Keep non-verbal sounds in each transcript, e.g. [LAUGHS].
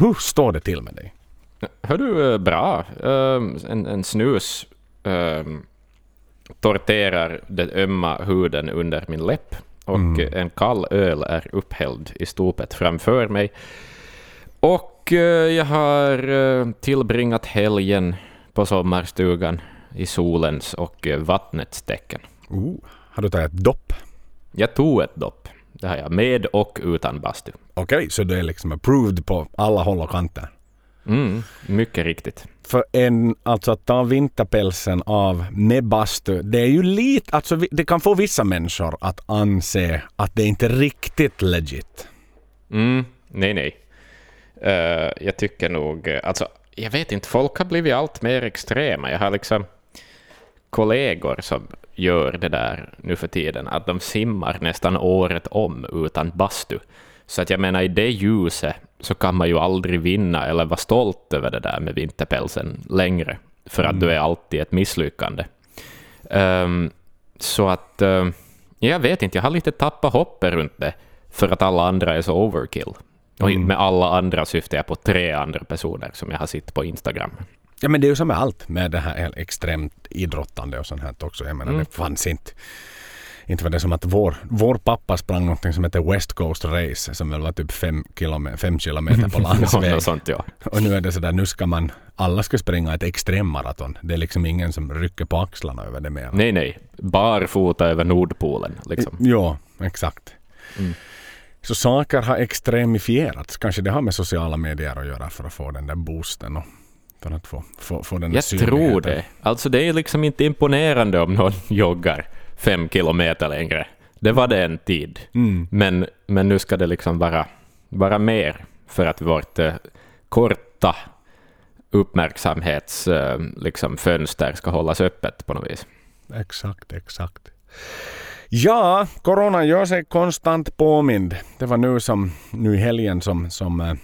hur står det till med dig? Hör du, eh, bra. Ehm, en, en snus um, torterar den ömma huden under min läpp och mm. en kall öl är upphälld i stopet framför mig. Och uh, jag har uh, tillbringat helgen på sommarstugan i solens och vattnets tecken. Oh, har du tagit ett dopp? Jag tog ett dopp. Det har jag, med och utan bastu. Okej, okay, så du är liksom approved på alla håll och kanter? Mm, mycket riktigt. För en, alltså att ta vinterpälsen av med bastu, det är ju lite, alltså det kan få vissa människor att anse att det inte är riktigt legit. Mm, nej, nej. Uh, jag tycker nog, alltså jag vet inte, folk har blivit allt mer extrema. Jag har liksom kollegor som gör det där nu för tiden, att de simmar nästan året om utan bastu. Så att jag menar, i det ljuset så kan man ju aldrig vinna eller vara stolt över det där med vinterpälsen längre, för att mm. du är alltid ett misslyckande. Um, så att, uh, jag vet inte, jag har lite tappat hoppet runt det, för att alla andra är så overkill. Och mm. med alla andra syftar jag på tre andra personer som jag har sett på Instagram. Ja men det är ju som med allt med det här extremt idrottande och sånt här också. Jag menar mm. det fanns inte inte var det som att vår, vår pappa sprang någonting som heter West Coast Race som väl var typ fem, kilometer, fem kilometer på [LAUGHS] landsväg. no, sånt, ja. Och nu är det sådär, nu ska man, alla ska springa ett extremmaraton. Det är liksom ingen som rycker på axlarna över det mer. Nej, nej. Barfota över Nordpolen liksom. Ja, exakt. Mm. Så saker har extremifierats. Kanske det har med sociala medier att göra för att få den där boosten och för att få, få, få den Jag tror det. Alltså det är liksom inte imponerande om någon [LAUGHS] joggar fem kilometer längre. Det var det en tid. Mm. Men, men nu ska det liksom vara, vara mer för att vårt eh, korta uppmärksamhetsfönster eh, liksom, ska hållas öppet på något vis. Exakt, exakt. Ja, corona gör sig konstant påmind. Det var nu som nu i helgen som, som uh,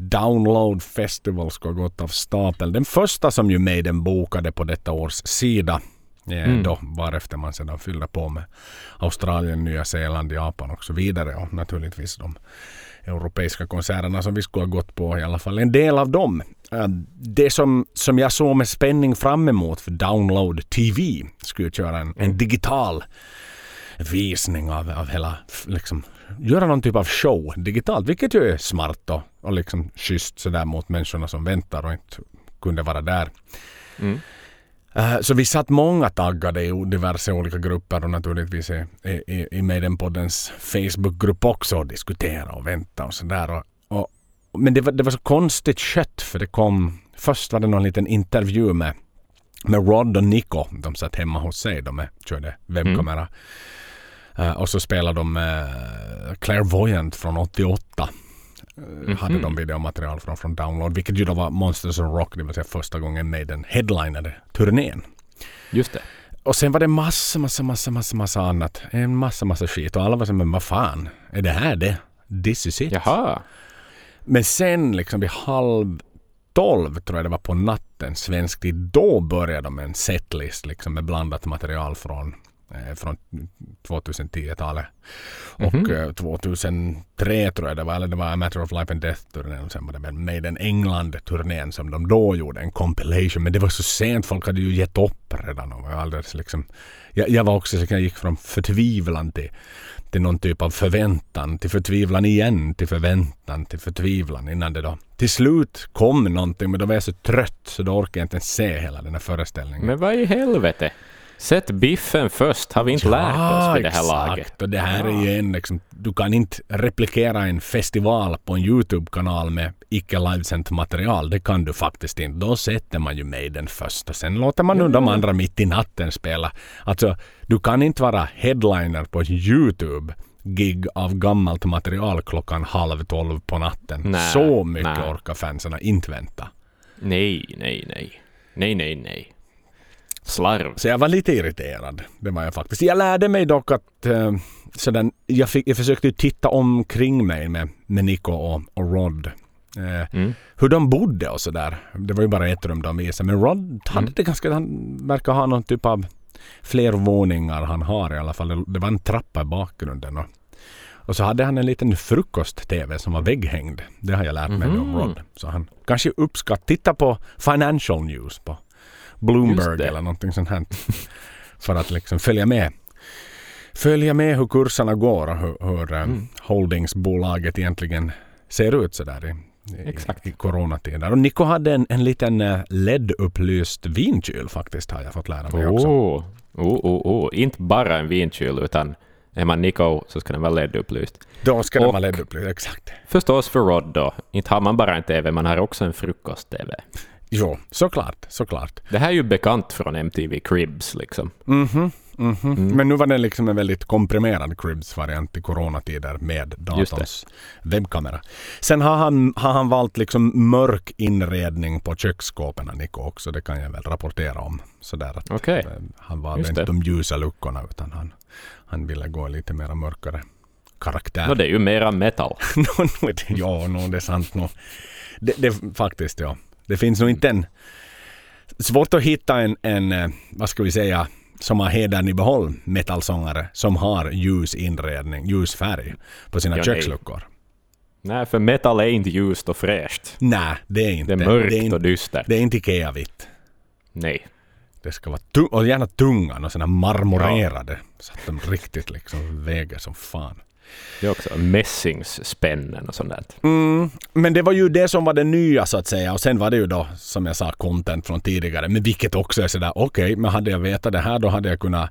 Download Festival ska gått av stapeln. Den första som ju Maiden bokade på detta års sida. Mm. Då, varefter man sedan fyller på med Australien, Nya Zeeland, Japan och så vidare. Och naturligtvis de europeiska konserterna som vi skulle ha gått på, i alla fall en del av dem. Äh, det som, som jag såg med spänning fram emot för Download TV skulle köra en, en digital visning av, av hela, liksom, göra någon typ av show digitalt, vilket ju är smart och, och liksom schysst sådär mot människorna som väntar och inte kunde vara där. Mm. Uh, så vi satt många taggade i diverse olika grupper och naturligtvis i, i, i Maidenpoddens Facebookgrupp också och diskutera och vänta och sådär. Och, och, men det var, det var så konstigt kött för det kom Först var det någon liten intervju med, med Rod och Nico. De satt hemma hos sig. De körde webbkamera. Mm. Uh, och så spelade de uh, Clairvoyant från 88 mm-hmm. hade de videomaterial från, från Download. Vilket ju då var Monsters of Rock, det vill säga första gången Maiden headlinade turnén. Just det. Och sen var det massa, massa, massa, massa, massa annat. En massa, massa skit. Och alla var så men vad fan, är det här det? This is it. Jaha. Men sen liksom vid halv tolv tror jag det var på natten svensk tid. Då började de med en setlist liksom med blandat material från Eh, från 2010-talet. Mm -hmm. Och 2003 eh, tror jag det var, eller det var A Matter of Life and Death-turnén och sen var det väl Maiden England-turnén som de då gjorde en compilation. Men det var så sent, folk hade ju gett upp redan. Och alldeles liksom, jag, jag var också, så jag gick från förtvivlan till, till någon typ av förväntan, till förtvivlan igen, till förväntan, till förtvivlan innan det då till slut kom någonting men då var jag så trött så då orkade jag inte ens se hela den här föreställningen. Men vad i helvete? Sätt biffen först, har vi inte ja, lärt oss vid det här exakt. laget? Och det här ja. är ju en liksom, du kan inte replikera en festival på en YouTube-kanal med icke livesänt material. Det kan du faktiskt inte. Då sätter man ju Maiden först och sen låter man nu de andra mitt i natten spela. Alltså, du kan inte vara headliner på YouTube gig av gammalt material klockan halv tolv på natten. Nej, Så mycket nej. orkar fansen inte vänta. Nej, nej, nej. Nej, nej, nej. Slarv. Så jag var lite irriterad. Det var jag faktiskt. Jag lärde mig dock att uh, sådär, jag, fick, jag försökte titta omkring mig med, med Nico och, och Rod. Uh, mm. Hur de bodde och sådär. Det var ju bara ett rum de visade. Men Rod hade mm. det ganska... Han verkar ha någon typ av fler våningar han har i alla fall. Det, det var en trappa i bakgrunden. Och, Och så hade han en liten frukost-tv som var vägghängd. Det har jag lärt mig mm. om Rod. Så han kanske uppskattar, titta på Financial News på Bloomberg eller någonting sånt här. [LAUGHS] för att liksom följa med. Följa med hur kurserna går och hur, hur eh, mm. holdingsbolaget egentligen ser ut sådär i, Exakt. i coronatider. Och Niko hade en, en liten eh, LED-upplyst vinkyl faktiskt har jag fått lära mig oh. också. Oh, oh, oh. Inte bara en vinkyl utan är man Nico så ska den vara LED-upplyst. Då ska den vara LED-upplyst, exakt. Förstås för Rod då. Inte har man bara en TV, man har också en frukost-TV. Jo, såklart, såklart. Det här är ju bekant från MTV Cribs liksom. Mm Mm -hmm. mm. Men nu var det liksom en väldigt komprimerad Cribs-variant i coronatider med datorns webbkamera. Sen har han, har han valt liksom mörk inredning på köksskåpen, Nico också. Det kan jag väl rapportera om. Sådär att okay. Eh, han valde inte de ljusa luckorna utan han, han ville gå lite mer mörkare karaktär. No, det är ju mera metal. [LAUGHS] ja, no, det är sant nog. Det, det, faktiskt, ja. Det finns nog inte en... Svårt att hitta en, en eh, vad ska vi säga, som har hedern i behåll, metalsångare, som har ljus inredning, ljus färg på sina ja, köksluckor. Nej. nej, för metal är inte ljust och fräscht. Nej, det är inte. Det är mörkt det är inte, och dystert. Det är inte Ikea-vitt. Nej. Det ska vara tung, och gärna tunga och sådana marmorerade. Ja. Så att de riktigt liksom väger som fan. Det är också mässingsspännen och sånt där. Mm, men det var ju det som var det nya så att säga. Och sen var det ju då, som jag sa, content från tidigare. Men vilket också är sådär, okej, okay, men hade jag vetat det här då hade jag kunnat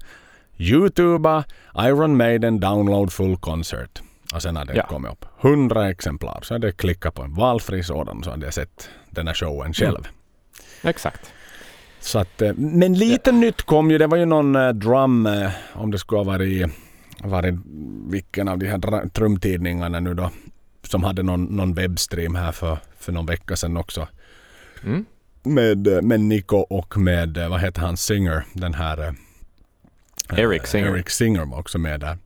YouTuba Iron Maiden Download Full Concert. Och sen hade det ja. kommit upp hundra exemplar. Så hade jag klickat på en valfri sådan så hade jag sett den här showen själv. Mm. Exakt. Så att, eh, men lite ja. nytt kom ju. Det var ju någon eh, drum, eh, om det skulle ha varit varit vilken av de här trumtidningarna nu då som hade någon, någon webbstream här för, för någon vecka sedan också. Mm. Med, med Nico och med, vad heter han, Singer, den här äh, Eric Singer. Eric Singer var också med där.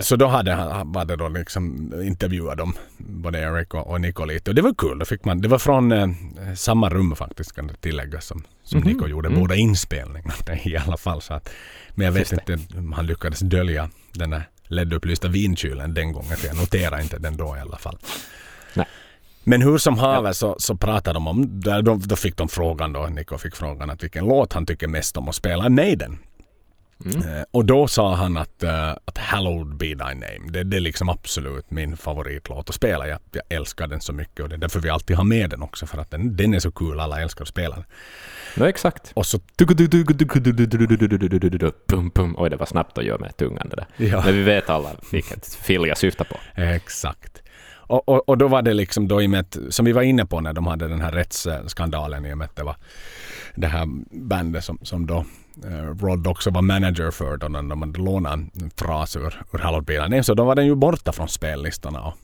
Så då hade han, var det då liksom intervjuat dem, både Eric och, och Nico lite. Och det var kul. Då fick man, det var från eh, samma rum faktiskt kan det tilläggas som, som mm -hmm. Nico gjorde. Mm. Båda inspelningarna [LAUGHS] i alla fall. Så att, men jag vet inte om han lyckades dölja den där LED-upplysta vinkylen den gången. För jag noterar inte den då i alla fall. Nej. Men hur som haver så, så pratade de om, då, då fick de frågan då, Nico fick frågan att vilken låt han tycker mest om att spela Maiden. Mm. Eh, och då sa han att, uh, att Hallowed be thy name. Det, det är liksom absolut min favoritlåt att spela. Jag, jag älskar den så mycket och det är därför vi alltid har med den också. För att den, den är så kul. Alla älskar att spela den. Ja, exakt. Och så... Oj, det var snabbt att göra med tungan det där. Ja. Men vi vet alla vilket fil jag syftar på. Exakt. Och, och, och, då var det liksom då i och med att, som vi var inne på när de hade den här rättsskandalen i och med att det var det här bandet som, som då uh, Rod också var manager för då när de hade lånat en fras ur, ur Halloween Så då var den ju borta från spellistorna. Och,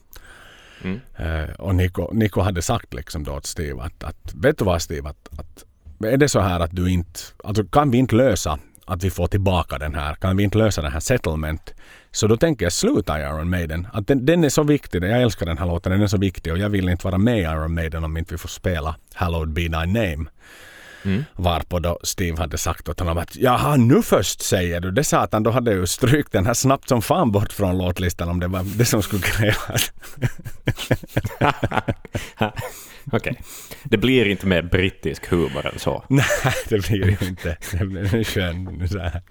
mm. uh, och Nico, Nico hade sagt liksom då till Steve att, att vet du vad Steve, att, att är det så här att du inte, alltså kan vi inte lösa att vi får tillbaka den här, kan vi inte lösa den här settlement så då tänker jag sluta Iron Maiden. Att den, den, är så viktig, jag älskar den här låten, den är så viktig och jag vill inte vara med i Iron Maiden om inte vi får spela Hallowed be thy name. Mm. Varpå då Steve hade sagt åt honom att jaha nu först säger du det satan då hade jag ju strykt den här snabbt som fan bort från låtlistan om det var det som skulle krävas. [LAUGHS] Okej. Okay. Det blir inte mer brittisk humor än så. [LAUGHS] Nej, det blir ju inte. Det blir skön så här.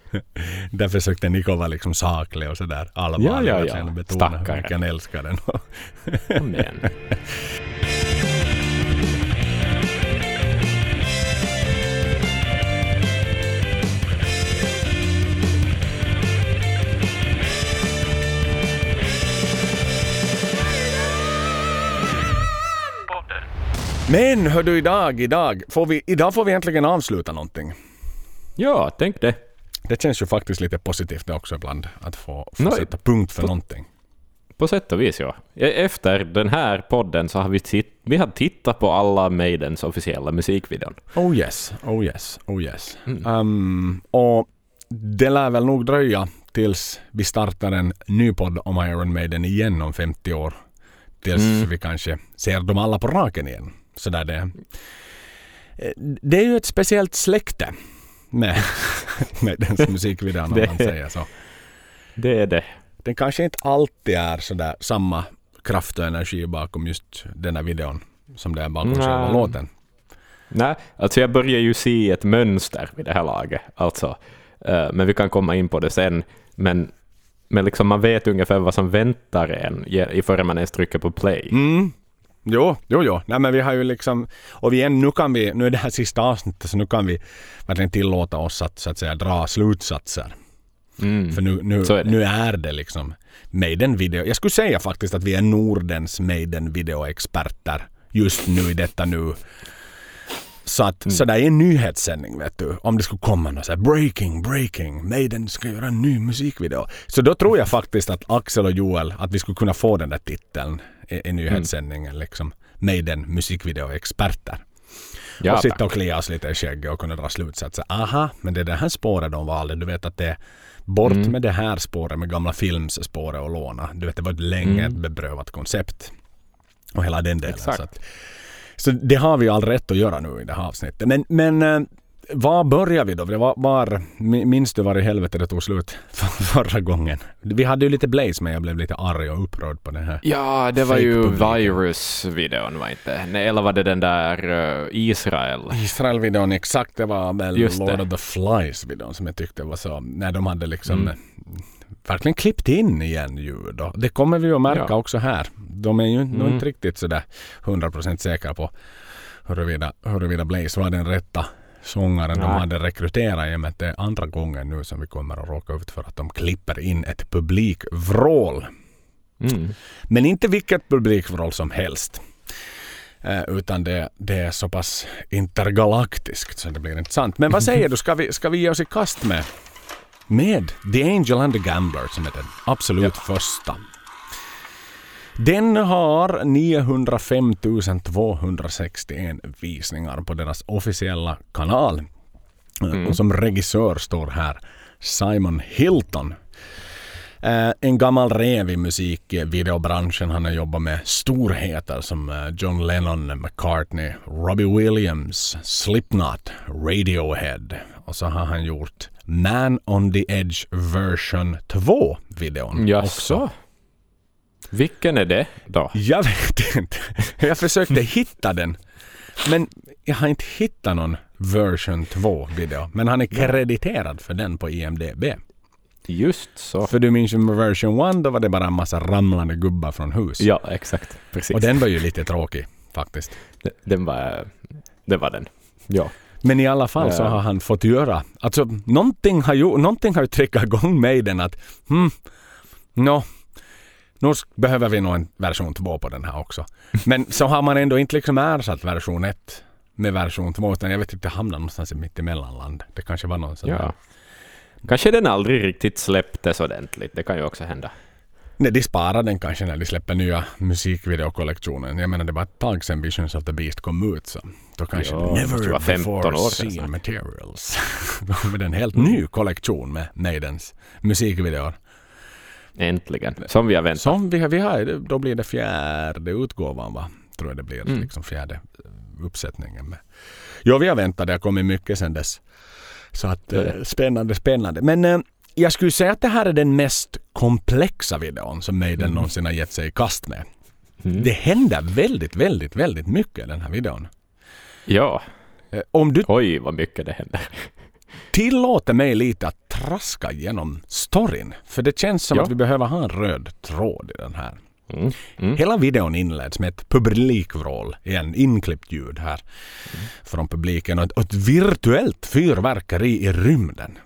Där försökte Niko vara liksom saklig och sådär allvarlig. Ja, ja, ja. Betona hur mycket han älskar den. Men. [LAUGHS] Men hör du idag, idag får vi, idag får vi äntligen avsluta någonting. Ja, tänk det. Det känns ju faktiskt lite positivt det också ibland, att få, få no, sätta punkt för på, någonting. På sätt och vis, ja. E- efter den här podden så har vi, titt, vi har tittat på alla Maidens officiella musikvideon. Oh yes, oh yes, oh yes. Mm. Um, och det lär väl nog dröja tills vi startar en ny podd om Iron Maiden igen om 50 år. Tills mm. vi kanske ser dem alla på raken igen sådär det. Det är ju ett speciellt släkte med, [LAUGHS] med dens musikvideon om man säger så. Det är det. den kanske inte alltid är sådär samma kraft och energi bakom just den här videon som det är bakom Nej. själva låten. Nej, alltså jag börjar ju se ett mönster vid det här laget. Alltså, eh, men vi kan komma in på det sen. Men, men liksom man vet ungefär vad som väntar en ge- i förrän man ens trycker på play. Mm. Jo, jo, jo. Nej, men vi har ju liksom... Och vi är, nu kan vi... Nu är det här sista avsnittet så nu kan vi verkligen tillåta oss att så att säga dra slutsatser. Mm. För nu, nu, är det. nu är det liksom Maiden Video. Jag skulle säga faktiskt att vi är Nordens Maiden Video-experter just nu i detta nu. Så att Mm. så där är en nyhetssändning vet du. Om det skulle komma något så här breaking, breaking, Maiden ska göra en ny musikvideo. Så då tror jag faktiskt att Axel och Joel, att vi skulle kunna få den där titeln i, i nyhetssändningen liksom. Maiden musikvideo-experter. Ja, och sitta och klia oss lite i skägget och kunna dra slutsatser. Aha, men det är det här spåret de valde. Du vet att det är bort Mm. med det här spåret med gamla filmsspåret och låna. Du vet det var ett länge Mm. ett beprövat koncept. Och hela den delen. Exakt. Så, att, så det har vi all rätt att göra nu i det här avsnittet. Men, men eh, var börjar vi då? Det var, var, minns du var i helvete det tog slut [LAUGHS] förra gången? Vi hade ju lite Blaze men jag blev lite arg och upprörd på den här. Ja, det var ju. Virus-videon, var inte? Nej, eller var det den där eh, Israel? Israel-videon exakt, det var väl Just Lord det. of the Flies-videon som jag tyckte var så, när de hade liksom Mm. verkligen klippt in igen ljud. Det kommer vi att märka Ja. också här. De är ju nog Mm. inte riktigt sådär 100% säkra på huruvida, huruvida Blaze var den rätta sångaren de Nej. hade rekryterat i och med att det är andra gången nu som vi kommer att råka ut för att de klipper in ett publikvrål. Mm. Men inte vilket publikvrål som helst. Eh, utan det, det är så pass intergalaktiskt så det blir intressant. Men vad [LAUGHS] säger du, ska vi, ska vi ge oss i kast med, med The Angel and the Gambler som är den absolut första. Den har 905 261 visningar på deras officiella kanal. Mm. Och som regissör står här Simon Hilton. Eh, en gammal rev i musikvideobranschen. Han har jobbat med storheter som eh, John Lennon, McCartney, Robbie Williams, Slipknot, Radiohead. Och så har han gjort Man on the Edge version 2-videon Jaså? Vilken är det då? Jag vet inte. Jag försökte hitta den. Men jag har inte hittat någon version 2-video. Men han är krediterad för den på IMDB. Just så. För du minns ju med version 1 då var det bara en massa ramlande gubbar från hus. Ja, exakt. Precis. Och den var ju lite tråkig faktiskt. Den- den var, det var den. Ja. Men i alla fall så har han fått göra, alltså någonting har ju, någonting har ju triggat igång mig den att, hmm, nå, nu behöver vi nog en version 2 på den här också. Men så har man ändå inte liksom ersatt version 1 med version 2 utan jag vet inte, det hamnade någonstans i mitt emellanland. Det kanske var någon sån där. ja. Kanske den aldrig riktigt släpptes ordentligt. Det kan ju också hända. Nej, de sparar den kanske när de släpper nya musikvideokollektionen. Jag menar det var ett tag sedan Visions of the Beast kom ut så då kanske måste never vara 15 before seen materials. Då kommer det en helt ny kollektion med Maidens musikvideor. Äntligen. Som vi har väntat. Som vi vi har, då blir det fjärde utgåvan va? Tror jag det blir Mm. liksom fjärde eh, uppsättningen med. Jo, vi har väntat. Det har kommit mycket sedan dess. Så att eh, spännande, spännande. Men eh, jag skulle säga att det här är den mest komplexa videon som Maiden Mm. någonsin har gett sig i kast med. Mm. Det händer väldigt, väldigt, väldigt mycket i den här videon. Ja. Eh, Om du Oj, vad mycket det händer. Tillåter mig lite att traska igenom storyn. För det känns som Ja. att vi behöver ha en röd tråd i den här. Mm. Mm. Hela videon inleds med ett publikvrål, igen inklippt ljud här från publiken och ett, ett virtuellt fyrverkeri i rymden.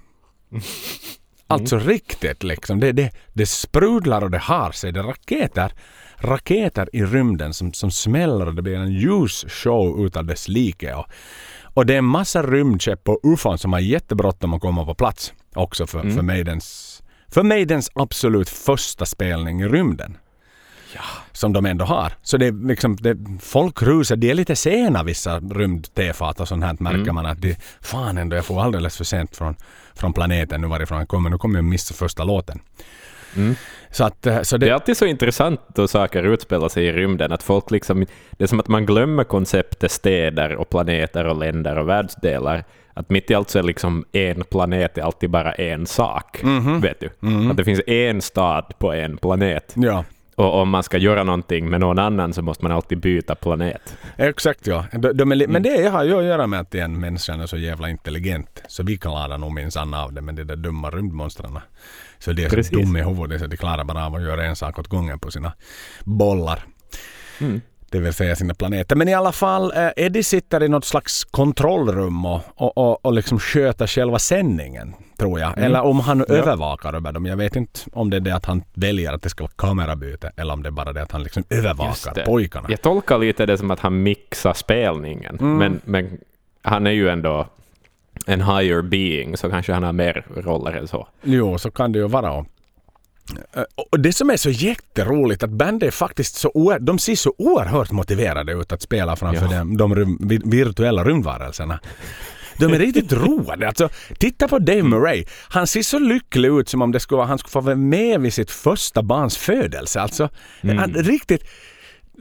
Alltså riktigt liksom. Det, det, det sprudlar och det har sig. Det är raketer, raketer i rymden som, som smäller och det blir en ljusshow utav dess like. Och, och det är en massa rymdskepp och ufon som har jättebråttom att komma på plats. Också för, Mm. för, Maidens, för Maidens absolut första spelning i rymden Ja. som de ändå har. Så det är liksom, det, folk rusar, de är lite sena vissa rymd-tefat och sånt här märker Mm. man att de, fan ändå jag får alldeles för sent från, från planeten nu varifrån jag kommer. Nu kommer jag missa första låten. Mm. Så att, eh, så Det det, är alltid så intressant då saker utspelar sig i rymden, att folk liksom, det är som att man glömmer konceptet städer och planeter och länder och världsdelar. Att mitt i allt så är liksom en planet är alltid bara en sak. Mhm. Vet du? Mm. Att det finns en stad på en planet. Ja, Och om man ska göra någonting med någon annan så måste man alltid byta planet. exakt ja. De, de Mm. Men det har ju att göra med att en människa är så jävla intelligent. Så vi klarar nog minsann av det, men de där dumma rymdmonstren. Så de är Precis. så dumma i huvudet så de klarar bara av att göra en sak åt gången på sina bollar. Mm. Det vill säga sina planeter. Men i alla fall, eh, Eddie sitter i något slags kontrollrum och, och, och, och liksom sköter själva sändningen, tror jag. Mm. Eller om han Ja. övervakar över dem. Jag vet inte om det är det att han väljer att det ska vara kamerabyte eller om det är bara det att han liksom övervakar det. pojkarna. Jag tolkar lite det som att han mixar spelningen. Mm. Men, men han är ju ändå en higher being, så kanske han har mer roller än så. Jo, så kan det ju vara. Och, Eh, och det som är så jätteroligt att bandet är faktiskt så oer- de ser så oerhört motiverade ut att spela framför Ja. de, de virtuella rymdvarelserna. De är riktigt [LAUGHS] roade. Alltså, titta på Dave Murray. Han ser så lycklig ut som om det skulle vara, han skulle få vara med vid sitt första barns födelse. Alltså, han, riktigt,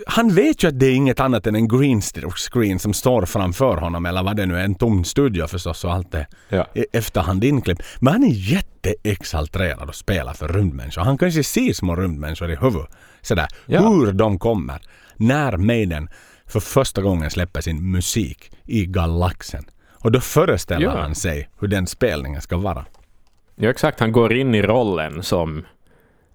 han vet ju att det är inget annat än en green screen som står framför honom eller vad det nu är, en tom studio förstås och allt det Ja. i efterhand inklippt. Men han är jätteexalterad och spelar för rymdmänniskor. Han kanske ser små rymdmänniskor i huvudet. Sådär, Ja. hur de kommer. När Maiden för första gången släpper sin musik i galaxen. Och då föreställer Ja. han sig hur den spelningen ska vara. Ja, exakt. Han går in i rollen som,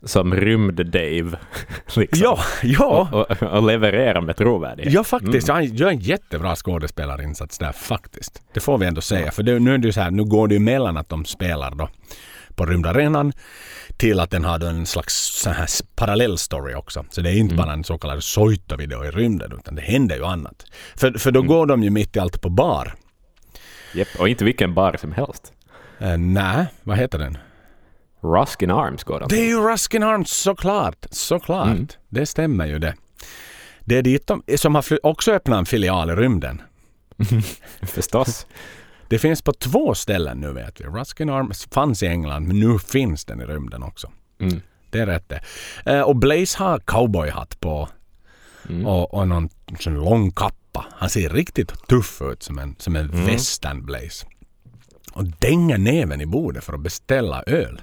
som rymd-Dave. [LAUGHS] Liksom. Ja, ja. Och, och, och levererar med trovärdighet. Ja, faktiskt. Han gör en jättebra skådespelarinsats där faktiskt. Det får vi ändå säga. För det, nu är det ju så här, nu går det ju mellan att de spelar då på rymdarenan till att den har då en slags så här parallell story också. Så det är inte bara en så kallad Soita-video i rymden utan det händer ju annat. För, för då går de ju mitt i allt på bar. Japp, och inte vilken bar som helst. Uh, Nej, vad heter den? Ruskin Arms går de Det är ju Ruskin Arms såklart. Såklart. Mm. Det stämmer ju det. Det är dit de, som har också öppnat en filial i rymden. [LAUGHS] Förstås. Det finns på två ställen nu vet vi. Ruskin Arms fanns i England men nu finns den i rymden också. Mm. Det är rätt det. Eh, och Blaze har cowboyhatt på Mm. och, och någon sån lång kappa. Han ser riktigt tuff ut som en, som en Mm. western Blaze. Och dänger näven i bordet för att beställa öl.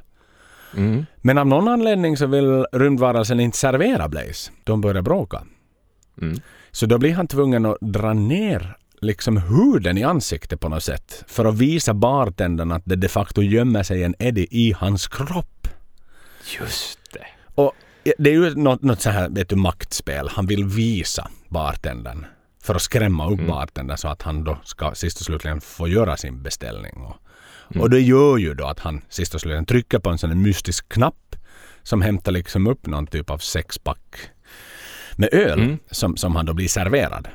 Mm. Men av någon anledning så vill rymdvarelsen inte servera Blaze. De börjar bråka. Mm. Så då blir han tvungen att dra ner liksom huden i ansiktet på något sätt. För att visa bartendern att det de facto gömmer sig en Eddie i hans kropp. Just det. Och det är ju något, något så här, vet du, maktspel. Han vill visa bartendern. För att skrämma upp Mm. bartendern så att han då ska sist och slutligen få göra sin beställning. Och, och det gör ju då att han sist och slutligen trycker på en sån mystisk knapp som hämtar liksom upp någon typ av sexpack med öl Mm. som, som han då blir serverad.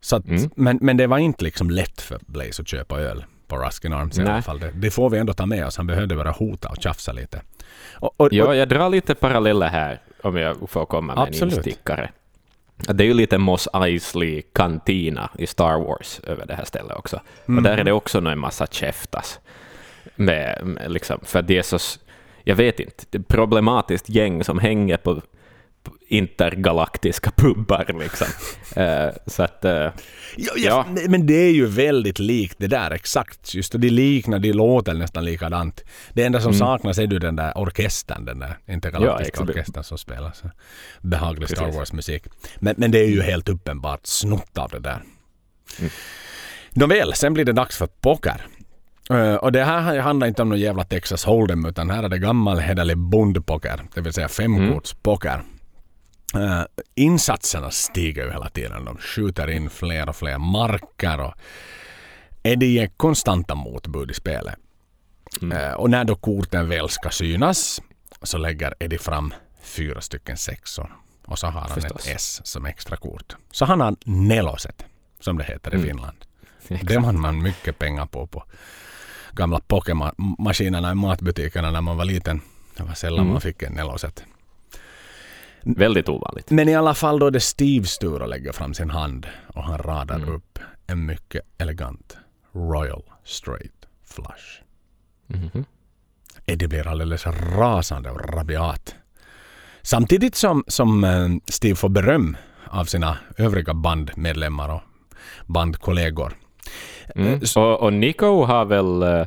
Så att, Mm. men, men det var inte liksom lätt för Blaze att köpa öl på Ruskin Arms i Nej. alla fall. Det, det får vi ändå ta med oss. Han behövde bara hota och tjafsa lite. Och, och, Ja, jag drar lite paralleller här, om jag får komma med Absolut. en instickare. Det är ju lite Moss Eisley kantina i Star Wars över det här stället också. Och där är det också en massa käftas. Med, med liksom, för det är så, jag vet inte, det är problematiskt gäng som hänger på intergalaktiska pubbar liksom. [LAUGHS] Eh, så att, eh, Ja, ja. Ja. men- det är ju väldigt likt det där exakt. Just det, de liknar, de låter nästan likadant. Det enda som saknas är ju den där orkestern, den där Mm. Ja, intergalaktiska exakt. orkestern som spelar så behaglig Star Precis. Wars-musik. Men, men det är ju helt uppenbart snott av det där. Mm. Nåväl, sen blir det dags för poker. Eh, och det här handlar inte om någon jävla Texas Hold'em utan här är det gammal hederlig bondpoker, det vill säga femkortspoker. Uh, insatserna stiger ju hela tiden. De skjuter in fler och fler marker och Eddie ger konstanta motbud i spelet. Eh, och när då korten väl ska synas så lägger Eddie fram fyra stycken sexor. Och så har han Förstås. ett S som extra kort. Så han har neloset, som det heter i Mm. Finland. Det vann man mycket pengar på på gamla pokermaskinerna i matbutikerna när man var liten. Det var sällan Mm. man fick en neloset. väldigt ovanligt. Men i alla fall då det Steves tur att lägga fram sin hand och han radar upp en mycket elegant Royal Straight Flush. Mhm. Eddie blir alldeles rasande och rabiat. Samtidigt som, som eh, Steve får beröm av sina övriga bandmedlemmar och bandkollegor Mm. Och, och Nico har väl uh,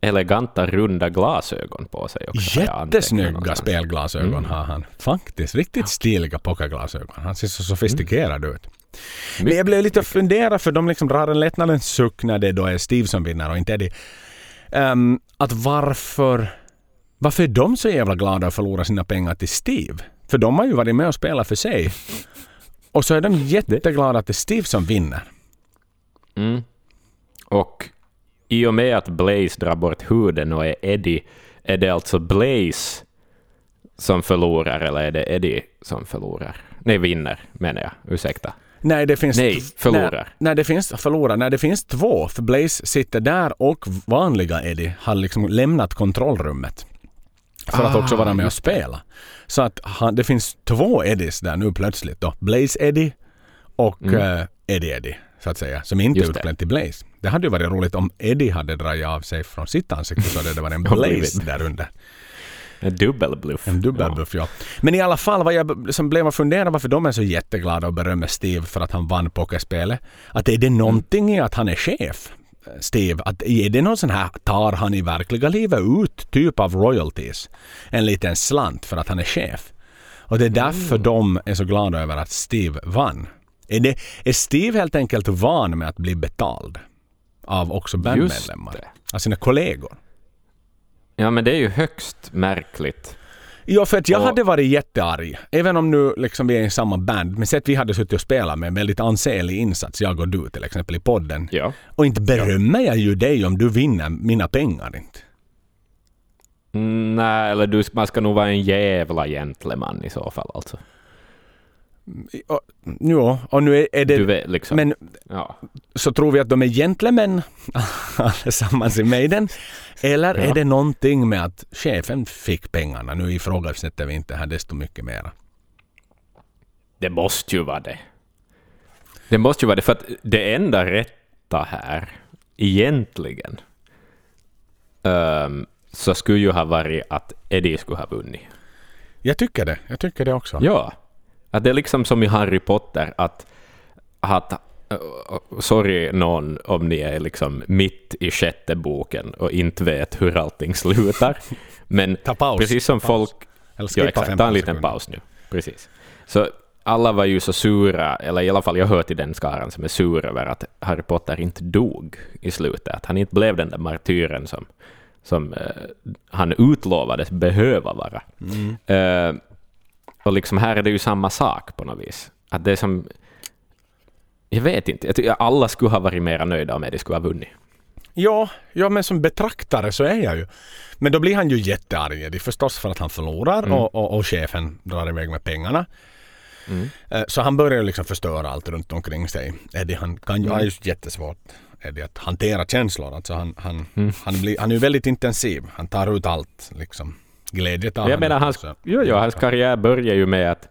eleganta runda glasögon på sig också. Jättesnygga spelglasögon mm. har han. Faktiskt riktigt stiliga pokerglasögon. Han ser så sofistikerad mm. ut. Men jag blev lite funderad för de liksom drar en lättnadens suck när det då är Steve som vinner och inte Eddie. Um, att varför, varför är de så jävla glada att förlora sina pengar till Steve? För de har ju varit med och spelat för sig. Och så är de jätteglada att det är Steve som vinner. Mm. Och i och med att Blaze drar bort huden och är Eddie, är det alltså Blaze som förlorar eller är det Eddie som förlorar? Nej, vinner menar jag. Ursäkta. Nej, det finns... Nej, förlorar. Nej, nej, det finns förlorar. Nej, det finns två. För Blaze sitter där och vanliga Eddie har liksom lämnat kontrollrummet. För ah, att också vara med och spela. Så att han, det finns två Eddies där nu plötsligt då. Blaze Eddie och mm. uh, Eddie Eddie så att säga. Som inte är utklädd till Blaze. Det hade ju varit roligt om Eddie hade dragit av sig från sitt ansikte så hade det varit en [LAUGHS] Blaze där under. En dubbelbluff. En dubbelbluff, ja. ja. Men i alla fall, vad jag som blev att fundera varför de är så jätteglada och berömmer Steve för att han vann pokerspelet. Att är det någonting i att han är chef? Steve, att är det någon sån här, tar han i verkliga livet ut typ av royalties? En liten slant för att han är chef. Och det är därför mm. de är så glada över att Steve vann. Är, det, är Steve helt enkelt van med att bli betald? Av också bandmedlemmar? Av sina kollegor? Ja, men det är ju högst märkligt. Ja, för att jag och... hade varit jättearg. Även om nu liksom vi är i samma band. Men sett vi hade suttit och spelat med en väldigt ansenlig insats, jag och du till exempel i podden. Ja. Och inte berömmer ja. jag ju dig om du vinner mina pengar inte. Mm, nej, eller du, man ska nog vara en jävla gentleman i så fall alltså. Ja, och nu är, är det... Vet, liksom. Men ja. så tror vi att de är gentlemän [LAUGHS] allesammans i Maiden. Eller ja. är det någonting med att chefen fick pengarna? Nu ifrågasätter vi inte här desto mycket mera. Det måste ju vara det. Det måste ju vara det, för att det enda rätta här, egentligen, um, så skulle ju ha varit att Eddie skulle ha vunnit. Jag tycker det. Jag tycker det också. Ja. Att det är liksom som i Harry Potter, att, att sorry någon om ni är liksom mitt i sjätte boken och inte vet hur allting slutar. [LAUGHS] Men precis som folk... Eller ja, exakt, ta en liten sekunder. paus nu. Precis. Så alla var ju så sura, eller i alla fall jag hör till den skaran som är sur över att Harry Potter inte dog i slutet. Att han inte blev den där martyren som, som uh, han utlovades behöva vara. Mm. Uh, och liksom här är det ju samma sak på något vis. Att det som... Jag vet inte. Jag tycker alla skulle ha varit mer nöjda om Eddie skulle ha vunnit. Ja, ja, men som betraktare så är jag ju. Men då blir han ju jättearg Eddie förstås för att han förlorar mm. och, och, och, chefen drar iväg med pengarna. Mm. Eh, så han börjar liksom förstöra allt runt omkring sig. Eddie han kan ju, mm. ju jättesvårt Eddie att hantera känslor. Alltså han, han, mm. han, blir, han är ju väldigt intensiv. Han tar ut allt liksom glädje tar Jag menar, hans, jo, jo, hans karriär börjar ju med att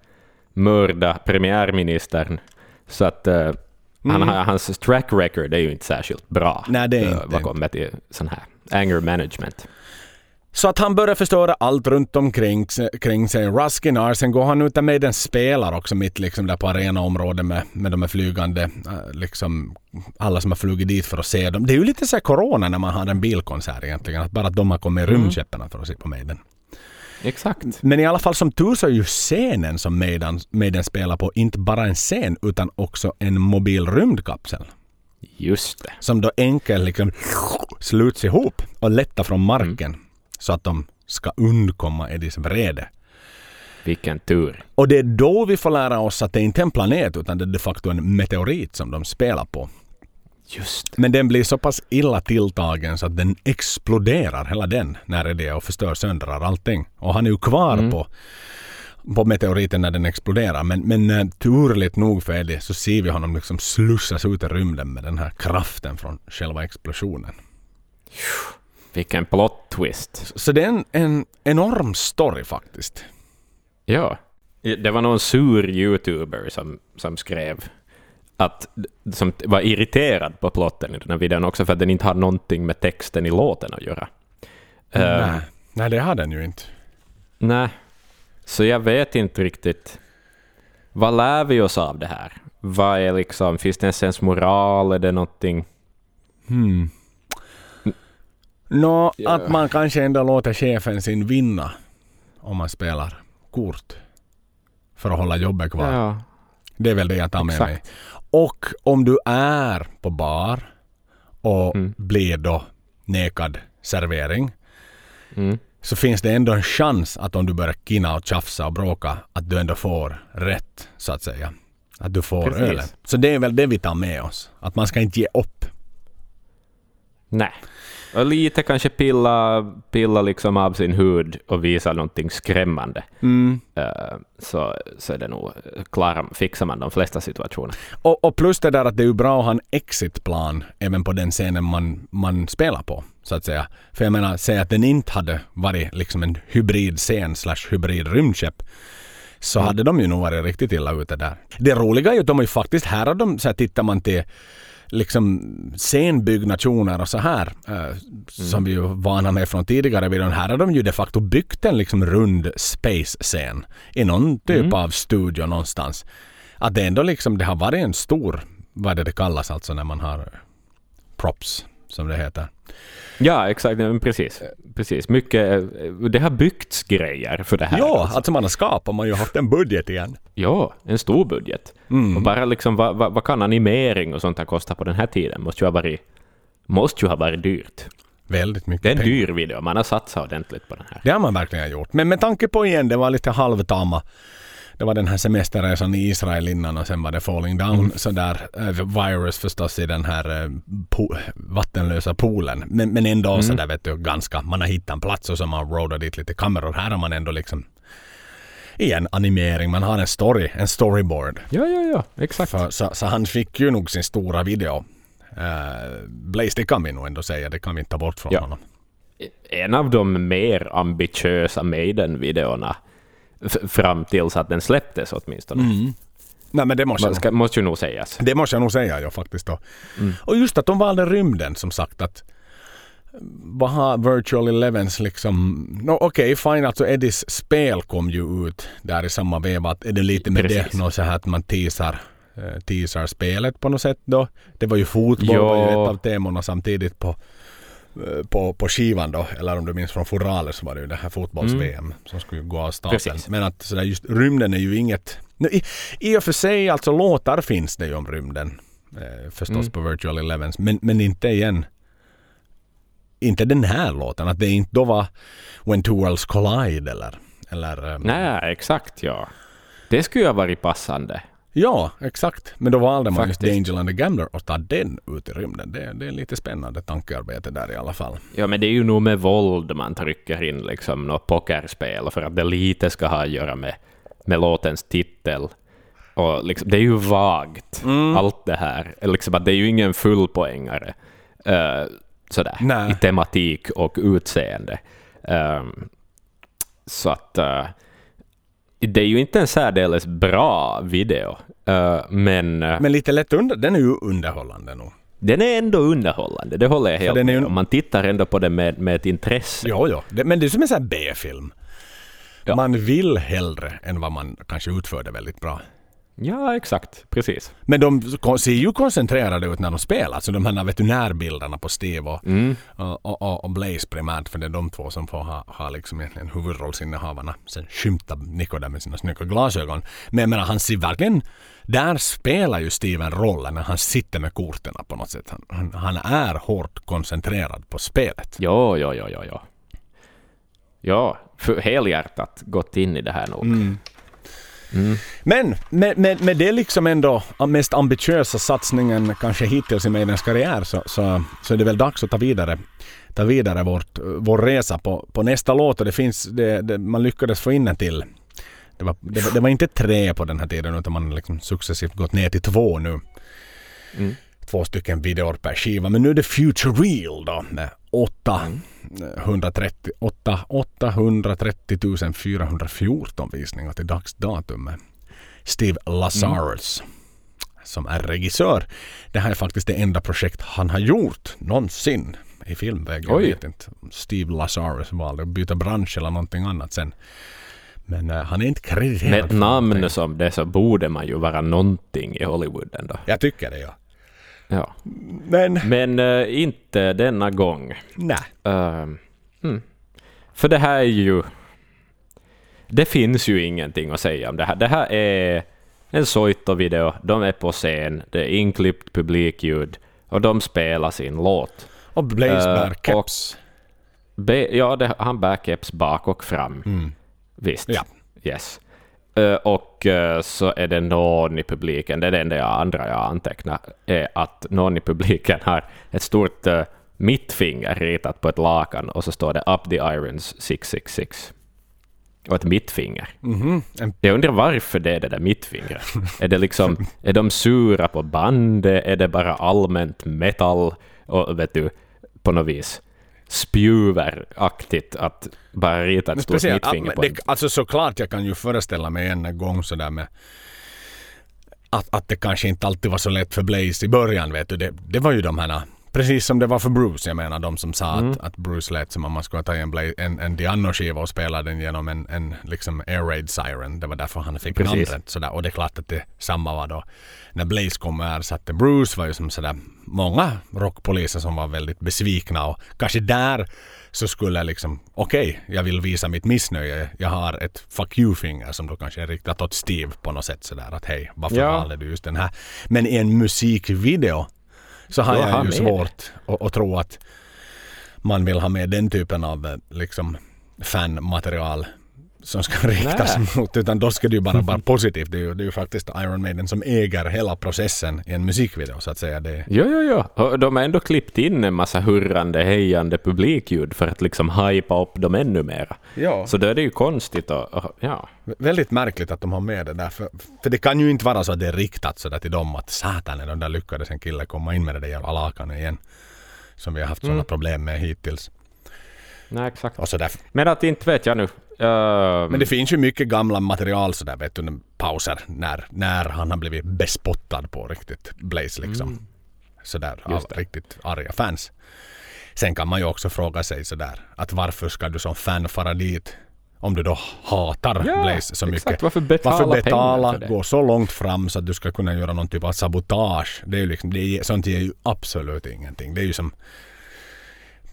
mörda premiärministern. Så att uh, mm. han, hans track record är ju inte särskilt bra. Nej, det är inte. Vad kommer till sån här anger management. Så att han börjar förstöra allt runt omkring kring sig. Ruskin sen går han ut med en spelar också mitt liksom där på arenaområdet med, med de här flygande, eh, liksom alla som har flugit dit för att se dem. Det är ju lite så här corona när man har en bilkonsert egentligen, att bara att de har kommit i mm. rymdskeppen för att se på Maiden. Exakt. Men i alla fall som tur så är ju scenen som Maiden, Maiden spelar på inte bara en scen utan också en mobil rymdkapsel. Just det. Som då enkelt liksom sluts ihop och lättar från marken mm. så att de ska undkomma Eddies vrede. Vilken tur. Och det är då vi får lära oss att det inte är en planet utan det är de facto en meteorit som de spelar på. Just Men den blir så pass illa tilltagen så att den exploderar hela den när det är och förstör söndrar allting. Och han är ju kvar mm. på på meteoriten när den exploderar. Men, men uh, turligt nog för Eddie så ser vi honom liksom slussas ut i rymden med den här kraften från själva explosionen. Vilken plot twist. Så det är en, en enorm story faktiskt. Ja. Det var någon sur youtuber som, som skrev att, som var irriterad på plotten i den här videon också för att den inte har någonting med texten i låten att göra. Nej, uh, nej det har den ju inte. Nej, så jag vet inte riktigt. Vad lär vi oss av det här? Vad är liksom, finns det en sens moral? Är det någonting? Hmm. Nå, Ja. att man kanske ändå låter chefen sin vinna om man spelar kort för att hålla jobbet kvar. Ja. Det är väl det jag tar med Exakt. mig. Och om du är på bar och Mm. blir då nekad servering Mm. så finns det ändå en chans att om du börjar kina och tjafsa och bråka att du ändå får rätt så att säga. Att du får Precis. ölen. Så det är väl det vi tar med oss. Att man ska inte ge upp. Nej. Och lite kanske pilla, pilla liksom av sin hud och visa någonting skrämmande. Mm. Eh, så, så är det nog, klar, fixar man de flesta situationer. Och, och plus det där att det är ju bra att ha en exitplan även på den scenen man, man spelar på. Så att säga. För jag menar, säg att den inte hade varit liksom en hybridscen slash hybrid rymdskepp. Så Mm. hade de ju nog varit riktigt illa ute där. Det roliga är ju att de ju faktiskt, här har de, så här tittar man till liksom scenbyggnationer och så här. Eh, Som vi ju vana med från tidigare videon. Här har de ju de facto byggt en liksom rund space-scen. I någon typ Mm. av studio någonstans. Att det ändå liksom, det har varit en stor, vad är det det kallas alltså när man har props, som det heter. Ja, exakt. Precis. Precis. Mycket, eh, det har byggts grejer för det här. ja, alltså. alltså man har skapat, man har ju haft en budget igen. Ja, en stor budget. Mm. Och bara liksom, vad, vad, vad kan animering och sånt här kosta på den här tiden? Måste ju ha varit, måste ju ha varit dyrt. Väldigt mycket Det är en pengar. dyr video, man har satsat ordentligt på den här. Det har man verkligen gjort. Men med tanke på igen, det var lite halvtama. Det var den här semesterresan i Israel innan och sen var det Falling Down Mm. sådär. äh, virus förstås i den här äh, po- vattenlösa poolen. Men, men ändå Mm. sådär vet du ganska, man har hittat en plats och så man roadat dit lite kameror. Här har man ändå liksom igen animering, man har en story, en storyboard. Ja, ja, ja, exakt. För, så, så han fick ju nog sin stora video. Uh, Blaze, det kan vi nog ändå säga, det kan vi inte ta bort från Ja. honom. En av de mer ambitiösa Maiden-videorna fram tills att den släpptes åtminstone. Nej men det måste ska, måste ju nog sägas. Det måste jag nog säga ja, faktiskt då. Mm. Och just att de valde rymden som sagt att vad har Virtual Elevens liksom... No, Okej, fine alltså Eddies spel kom ju ut där i samma veva. Att Är det lite med Precis. det, något så här att man teasar, eh, teasar spelet på något sätt då? Det var ju fotboll, Ja. var ju ett av temorna samtidigt på, eh, på, på skivan då. Eller om du minns från Foraler så var det ju det här fotbolls-VM som skulle gå av stapeln. Men att sådär just rymden är ju inget... I, I och för sig alltså låtar finns det ju om rymden. Eh, förstås Mm. på Virtual Elevens. Men, men inte igen. Inte den här låten. Att det inte då var When Two Worlds Collide eller... eller ehm, Nej, exakt ja. Det skulle ju ha varit passande. Ja, exakt. Men då valde man just Faktiskt. Angel and the Gambler och ta den ut i rymden. Det, det är lite spännande tankearbete där i alla fall. Ja, men det är ju nog med våld man trycker in liksom något pokerspel för att det lite ska ha att göra med, med låtens titel. Och liksom, det är ju vagt, Mm. allt det här. Liksom att det är ju ingen fullpoängare uh, sådär, Nej. i tematik och utseende. Ehm, så att eh, det är ju inte en särdeles bra video, eh, men, eh, Men lite lätt under... Den är ju underhållande nog. den är ändå underhållande. Det håller jag helt med om. Man tittar ändå på den med, med ett intresse. Jo. Det, men det är som en sån här B-film. Ja. Man vill hellre än vad man kanske utför det väldigt bra. Ja, exakt. Precis. Men de ser ju koncentrerade ut när de spelar. Alltså de här veterinärbilderna på Steve och, Mm. och, och, och Blaze primärt. För det är de två som får ha, ha liksom egentligen huvudrollsinnehavarna. Sen skymtar Nico där med sina snygga glasögon. Men jag menar han ser verkligen... Där spelar ju Steven rollen när han sitter med korten på något sätt. Han, han, är hårt koncentrerad på spelet. Jo, jo, jo, jo. Ja, för helhjärtat gått in i det här nog. Mm. Men med, med, med det liksom ändå mest ambitiösa satsningen kanske hittills i Maidens karriär så, så, så är det väl dags att ta vidare, ta vidare vårt, vår resa på, på nästa låt. Och det finns, det, det, man lyckades få in en till. Det var, det, det var inte tre på den här tiden utan man har liksom successivt gått ner till två nu. Mm. Två stycken videor per skiva. Men nu är det Future Real då med 8, 130, 8, 830 414 visningar till dags datum med Steve Lazarus som är regissör. Det här är faktiskt det enda projekt han har gjort någonsin i filmväg. Jag Oj. vet inte om Steve Lazarus valde att byta bransch eller någonting annat sen. Men eh, han är inte krediterad. Med ett namn någonting. som det så borde man ju vara någonting i Hollywood ändå. Jag tycker det ja. Ja. Men, Men eh, inte denna gång. nej. Ehm, mm. För det här är ju... Det finns ju ingenting att säga om det här. Det här är en Soito-video, de är på scen, det är inklippt publikljud och de spelar sin låt. Och Blaze Eh, bär keps. Ja, det, han bär keps bak och fram. Mm. Visst. Ja. Yes. Eh, och eh, så är det någon i publiken, det är det enda jag andra jag antecknar, är att någon i publiken har ett stort uh, mittfinger ritat på ett lakan och så står det Up the Irons 666. Och ett mittfinger. Mhm. En, Jag undrar varför det är det där mittfingret. [LAUGHS] är det liksom, är de sura på bandet? Är det bara allmänt metal? Och vet du, på något vis spjuveraktigt att bara rita ett stort mittfinger på det, en alltså såklart jag kan ju föreställa mig en gång sådär med att, att det kanske inte alltid var så lätt för Blaze i början vet du. Det, det var ju de här Precis som det var för Bruce, jag menar de som sa Mm. att, att Bruce lät som om man skulle ta en, en, en Diano-skiva och spela den genom en, en liksom Air Raid Siren. Det var därför han fick Precis. namnet. Sådär. Och det är klart att det samma var då när Blaze kom och ersatte Bruce var ju som sådär många rockpoliser som var väldigt besvikna och kanske där så skulle jag liksom okej, jag vill visa mitt missnöje. Jag har ett fuck you-finger som då kanske är riktat åt Steve på något sätt sådär att hej, varför Ja. valde du just den här? Men i en musikvideo så har jag ju svårt att, att tro att man vill ha med den typen av eh, liksom fanmaterial som ska [LAUGHS] riktas mot utan då ska det ju bara vara [LAUGHS] positivt. Det är ju, det är ju faktiskt Iron Maiden som äger hela processen i en musikvideo så att säga. Det, Jo, jo, jo. De har ändå klippt in en massa hurrande, hejande publikljud för att liksom hypa upp dem ännu mera. ja. Så då är det ju konstigt och, och ja. Väldigt märkligt att de har med det där. För, för det kan ju inte vara så att det är riktat sådär till dem att satan de där lyckades en kille komma in med det där jävla lakanet igen. Som vi har haft sådana Mm. problem med hittills. Nej, exakt. Och sådär. Men att inte vet jag nu. Ehm, Men det finns ju mycket gamla material sådär vet du, pauser när, när han har blivit bespottad på riktigt Blaze liksom. Sådär av riktigt arga fans. Sen kan man ju också fråga sig sådär att varför ska du som fan fara dit om du då hatar Ja, Blaze så exakt. mycket. Varför betala Varför betala, för det? gå så långt fram så att du ska kunna göra någon typ av sabotage. Det är ju liksom, det är, sånt ger ju absolut ingenting. Det är ju som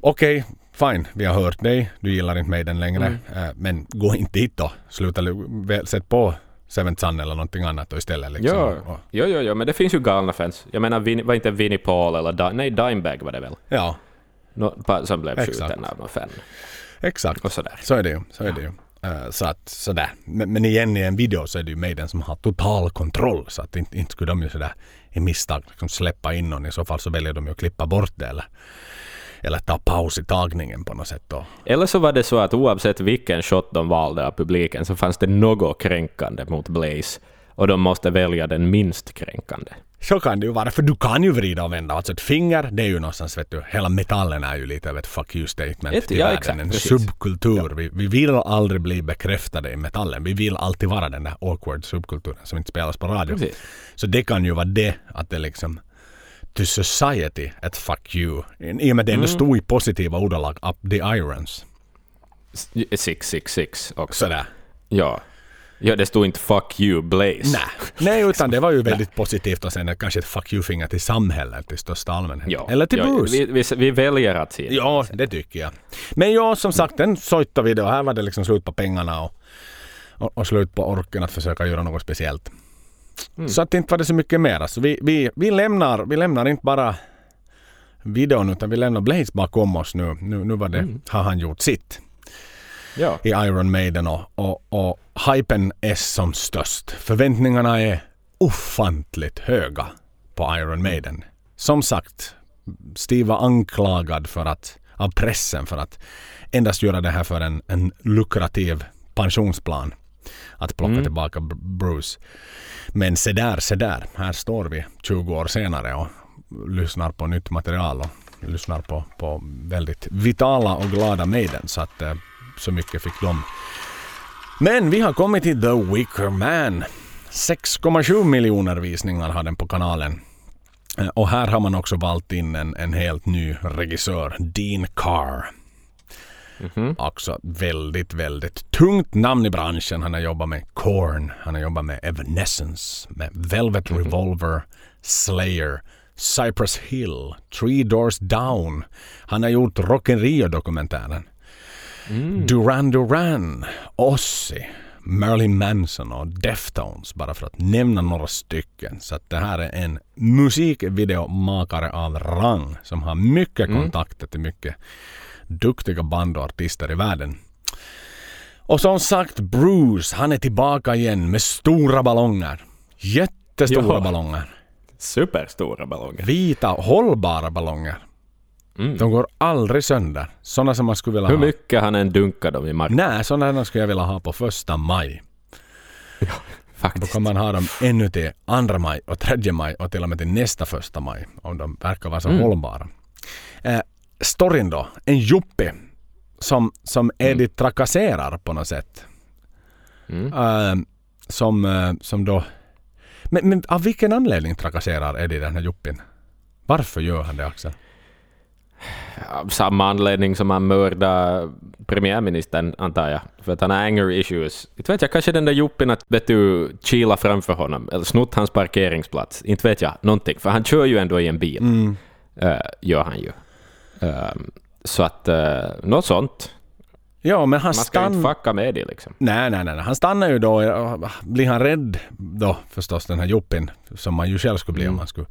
Okej, fine, vi har hört dig. Du gillar inte mig den längre. Mm. Eh, men gå inte dit då. Sluta, sätt på Seventh Sun eller någonting annat då istället. Liksom. Jo, Och- jo, jo, jo, men det finns ju galna fans. Jag menar, Vin, var inte Vinnie Paul eller Di- nej, Dimebag var det väl? ja, pa- som blev Exakt. skjuten av någon fan. exakt. Och sådär. Så är det ju. Så är det ju. Eh, så att sådär. Men, men igen i en video så är det ju Maiden som har total kontroll. Så att inte, inte skulle de ju sådär i misstag liksom släppa in någon. I så fall så väljer de ju att klippa bort det eller, eller ta paus i tagningen på något sätt. Då. Eller så var det så att oavsett vilken shot de valde av publiken så fanns det något kränkande mot Blaze och de måste välja den minst kränkande. Så kan det ju vara, för du kan ju vrida och vända. Alltså ett finger, det är ju någonstans, vet du, hela metallen är ju lite av ett fuck you statement Ett- i ja, världen. exakt, en precis. subkultur. Vi, vi vill aldrig bli bekräftade i metallen. Vi vill alltid vara den där awkward subkulturen som inte spelas på radio. Precis. Så det kan ju vara det, att det liksom to society, ett fuck you. I och med det Mm. stod i positiva ordalag, up the irons. 666 också. Sådär. Ja. Ja, det stod inte 'fuck you Blaze'. Nej. Nej, utan det var ju [LAUGHS] väldigt positivt och sen kanske ett fuck you-finger till samhället i största allmänhet. Ja. Eller till ja, Bruce. Vi, vi, vi väljer att se det. Ja, det tycker jag. Men ja, som sagt, en sojta video. Här var det liksom slut på pengarna och, och, och slut på orken att försöka göra något speciellt. Mm. Så att inte var det så mycket mer. Alltså, vi, vi, vi, lämnar, vi lämnar inte bara videon utan vi lämnar Blaze bakom oss nu. Nu, nu var det, Mm. har han gjort sitt Ja. i Iron Maiden och, och, och hypen är som störst. Förväntningarna är ofantligt höga på Iron Maiden. Som sagt, Steve var anklagad för att, av pressen för att endast göra det här för en, en lukrativ pensionsplan. Att plocka Mm. tillbaka Br- Bruce. Men se där, se där. Här står vi 20 år senare och lyssnar på nytt material och lyssnar på, på väldigt vitala och glada Maiden. Så att eh, så mycket fick de. Men vi har kommit till The Wicker Man. 6,7 miljoner visningar har den på kanalen. Eh, Och här har man också valt in en, en helt ny regissör, Dean Carr. Mhm. Också väldigt, väldigt tungt namn i branschen. Han har jobbat med Korn, han har jobbat med Evanescence, med Velvet Revolver, Slayer, Cypress Hill, Three Doors Down. Han har gjort Rock in Rio-dokumentären. Duran Duran, Ozzy, Marilyn Manson och Deftones bara för att nämna några stycken. Så att det här är en musikvideomakare av rang som har mycket kontakter till mycket duktiga band och artister i världen. Och som sagt, Bruce, han är tillbaka igen med stora ballonger. Jättestora Ja. ballonger. Superstora ballonger. Vita, hållbara ballonger. Mm. De går aldrig sönder. Sådana som man skulle vilja Hur ha. mycket han än dunkar dem i marken. Nej, sådana skulle jag vilja ha på första maj. Då Faktiskt. kan man ha dem ännu till andra maj och tredje maj och till och med till nästa första maj. Om de verkar vara så Mm. hållbara. Eh, storyn då. En juppie som, som Eddie trakasserar på något sätt. Mm. Eh, som, eh, som då... Men, men av vilken anledning trakasserar Eddie den här juppien? Varför gör han det Axel? Av samma anledning som han mördade premiärministern, antar jag. För att han har anger issues. Inte vet jag, kanske den där juppin att vet du, kila framför honom, eller snott hans parkeringsplats. Inte vet jag, någonting. För han kör ju ändå i en bil. Mm. Eh, gör han ju. Ehm, så att, uh, något sånt. Ja, men han Man ska ju inte fucka med det liksom. Nej, nej, nej. Han stannar ju då. och Blir han rädd då förstås den här juppin som man ju själv skulle bli om Mm. man skulle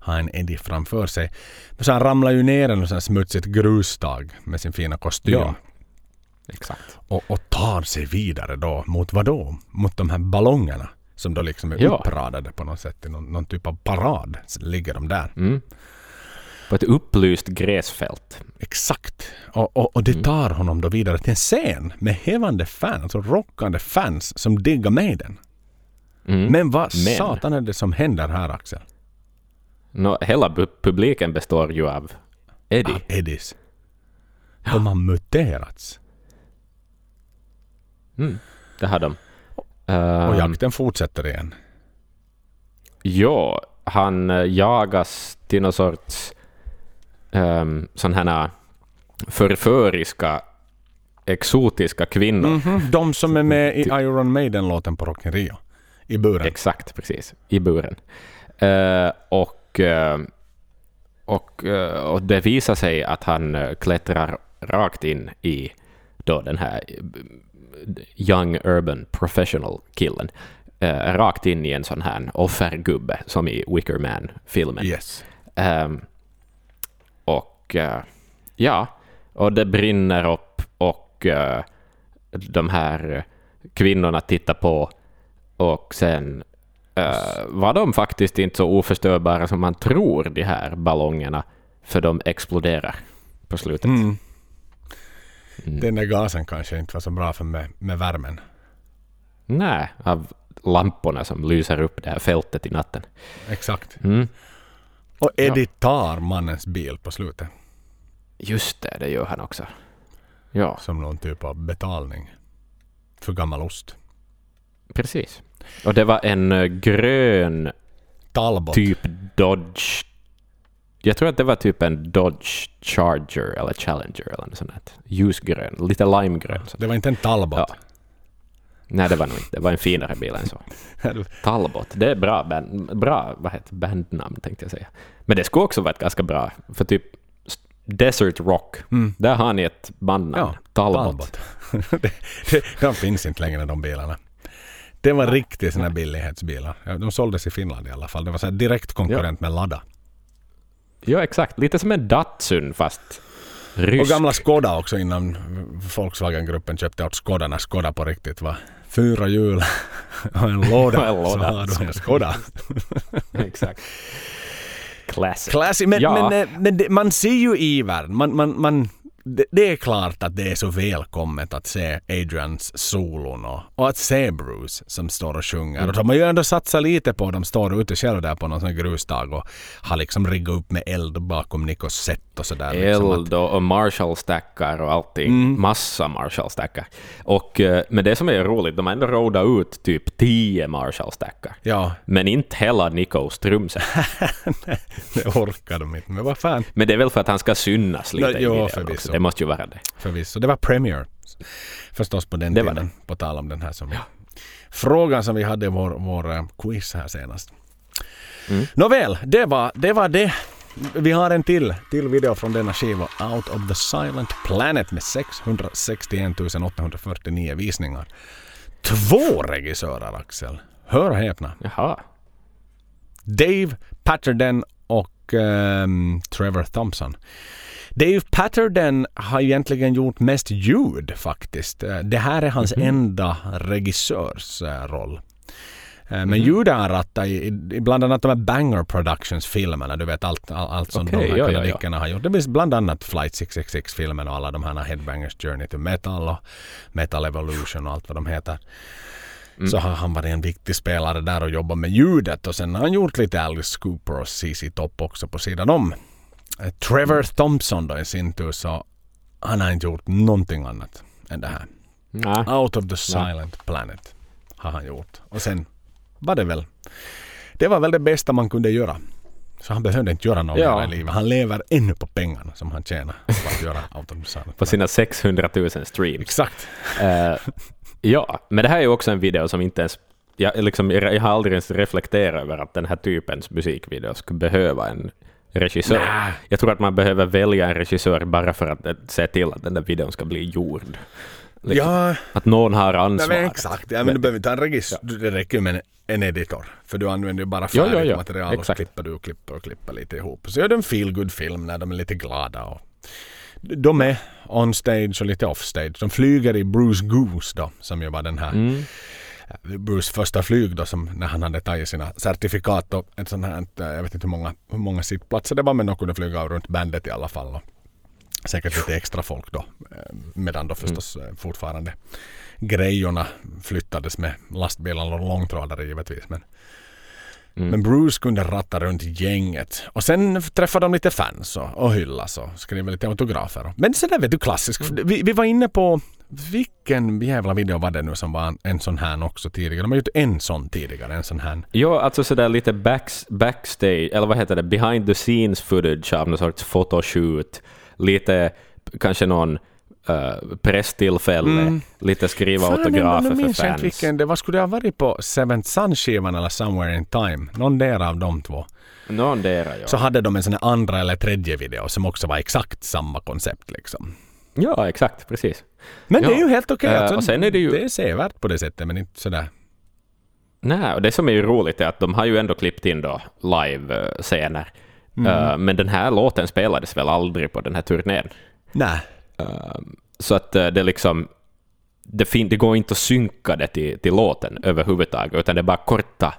ha en Eddie framför sig. Men så han ramlar ju ner en sån smutsigt grustag med sin fina kostym. Ja. Exakt. Och, och tar sig vidare då mot vad då? Mot de här ballongerna som då liksom är Ja. uppradade på något sätt i någon, någon typ av parad. Så ligger de där. Mm. På ett upplyst gräsfält. Exakt. Och, och, och det Mm. tar honom då vidare till en scen med hävande fans, alltså rockande fans som diggar Maiden. Mm. Men vad Men- satan är det som händer här Axel? Nå, hela publiken består ju av Eddie. Ah, Eddies. De har muterats. Mm. Det har de. Och Ehm, jakten fortsätter igen. Ja, han eh, jagas till någon sorts um, här förföriska, exotiska kvinnor. Mhm, De som är med i Iron Maiden-låten på Rock Rio. I buren. Exakt, precis. I buren. Eh, och, eh, och, eh, och det visar sig att han eh, klättrar rakt in i då den här eh, young urban professional killen. Eh, rakt in i en sån här offergubbe som i Wicker Man-filmen. Yes. Ehm, och eh, ja, och det brinner upp och eh, de här kvinnorna tittar på och sen eh, var de faktiskt inte så oförstörbara som man tror, de här ballongerna, för de exploderar på slutet. Mm. Mm. Den där gasen kanske inte var så bra för med, med värmen. Nej, av lamporna som lyser upp det här fältet i natten. Exakt. Mm. Och Eddie tar mannens bil på slutet. Just det, det gör han också. Ja, Som någon typ av betalning. För gammal ost. precis. Och det var en eh, grön Talbot. typ Dodge. Jag tror att det var typ en Dodge Charger eller Challenger eller något sånt. där. Ljusgrön, lite limegrön. Så. Det var inte en Talbot. Ja. Nej, det var nog inte. Det var en finare bil än så. [LAUGHS] Talbot, det är bra, band, bra vad heter bandnamn tänkte jag säga. Men det skulle också vara ett ganska bra, för typ Desert Rock, Mm. där har ni ett bandnamn. Ja, Talbot. [LAUGHS] det, det, de finns inte längre de bilarna. Det var riktigt såna här billighetsbilar. Ja, De såldes i Finland i alla fall. Det var så direkt konkurrent med Lada. Ja, exakt. Lite som en Datsun fast rysk. Och gamla Skoda också innan Volkswagen-gruppen köpte åt Skoda när Skoda på riktigt var fyra hjul och en låda. Och [LAUGHS] en låda. Så har du en Skoda. [LAUGHS] exakt. [LAUGHS] Classic. Classy, men, Ja. men, eh, men man ser ju ivern. Man, man, man, det, det är klart att det är så välkommet att se Adrians solon och, och att se Bruce som står och sjunger. Mm. Och de har ju ändå satsat lite på, de står ute själv där på någon sån grustag och har liksom riggat upp med eld bakom Nikos set och sådär. Liksom Eld och, och Marshall-stackar och allting. Massa Marshall-stackar. Och, eh, men det som är roligt, de har ändå rådat ut typ 10 Marshall-stackar. ja, Men inte hela Nikos trumset. [LAUGHS] det orkar de inte. Men vad fan, Men det är väl för att han ska synas lite Ja, i jo, förvisso. Det måste ju vara det. förvisso. Det var Premiere förstås på den Det tiden. På tal om den här som frågan som vi hade i vår, vår eh, quiz här senast. Mm. Nåväl, det var, det var det. Vi har en till, till video från denna skiva. Out of the Silent Planet med 661 849 visningar. Två regissörer, Axel. Hör och häpna. Jaha. Dave Patterden och ehm, Trevor Thompson. Dave Patterden har egentligen gjort mest ljud faktiskt. Eh, Det här är hans enda regissörsroll. Eh, Men ljudet har han rattat i, bland annat de här Banger Productions-filmerna. Du vet allt, all, allt som Okej, de här ja, ja, ja. kanadickerna har gjort. Det finns bland annat Flight 666-filmen och alla de här Headbangers Journey to Metal och Metal Evolution och allt vad de heter. Mm. Så har han varit en viktig spelare där och jobbat med ljudet och sen har han gjort lite Alice Cooper och CC Top också på sidan om. Eh, Trevor Thompson då i sin tur så han har inte gjort någonting annat än det här. Nej. Out of the Silent Planet har han gjort. Och sen var det väl det var väl det bästa man kunde göra. Så han behövde inte göra något Ja. i livet. Han lever ännu på pengarna som han tjänar på att göra [LAUGHS] Out of the Silent På sina 600 000 streams. Exakt. Eh, ja, men det här är ju också en video som inte ens... Jag, liksom, jag har aldrig ens reflekterat över att den här typens musikvideo skulle behöva en regissör. Nä. Jag tror att man behöver välja en regissör bara för att eh, se till att den där videon ska bli gjord. Liksom. Ja, Att någon har ansvar. men exakt. Ja, men du behöver inte en regissör. Det räcker med en, editor. För du använder ju bara Ja, färdigt ja, ja. material och så Exakt. klipper du och klipper och klipper lite ihop. Så gör du en feel good film när de är lite glada. Och de är on stage och lite off stage. De flyger i Bruce Goose då, som ju var den här Mm. Bruce första flyg då som när han hade tagit sina certifikat och ett sånt här, eh, jag vet inte hur många, hur många sittplatser det var men de kunde flyga runt bandet i alla fall. Säkert lite extra folk då. eh, Medan då förstås eh, fortfarande grejorna flyttades med lastbilar och långtradare givetvis. Men, Mm. men Bruce kunde ratta runt gänget. Och sen träffade de lite fans och, och hyllas och skrev lite autografer. Men så där vet du klassiskt. Vi, vi var inne på vilken jävla video var det nu som var en, sån här också tidigare? De har gjort en sån tidigare, en sån här. Ja, alltså sådär lite backs, backstage, eller vad heter det, behind the scenes footage av någon sorts photoshoot, lite kanske någon uh, presstillfälle, Mm. lite skriva Fan, autografer för jag inte fans. vilken det var. Skulle det ha varit på Seventh Sun-skivan eller Somewhere in Time? Någon där av de två. Någon där, ja. Så hade de en sån här andra eller tredje video som också var exakt samma koncept liksom. Ja, exakt, precis. Men Ja. det är ju helt okej. Eh, alltså, och sen är det ju- det är sevärt på det sättet men inte sådär. Nej, och det som är ju roligt är att de har ju ändå klippt in då live-scener. Mm. Uh, men den här låten spelades väl aldrig på den här turnén. Nej. Så att det liksom... Det, det går inte att synka det till, till låten överhuvudtaget, utan det är bara korta,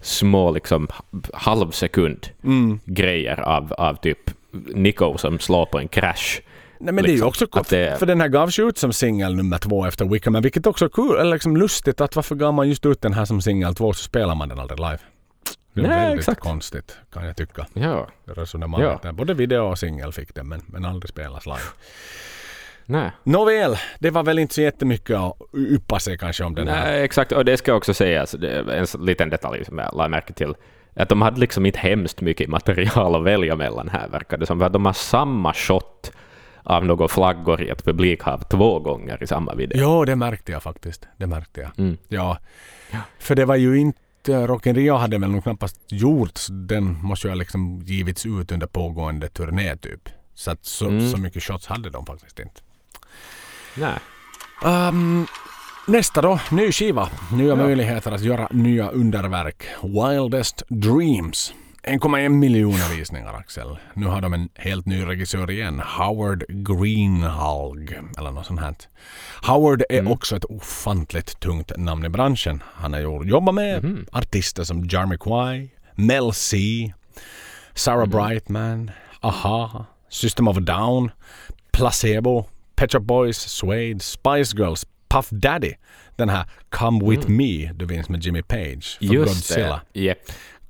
små liksom halvsekund Mm. grejer av, av typ Nico som slår på en crash. Nej men det är ju Liksom, också att det- För den här gavs ju ut som singel nummer två efter Wickerman. Vilket också är kul, eller liksom lustigt att varför gav man just ut den här som singel två så spelar man den aldrig live. Det är Nej, väldigt exakt. konstigt kan jag tycka. Ja, Resonemanget Ja. Både video och singel fick den men, men aldrig spelas live. nej. Nåväl, det var väl inte så jättemycket att yppa sig kanske om den här. Nej, exakt. Och det ska också sägas, det är en liten detalj som jag lade märke till, att de hade liksom inte hemskt mycket material att välja mellan här, verkar det som. För att de har samma shot av några flaggor i ett publikhav två gånger i samma video. Jo, det märkte jag faktiskt. Det märkte jag. Mm. Ja. För det var ju inte Rock in Rio hade väl nog knappast gjorts. Den måste ju ha liksom givits ut under pågående turné typ. Så att så, Mm. så mycket shots hade de faktiskt inte. Nej. Ehm, nästa då, ny skiva. Nya Ja. möjligheter att göra nya underverk. Wildest Dreams. 1,1 miljoner visningar Axel. Nu har de en helt ny regissör igen. Howard Greenhalg. Eller något sånt här. Howard är Mm. också ett ofantligt tungt namn i branschen. Han har jobbat med Mhm. artister som Jarmiquai, Mel C, Sarah Mhm. Brightman, Aha, System of a Down, Placebo, Pet Shop Boys, Suede, Spice Girls, Puff Daddy. Den här Come With Me du minns med Jimmy Page från Mm. Just Godzilla. det. Yep.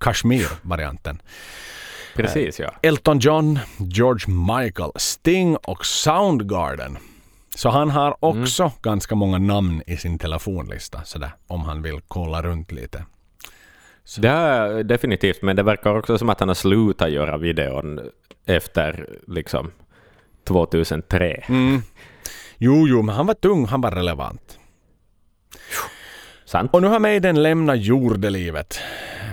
Kashmir-varianten. Precis, ja. Elton John, George Michael, Sting och Soundgarden. Så han har Mm. också ganska många namn i sin telefonlista sådär, om han vill kolla runt lite. Det är definitivt, men det verkar också som att han har slutat göra videon efter liksom 2003. Mm. Jo, jo, men han var tung, han var relevant. Sant? Och nu har Maiden lämnat jordelivet,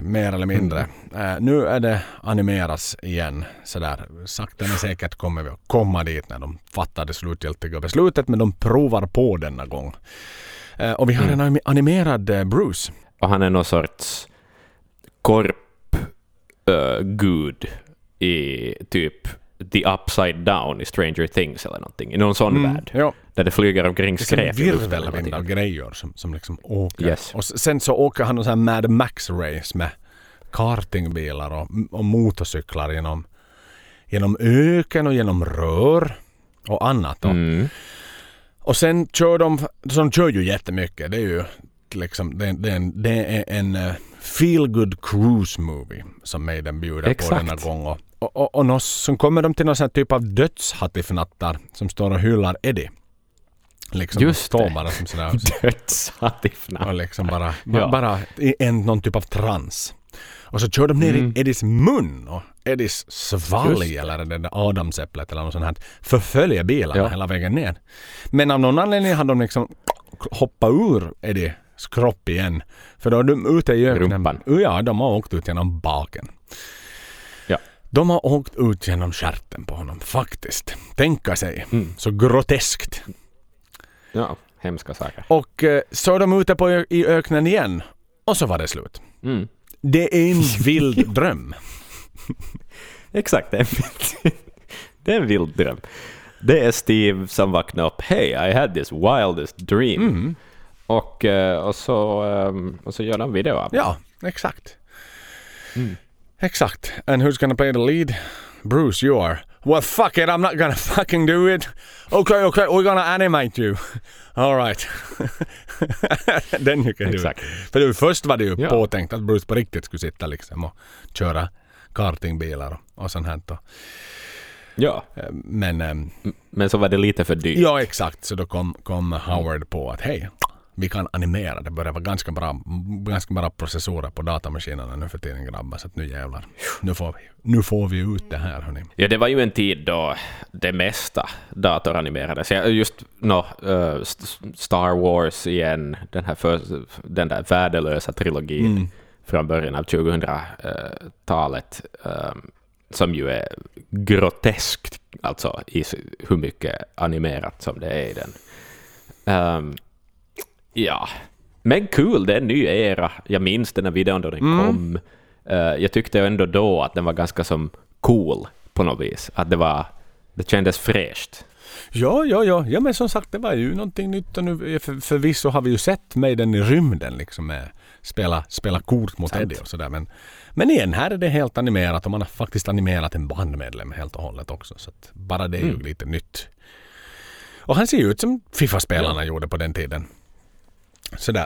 mer eller mindre. Eh, nu är det animeras igen. Sådär sakta men säkert kommer vi att komma dit när de fattar det slutgiltiga beslutet. Men de provar på denna gång. Eh, och vi har en anim- animerad eh, Bruce. Och han är någon sorts korpgud i typ The Upside Down i Stranger Things eller någonting. I någon sån värld. Ja. Där det flyger omkring Det är en skräp virvelvind av grejer som, som liksom åker. Yes. Och sen så åker han någon sån här Mad Max-race med kartingbilar och, och motorcyklar genom, genom öken och genom rör och annat. Då. Mm. Och sen kör de, så de kör ju jättemycket. Det är ju liksom, det, det, är en, det är en uh, feel good cruise movie som Maiden bjuder på Exakt. denna gång. Och, och, och, och så kommer de till någon sån typ av dödshattifnattar som står och hyllar Eddie. Liksom Just det. bara som sådär [LAUGHS] Dödshattifna. och liksom bara, Ja. bara i en, någon typ av trans. Och så kör de ner Mm. i Eddies mun och Eddies svalg eller det där adamsäpplet eller något sånt här förföljer bilarna Ja. hela vägen ner. Men av någon anledning har de liksom hoppat ur Eddies kropp igen. För då är de ute i öknen. Rumpan. Ja, de har åkt ut genom baken. De har åkt ut genom stjärten på honom faktiskt. Tänka sig. Mm. Så groteskt. Ja, hemska saker. Och eh, så är de ute på, i öknen igen. Och så var det slut. Mm. Det är en vild [LAUGHS] dröm. Exakt, det är, en vild, [LAUGHS] det är en vild dröm. Det är Steve som vaknar upp. Hey, I had this wildest dream. Mm. Och, eh, och, så, ehm, och så gör de video av det. Ja, exakt. Exakt. And who's gonna play the lead? Bruce, you are. Well, fuck it, I'm not gonna [LAUGHS] fucking do it. Okay, okay, we're gonna animate you. [LAUGHS] All right. [LAUGHS] Den you can do Exakt. it. För först var det ju Ja. påtänkt att Bruce på riktigt skulle sitta liksom och köra kartingbilar och, sånt här. Ja, Eh, Men ehm, men så var det lite för dyrt. Ja, exakt. Så då kom, kom Howard på att hej, vi kan animera. Det börjar vara ganska bra, ganska bra processorer på datamaskinerna nu för tiden grabbar. Så att nu jävlar. Nu får vi, nu får vi ut det här hörni. Ja, det var ju en tid då det mesta datoranimerades. Just no, eh, St- Star Wars igen, den, här för, den där värdelösa trilogin Mm. från början av 2000-talet, eh, som ju är groteskt, alltså i hur mycket animerat som det är i den. Ehm, ja, men kul, det är en ny era. Jag minns den här videon då den Mm. kom. Eh, jag tyckte ändå då att den var ganska som cool på något vis. Att det var, det kändes fräscht. Ja, ja, ja. Ja, men som sagt, det var ju någonting nytt och nu för, förvisso har vi ju sett mig den i rymden liksom med spela, spela kort mot. Eddie och sådär. Men, men igen, här är det helt animerat och man har faktiskt animerat en bandmedlem helt och hållet också. Så bara det är ju Mm. lite nytt. Och han ser ju ut som Fifa-spelarna gjorde på den tiden. Sådär.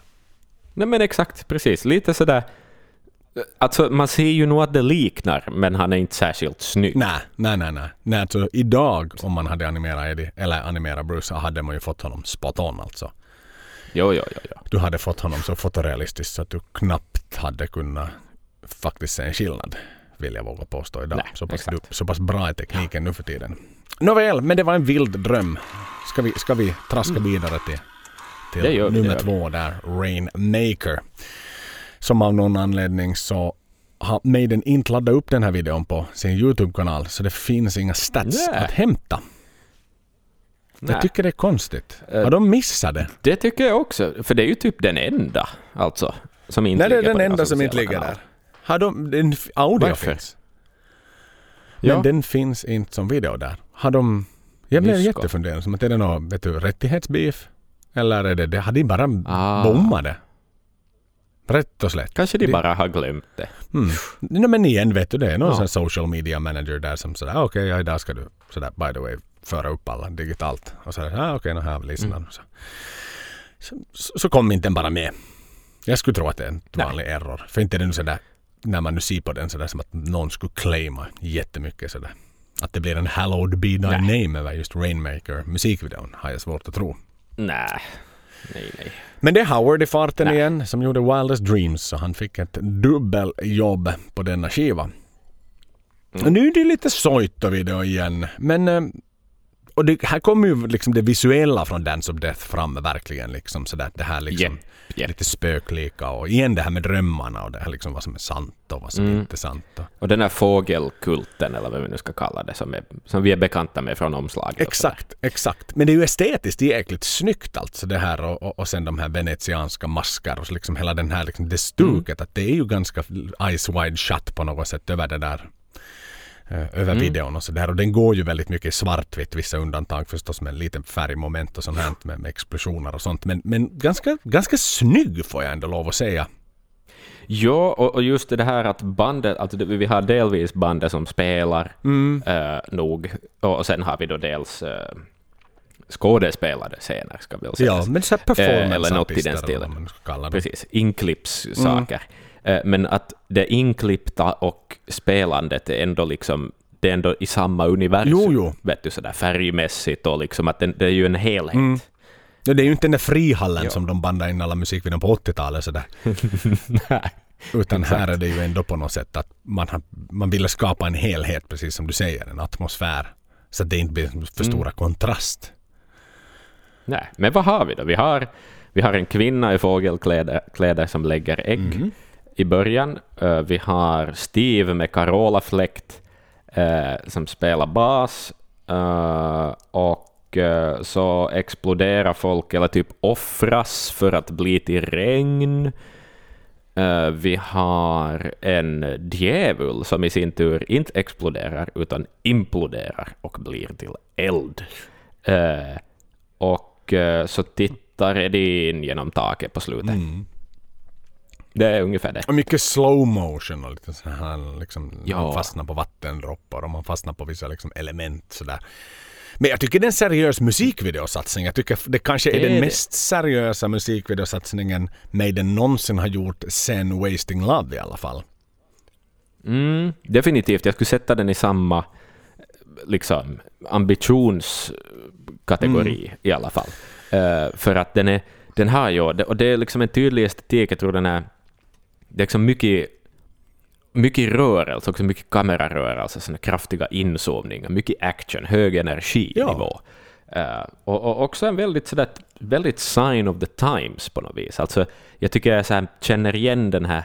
Nej men exakt, precis. Lite sådär... Alltså man ser ju nog att det liknar, men han är inte särskilt snygg. Nej, nej, nej, nej. nej alltså, idag om man hade animerat Eddie, eller animerat Bruce, så hade man ju fått honom spot on alltså. Jo, jo, jo, jo. Du hade fått honom så fotorealistiskt så att du knappt hade kunnat faktiskt se en skillnad. Vill jag våga påstå idag. Nej, så, pass, du, så pass bra är tekniken nu för tiden. Nåväl, men det var en vild dröm. Ska vi, ska vi traska vidare till, Det till gör vi, det nummer gör vi. två där, Rainmaker. Som av någon anledning så har Maiden inte laddat upp den här videon på sin YouTube-kanal så det finns inga stats Nej. att hämta. Jag Nej. tycker det är konstigt. Eh, Har de missat det? Det tycker jag också, för det är ju typ den enda, alltså, som inte Nej, det är den enda som inte ligger där. Har de, den, audio Varför? finns. Men Ja. den finns inte som video där. Har de... Jag blev att är det något vet du, rättighetsbeef? Eller är det det? De bara Ah. bommat det? Rätt och slätt. Kanske de Det- bara har glömt det. Mm. No, men igen vet du, det är någon Ja. social media manager där som sådär okej, okay, ja, idag ska du sådär by the way föra upp alla digitalt. Och sådär, ah, okej, okay, här har vi listan. Mm. Så, så, så kom inte den bara med. Jag skulle tro att det är en Nej. vanlig error. För inte är det nu sådär, när man nu ser på den sådär som att någon skulle claima jättemycket sådär. Att det blir en hallowed be thy Nej. name över just Rainmaker musikvideon har jag svårt att tro. Nej, nej, nej. Men det är Howard i farten Nej. igen som gjorde Wildest Dreams så han fick ett dubbeljobb på denna skiva. Mm. Nu är det lite Soito-video igen men eh, och det, här kommer ju liksom det visuella från Dance of Death fram verkligen. Liksom, sådär, det här liksom Yep, yep. lite spöklika och igen det här med drömmarna och det här liksom vad som är sant och vad som Mm. inte är sant. Och, Och den här fågelkulten, eller vad vi nu ska kalla det, som, är, som vi är bekanta med från omslaget. exakt, exakt. Men det är ju estetiskt jäkligt snyggt alltså det här och, och, och sen de här venetianska masker och så liksom hela den här liksom det stuket att det är ju ganska eyes wide shut på något sätt över det där eh, över videon och sådär. Och den går ju väldigt mycket i svartvitt, vissa undantag förstås med lite färgmoment och sånt här med, med explosioner och sånt. Men, men ganska, ganska snygg får jag ändå lov att säga. Ja, och, just det här att bandet, alltså vi har delvis bandet som spelar eh, nog, och, sen har vi då dels eh, skådespelade scener, ska vi väl säga. Ja, men så här Eh, performance eller något i den stilen. Precis, inklippssaker. Eh, Men att det inklippta och spelandet är ändå liksom det är ändå i samma universum. Jo, jo. Vet du, sådär färgmässigt och liksom att det, det är ju en helhet. Ja, det är ju inte den där frihallen Ja. som de bandade in alla musikvideor på 80-talet sådär. [LAUGHS] Nej. Utan här är det ju ändå på något sätt att man, har, man ville skapa en helhet, precis som du säger, en atmosfär. Så att det inte blir för stora kontrast. Nej, men vad har vi då? Vi har, vi har en kvinna i fågelkläder kläder som lägger ägg i början. Eh, vi har Steve med Carola-fläkt eh, som spelar bas. Eh, och eh, så exploderar folk, eller typ offras för att bli till regn. Vi har en djävul som i sin tur inte exploderar utan imploderar och blir till eld. Och så tittar Edin genom taket på slutet. Mm. Det är ungefär det. Och mycket slow motion och lite så här liksom, Ja. man fastnar på vattendroppar och man fastnar på vissa liksom element sådär. Men jag tycker det är en seriös musikvideosatsning. Jag tycker det kanske är Det är den det. mest seriösa musikvideosatsningen Maiden någonsin har gjort sen Wasting Love i alla fall. Mm, definitivt. Jag skulle sätta den i samma liksom, ambitionskategori Mm. i alla fall. Eh, för att den, är, den har ju, och det är liksom en tydlig estetik, jag tror den är, det är liksom mycket, mycket rörelse, också mycket kamerarörelse, såna kraftiga inzoomningar, mycket action, hög energinivå. Eh, och, och också en väldigt, sådär, väldigt sign of the times på något vis. Alltså, jag tycker jag så här, känner igen den här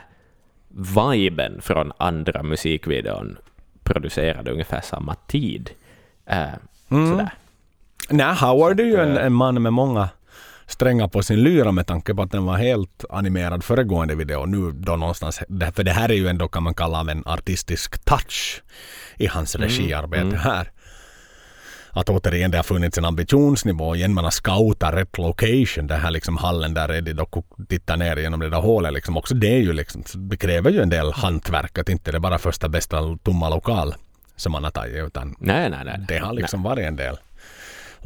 viben från andra musikvideon producerade ungefär samma tid. Eh, Sådär. Nej, Howard är ju en, en man med många strängar på sin lyra med tanke på att den var helt animerad föregående video. Nu då någonstans, för det här är ju ändå kan man kalla av en artistisk touch i hans regiarbete här. Att återigen det har funnits en ambitionsnivå igen. Man har scoutat rätt location. Den här liksom hallen där Eddie då tittar ner genom det där hålet. Liksom. Också det är ju liksom, det kräver ju en del hantverk. Att inte det är bara första bästa tomma lokal som man har tagit. Utan Nej, nej, nej. det har liksom varit en del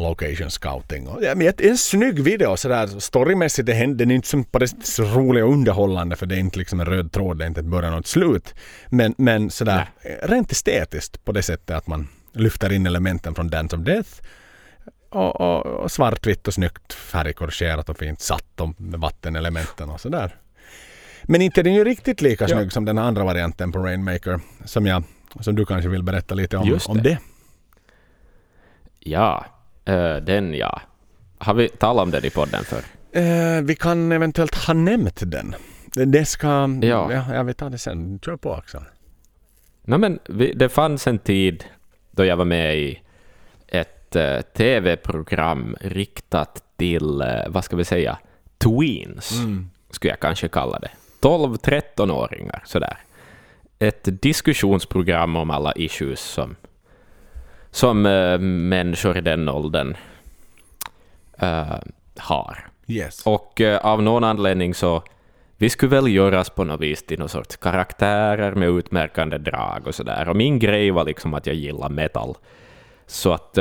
location scouting. Och, ja, men ett- en snygg video sådär storymässigt. Det händer, den är inte som på det så rolig och underhållande för det är inte liksom en röd tråd, det är inte ett början och ett slut. Men, men sådär rent estetiskt på det sättet att man lyfter in elementen från Dance of Death och, och, och svartvitt och snyggt färgkorrigerat och fint satt och med vattenelementen och sådär. Men inte är den ju riktigt lika Ja. snygg som den andra varianten på Rainmaker som, jag, som du kanske vill berätta lite om, Just om det. det. Ja, eh, den ja. Har vi talat om den i podden för? Eh, vi kan eventuellt ha nämnt den. Det- ska... Ja. Ja, jag vet ta det sen. Kör på Axel. No, men vi, det fanns en tid då jag var med i ett eh, tv-program riktat till, vad ska vi säga, tweens, skulle jag kanske kalla det. 12-13-åringar, sådär. Ett diskussionsprogram om alla issues som, som eh, människor i den åldern eh, har. Yes. Och eh, av någon anledning så vi skulle väl göras på något vis till någon sorts karaktärer med utmärkande drag och sådär. Och min grej var liksom att jag gillar metal. Så att...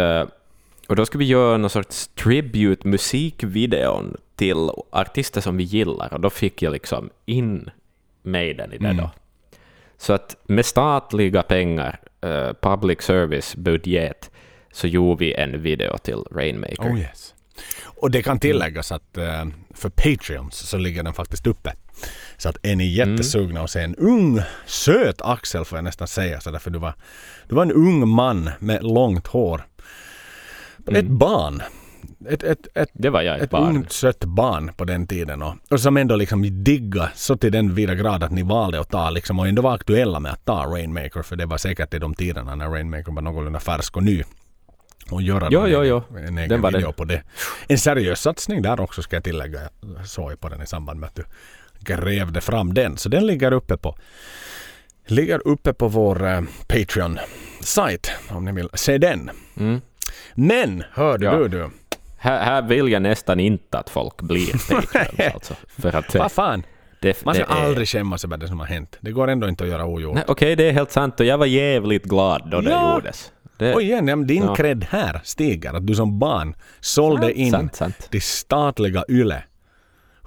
och då skulle vi göra någon sorts tribute musikvideon till artister som vi gillar. Och då fick jag liksom in Maiden i det då. Så att med statliga pengar, eh, public service budget, så gjorde vi en video till Rainmaker. Oh yes. Och det kan tilläggas att eh, för Patreons så ligger den faktiskt uppe. Så att är ni jättesugna att se en ung, söt Axel får jag nästan säga så därför du var, du var en ung man med långt hår. Ett barn. Ett, ett, ett, Det var jag ett, ett barn. ungt sött barn på den tiden och, och som ändå liksom digga så till den vida grad att ni valde att ta liksom och ändå var aktuella med att ta Rainmaker för det var säkert i de tiderna när Rainmaker var någorlunda färsk och ny. Och göra Jo, jo, jo. en egen Den video det. på det. En seriös satsning där också ska jag tillägga. Jag såg ju på den i samband med att du grävde fram den. Så den ligger uppe på ligger uppe på vår eh, Patreon-sajt om ni vill se den. Mm. Men hörde Ja. du du, Här, här vill jag nästan inte att folk blir [LAUGHS] Patreons alltså. För att vad fan? det, Man det ska är- aldrig skämmas över det som har hänt. Det går ändå inte att göra ogjort. Okej, det är helt sant och jag var jävligt glad då det Ja. gjordes. Det, Och igen, din Ja. cred här stiger. Att du som barn sålde Sant, in sant, sant. det statliga YLE.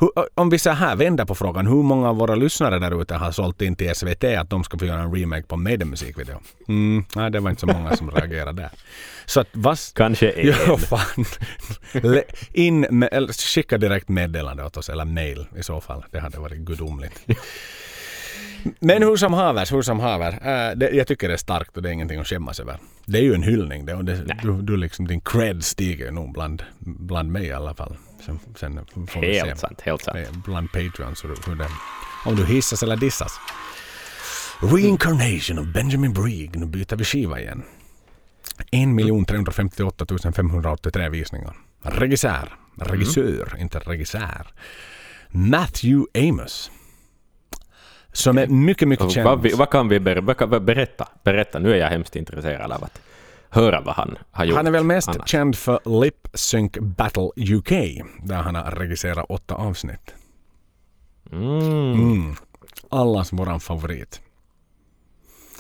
Hur, om vi så här vänder på frågan, hur många av våra lyssnare där ute har sålt in till SVT att de ska få göra en remake på Maiden musikvideo? Mm, nej, det var inte så många som reagerade där. Så att vad... Kanske [LAUGHS] en. Jo, fan. In med, eller skicka direkt meddelande åt oss, eller mail i så fall. Det hade varit gudomligt. Men hur som haver, hur som haver. Äh, det, jag tycker det är starkt och det är ingenting att skämmas över. Det är ju en hyllning. Det, och det, du, du liksom, din cred stiger nog bland, bland mig i alla fall. Sen, sen får vi se Helt sant, helt sant. bland Patreons hur, det, om du hissas eller dissas. Reincarnation of Benjamin Brieg. Nu byter vi skiva igen. 1 358 583 visningar. Regissör. Regissör, inte regissör. Matthew Amos. Som är mycket, mycket känd. Vad, vad kan vi ber, berätta? Berätta, nu är jag hemskt intresserad av att höra vad han har gjort. Han är väl mest annars. känd för Lip Sync Battle UK, där han har regisserat åtta avsnitt. Mm. Mm. Allas våran favorit.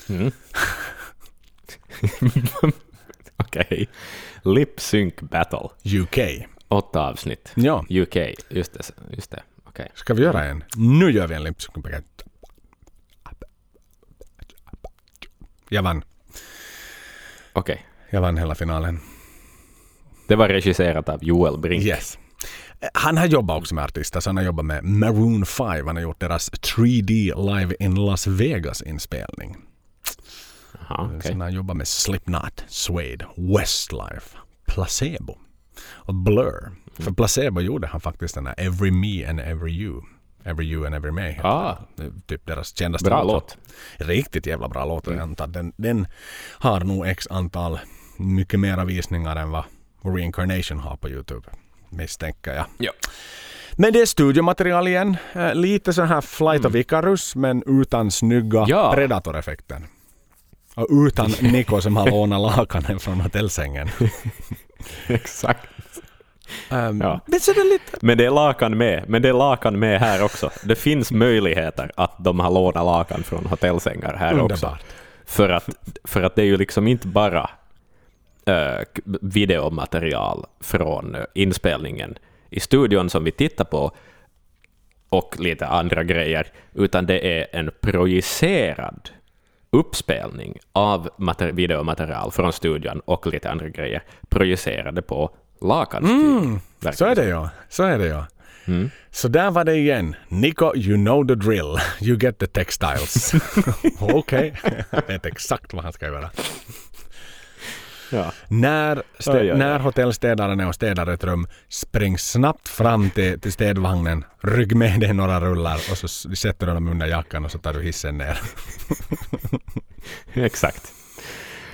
Mm. [LAUGHS] Okej. Lip Sync Battle. UK. Åtta avsnitt. Ja, UK, just det. Just det. Okej. ska vi göra en? Nu gör vi en Lip Sync Battle. Jag vann. Okej. Jag vann hela finalen. Det var regisserat av Joel Brink. Yes. Han har jobbat också med artister. Så han har jobbat med Maroon 5. Han har gjort deras 3D Live in Las Vegas inspelning. Jaha, okej. Sen har han jobbat med Slipknot, Suede, Westlife, Placebo och Blur. För Placebo gjorde han faktiskt den här Every Me and Every You. Every You and Every Me. Ah. Typ deras kändaste Bra låt. Riktigt jävla bra låt. och Jag antar att den, den har nog x antal mycket mera visningar än vad Reincarnation har på Youtube. Misstänker jag. Ja. Men det är studiomaterial igen. Eh, Lite så här Flight of Icarus men utan snygga Mm. Ja. Predator-effekten. Och utan Niko som har lånat lakanen från hotellsängen. [LAUGHS] Exakt. Um, Ja. Men så det lite... Men det är lakan med. Men det är lakan med här också. Det finns möjligheter att de har lånat lakan från hotellsängar här också. Underbart. För att, för att det är ju liksom inte bara äh, videomaterial från äh, inspelningen i studion som vi tittar på och lite andra grejer, utan det är en projicerad uppspelning av mater- videomaterial från studion och lite andra grejer projicerade på lakanstyg. Mm, så är det ja. Så är det ja. Mm. Så där var det igen. Nico, you know the drill. You get the textiles. [LAUGHS] Okej. [LAUGHS] Jag vet exakt vad han ska göra. Ja. När, stä- Oj, oj, oj. när hotellstädaren är och städar ett rum, spring snabbt fram till, till städvagnen, rygg med dig några rullar och så sätter du dem under jackan och så tar du hissen ner. [LAUGHS] Exakt.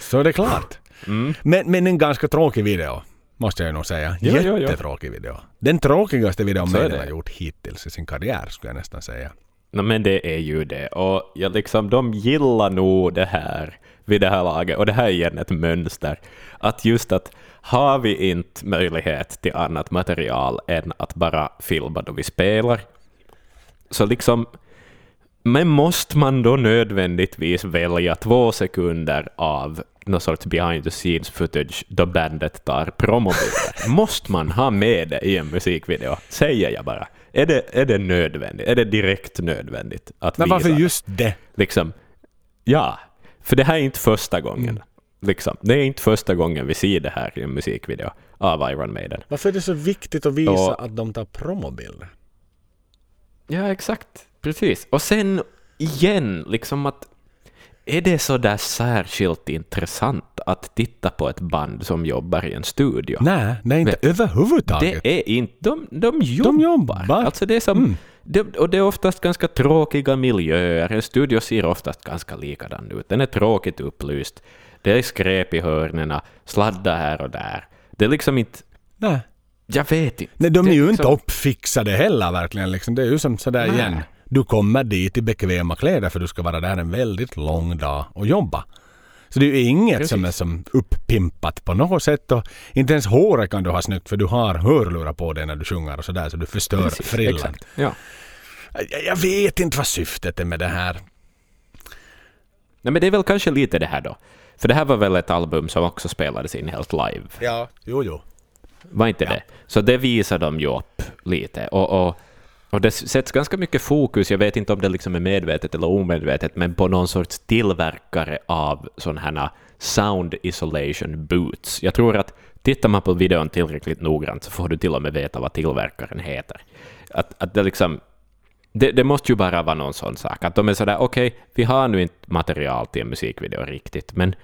Så är det klart. Mm. Men, men en ganska tråkig video. Måste jag nog säga. Jo, jo, jo. Jättetråkig video. Den tråkigaste videon det. har gjort hittills i sin karriär skulle jag nästan säga. No, men det är ju det. Och jag liksom, de gillar nog det här vid det här laget. Och det här är igen ett mönster. Att just att har vi inte möjlighet till annat material än att bara filma då vi spelar, så liksom men måste man då nödvändigtvis välja två sekunder av någon sorts behind the scenes footage då bandet tar promobilder? [LAUGHS] måste man ha med det i en musikvideo? Säger jag bara. Är det, är det nödvändigt? Är det direkt nödvändigt att Men visa varför det? just det? Liksom, ja, för det här är inte första gången. Liksom. Det är inte första gången vi ser det här i en musikvideo av Iron Maiden. Varför är det så viktigt att visa Och- att de tar promobilder? Ja, exakt. Precis. Och sen igen, liksom att är det så där särskilt intressant att titta på ett band som jobbar i en studio? Nej, nej inte överhuvudtaget. Det är inte... De, de jobbar. jobbar. Alltså det är som... Mm. Det, och det är oftast ganska tråkiga miljöer. En studio ser oftast ganska likadan ut. Den är tråkigt upplyst. Det är skräp i hörnen, sladdar här och där. Det är liksom inte... Nej. Jag vet inte. Nej, de är ju liksom- inte uppfixade heller verkligen. Liksom. Det är ju som sådär Nej. igen. Du kommer dit i bekväma kläder för du ska vara där en väldigt lång dag och jobba. Så det är ju inget Precis. som är som uppimpat på något sätt. Och inte ens håret kan du ha snyggt för du har hörlurar på dig när du sjunger och sådär så du förstör Precis, frillan. Ja. Jag, jag vet inte vad syftet är med det här. Nej, men det är väl kanske lite det här då. För det här var väl ett album som också spelades in helt live. Ja, jo, jo. Var inte det? Så det visar de ju upp lite. Och, och, och det sätts ganska mycket fokus, jag vet inte om det liksom är medvetet eller omedvetet, men på någon sorts tillverkare av sådana här sound isolation boots. Jag tror att tittar man på videon tillräckligt noggrant så får du till och med veta vad tillverkaren heter. Att, att det liksom... Det, det måste ju bara vara någon sån sak, att de är sådär okej, vi har nu inte material till en musikvideo riktigt, men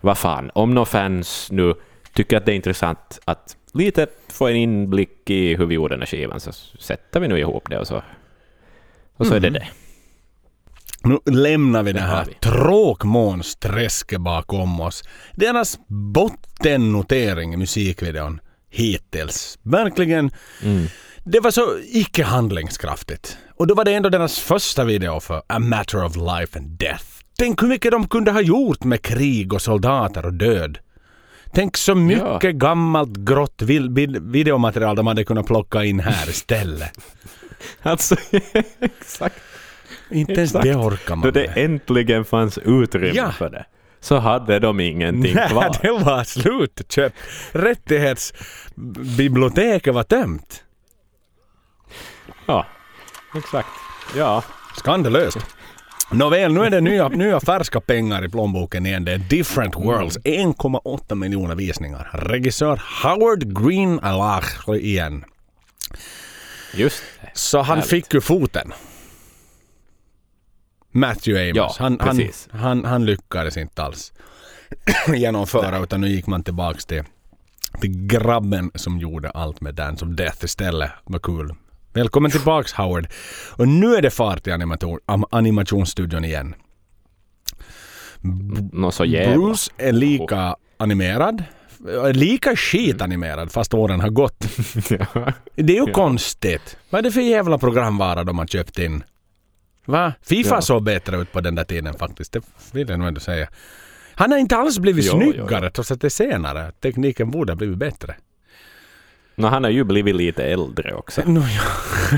vad fan, om några fans nu tycker att det är intressant att lite få en inblick i hur vi gjorde den här skivan så sätter vi nu ihop det och så, och så är det det. Nu lämnar vi det här tråkmånsträsket bakom oss. Deras bottennotering i musikvideon hittills. Verkligen. Mm. Det var så icke handlingskraftigt. Och då var det ändå deras första video för A Matter of Life and Death. Tänk hur mycket de kunde ha gjort med krig och soldater och död. Tänk så mycket Ja. gammalt grått videomaterial de hade kunnat plocka in här istället. [LAUGHS] Alltså, exakt. Inte ens Exakt. det orkar Då man det med. äntligen fanns utrymme Ja. för det, så hade de ingenting Nej, kvar. [LAUGHS] det var slutköpt. Rättighetsbiblioteket var tömt. Ja, exakt. Ja, Skandalöst. Nåväl, nu är det nya, nya färska pengar i plånboken igen. Det är Different Worlds. 1,8 miljoner visningar. Regissör Howard Green Alach igen. just det. Så han Härligt. fick ju foten. Matthew Amos. Ja, han, han, han, han lyckades inte alls [CLEARS THROAT] genomföra utan nu gick man tillbaks till, till grabben som gjorde allt med Dance of Death istället. Vad kul. Välkommen tillbaks Howard. Och nu är det fart i animationsstudion igen. Nå så jävla. Bruce är lika animerad. Lika skitanimerad fast åren har gått. [LAUGHS] Det är ju Ja. konstigt. Vad är det för jävla programvara de har köpt in? Va? Fifa Ja. såg bättre ut på den där tiden faktiskt. Det vill jag nog ändå säga. Han har inte alls blivit Jo, snyggare jo, jo. trots att det är senare. Tekniken borde ha blivit bättre. Nå, han har ju blivit lite äldre också. Nå, ja.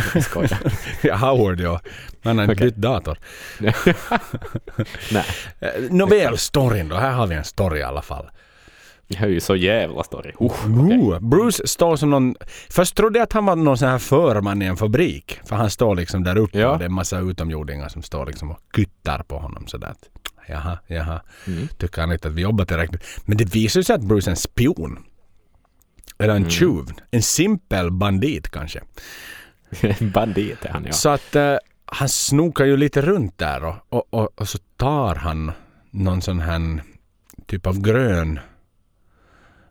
[LAUGHS] Jag skojar. [LAUGHS] ja, Howard ja. Han har inte Okej. bytt dator. [LAUGHS] Nej, Eh, Nåväl, storyn då. Här har vi en story i alla fall. jag har ju så jävla story. Uh. Ooh, Bruce står som någon... Först trodde jag att han var någon sån här förman i en fabrik. För han står liksom där uppe Ja. och det är en massa utomjordingar som står liksom och kyttar på honom sådär. Jaha, jaha. Mm. Tycker han inte att vi jobbar tillräckligt. Men det visar sig att Bruce är en spion. Eller en Mm. tjuv. En simpel bandit kanske. [LAUGHS] Bandit är han, ja. Så att eh, han snokar ju lite runt där och, och, och, och så tar han någon sån här typ av grön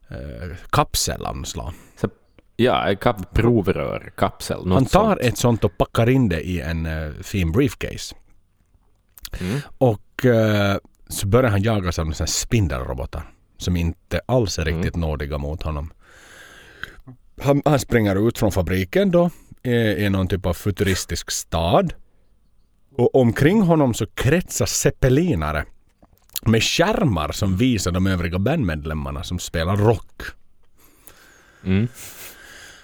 eh, kapsel av något slag. Ja, en kap- provrör, kapsel, Han tar sånt. ett sånt och packar in det i en eh, fin briefcase. Mm. Och så börjar han jagas av några spindelrobotar som inte alls är Mm. riktigt nådiga mot honom. Han, han springer ut från fabriken då i, i någon typ av futuristisk stad. Och omkring honom så kretsar zeppelinare med skärmar som visar de övriga bandmedlemmarna som spelar rock. Mm.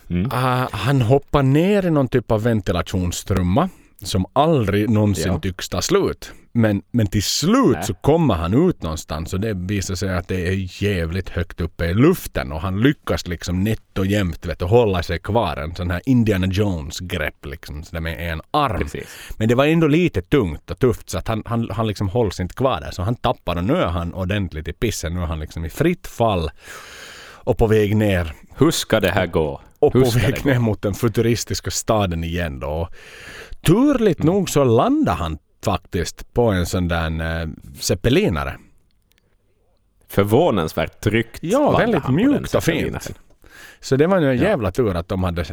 Mm. Ah, han hoppar ner i någon typ av ventilationstrumma som aldrig någonsin Ja. tycks ta slut. Men, men till slut Nej. så kommer han ut någonstans och det visar sig att det är jävligt högt uppe i luften och han lyckas liksom nätt och jämnt vet, du, hålla sig kvar. En sån här Indiana Jones-grepp liksom så med en arm. Precis. Men det var ändå lite tungt och tufft så att han, han, han liksom hålls inte kvar där. Så han tappar och nu är han ordentligt i pissen. Nu är han liksom i fritt fall och på väg ner Hur ska det här gå? och på väg ner mot den futuristiska staden igen då. Turligt Mm. nog så landar han faktiskt på en sån där eh, zeppelinare. Förvånansvärt tryggt. Ja, väldigt mjukt och fint. Så det var ju en jävla tur att de hade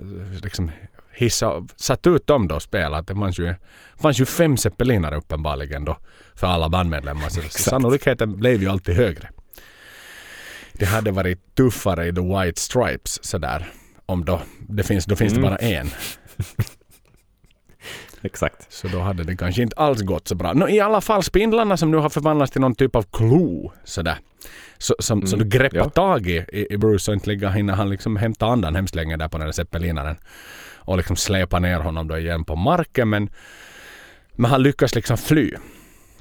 liksom hissa, satt ut dem då och spelat. Det fanns ju, fanns ju fem zeppelinare uppenbarligen då för alla bandmedlemmar. Så sannolikheten blev ju alltid högre. Det hade varit tuffare i The White Stripes sådär. Om då, det finns, då finns Mm. det bara en. [LAUGHS] Exakt. Så då hade det kanske inte alls gått så bra. Nå, I alla fall spindlarna som nu har förvandlats till någon typ av klo. Sådär. Så, som, som du Mm, greppar ja. tag i, i, i Bruce och inte ligga hinner han liksom hämta andan hemskt länge där på den där zeppelinaren. Och liksom släpa ner honom då igen på marken men, men han lyckas liksom fly.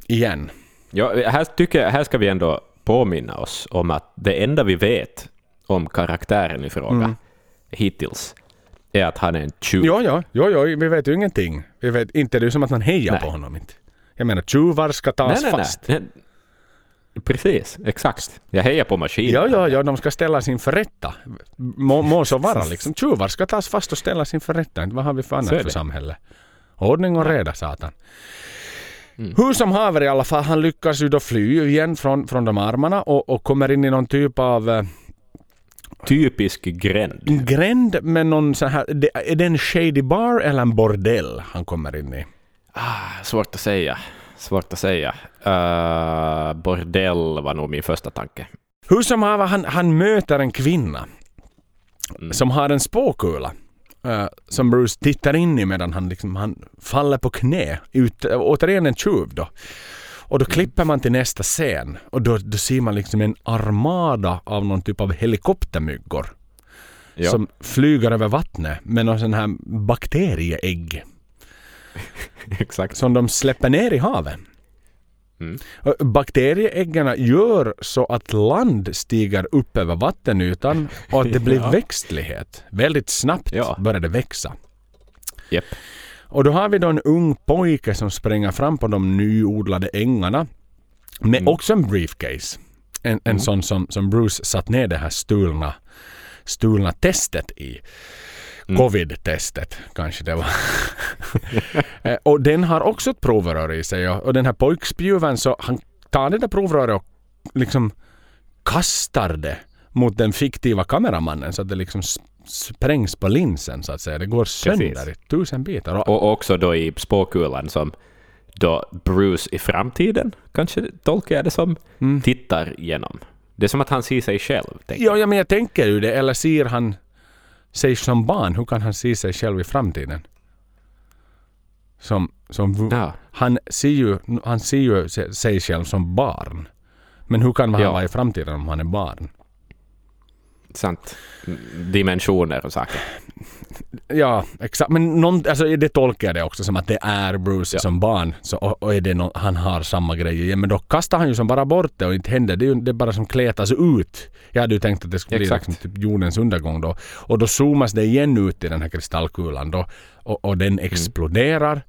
Igen. Ja, här, tycker jag, här ska vi ändå påminna oss om att det enda vi vet om karaktären i fråga Mm. hittills är att han är en tjuv. Jo, jo, jo, jo, vi vet ju ingenting. Vi vet inte, det är ju som att man hejar Nej. på honom inte. Jag menar, tjuvar ska tas nej, nej, fast. nej. Precis, exakt. Jag hejar på maskinen. Ja, ja, ja, de ska ställas inför rätta. Må, må så vara liksom. Tjuvar ska tas fast och ställas inför rätta. Vad har vi för annat för samhälle? Ordning och reda, satan. Mm. Hur som haver i alla fall, han lyckas ju då fly igen från, från de armarna och, och kommer in i någon typ av eh, Typisk gränd. gränd med någon sån här... Det, är det en shady bar eller en bordell han kommer in i? Ah, svårt att säga. Svårt att säga. Uh, bordell var nog min första tanke. Hur som haver, han, han möter en kvinna Mm. som har en spåkula. eh, som Bruce tittar in i medan han, liksom, han faller på knä. Ut, återigen en tjuv då. Och då klipper man till nästa scen och då, då ser man liksom en armada av någon typ av helikoptermyggor. Ja. Som flyger över vattnet med någon sån här bakterieägg [LAUGHS] Exakt. som de släpper ner i havet. Mm. Och Bakterieäggen gör så att land stiger upp över vattenytan och att det blir [LAUGHS] Ja. växtlighet. Väldigt snabbt Ja. börjar det växa. Japp. Och då har vi då en ung pojke som springer fram på de nyodlade ängarna med Mm. också en briefcase. En, en Mm. sån som, som Bruce satt ner det här stulna, stulna testet i. Mm. Covid-testet kanske det var. [LAUGHS] Eh, och den har också ett provrör i sig och, och den här pojkspjuven så han tar det där provröret och liksom kastar det mot den fiktiva kameramannen så att det liksom sprängs på linsen så att säga. Det går sönder Precis. i tusen bitar. Och, Och också då i spåkulan som då Bruce i framtiden, kanske tolkar jag det som, Mm. tittar igenom. Det är som att han ser sig själv. ja, ja, men jag tänker ju det. Eller ser han sig som barn? Hur kan han se sig själv i framtiden? Som, som Ja. han ser ju, han ser ju sig själv som barn. Men hur kan han Ja. vara i framtiden om han är barn? Sant. Dimensioner och saker. Ja, exakt. Men någon, alltså, det tolkar jag det också som att det är Bruce Ja. som barn. Så, och, och är det nå- han har samma grejer igen. Men då kastar han ju som bara bort det och inte händer. Det är ju det är bara som kletas ut. Jag hade ju tänkt att det skulle bli Exakt. liksom typ jordens undergång då. Och då zoomas det igen ut i den här kristallkulan då. Och, och Mm. den exploderar.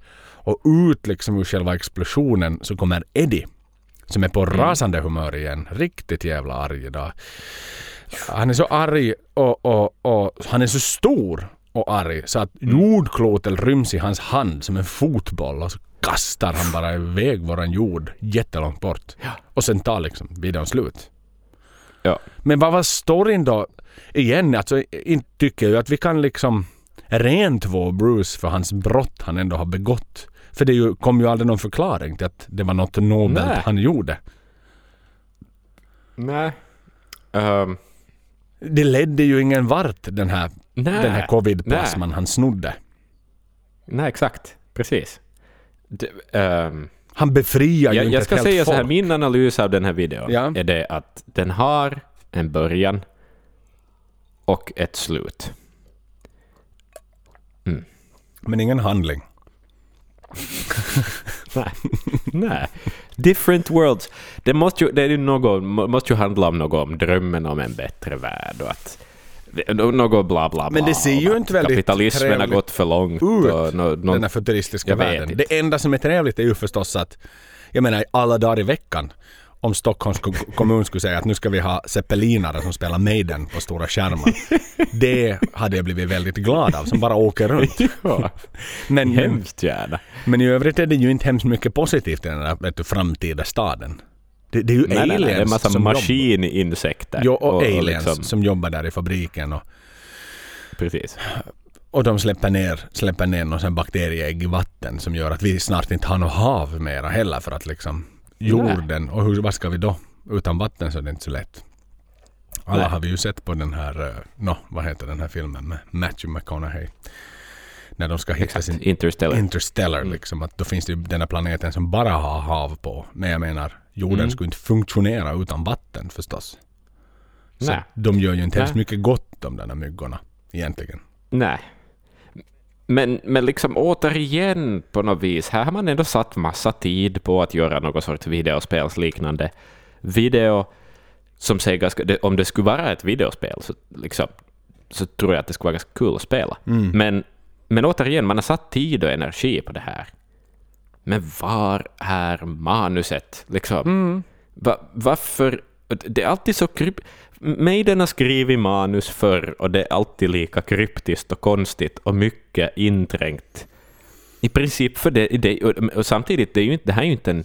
Och ut liksom ur själva explosionen så kommer Eddie. Som är på Mm. rasande humör igen. Riktigt jävla arg idag. Han är så arg och, och, och han är så stor och arg så att Mm. jordklotet ryms i hans hand som en fotboll och så kastar han bara iväg våran jord jättelångt bort. Och sen tar liksom videon slut. Ja. Men vad var storyn då? Igen, alltså inte tycker jag att vi kan liksom rentvå Bruce för hans brott han ändå har begått. För det ju, kom ju aldrig någon förklaring till att det var något nobelt Nej. han gjorde. Nej. Ehm, Det ledde ju ingen vart den här, nej. den här covid-plasman han snodde. Nej, exakt. Precis. Det, ehm, Han befriar ju jag, inte jag ett ska helt säga så här, folk. min analys av den här videon Ja. är det att den har en början och ett slut. Men ingen handling. [LAUGHS] Nej. Nej. Different worlds. Det måste ju, det är något, måste ju handla om något om drömmen om en bättre värld och att något bla bla bla. Men det ser ju inte att väldigt Kapitalismen har gått för långt. ut, Och no, no, den här futuristiska världen. Det enda som är trevligt är ju förstås att, jag menar alla dagar i veckan, om Stockholms ko- kommun skulle säga att nu ska vi ha zeppelinare som spelar Maiden på stora skärmar. [LAUGHS] Det hade jag blivit väldigt glad av, som bara åker runt. [LAUGHS] ja, Men, hemskt gärna. men i övrigt är det ju inte hemskt mycket positivt i den där vet du, framtida staden. Det, det är ju Nej, nej, aliens nej, det är en massa som maskininsekter. Jo, och, aliens liksom, som jobbar där i fabriken. Och, precis. och de släpper ner, släpper ner någon bakterieägg i vatten som gör att vi snart inte har något hav mera heller för att liksom jorden, och hur, vad ska vi då? Utan vatten så är det inte så lätt. Alla Nej. har vi ju sett på den här, eh, nå, vad heter den här filmen med Matthew McConaughey. När de ska hitta Exakt. sin Interstellar. Interstellar Mm. liksom. Att då finns det ju den här planeten som bara har hav på. Men jag menar, jorden Mm. skulle inte funktionera utan vatten förstås. Så Nej. de gör ju inte hemskt mycket gott de där myggorna egentligen. Nej. Men, men liksom återigen på något vis, här har man ändå satt massa tid på att göra något sorts videospelsliknande video som säger ganska, om det skulle vara ett videospel så, liksom, så tror jag att det skulle vara ganska kul att spela. Mm. Men, men återigen, man har satt tid och energi på det här. Men var är manuset? Liksom? Va, varför? Det är alltid så kryp... Maiden har skrivit manus förr och det är alltid lika kryptiskt och konstigt och mycket inträngt. I princip för det, det och, samtidigt, det, är ju inte, det här är ju inte en,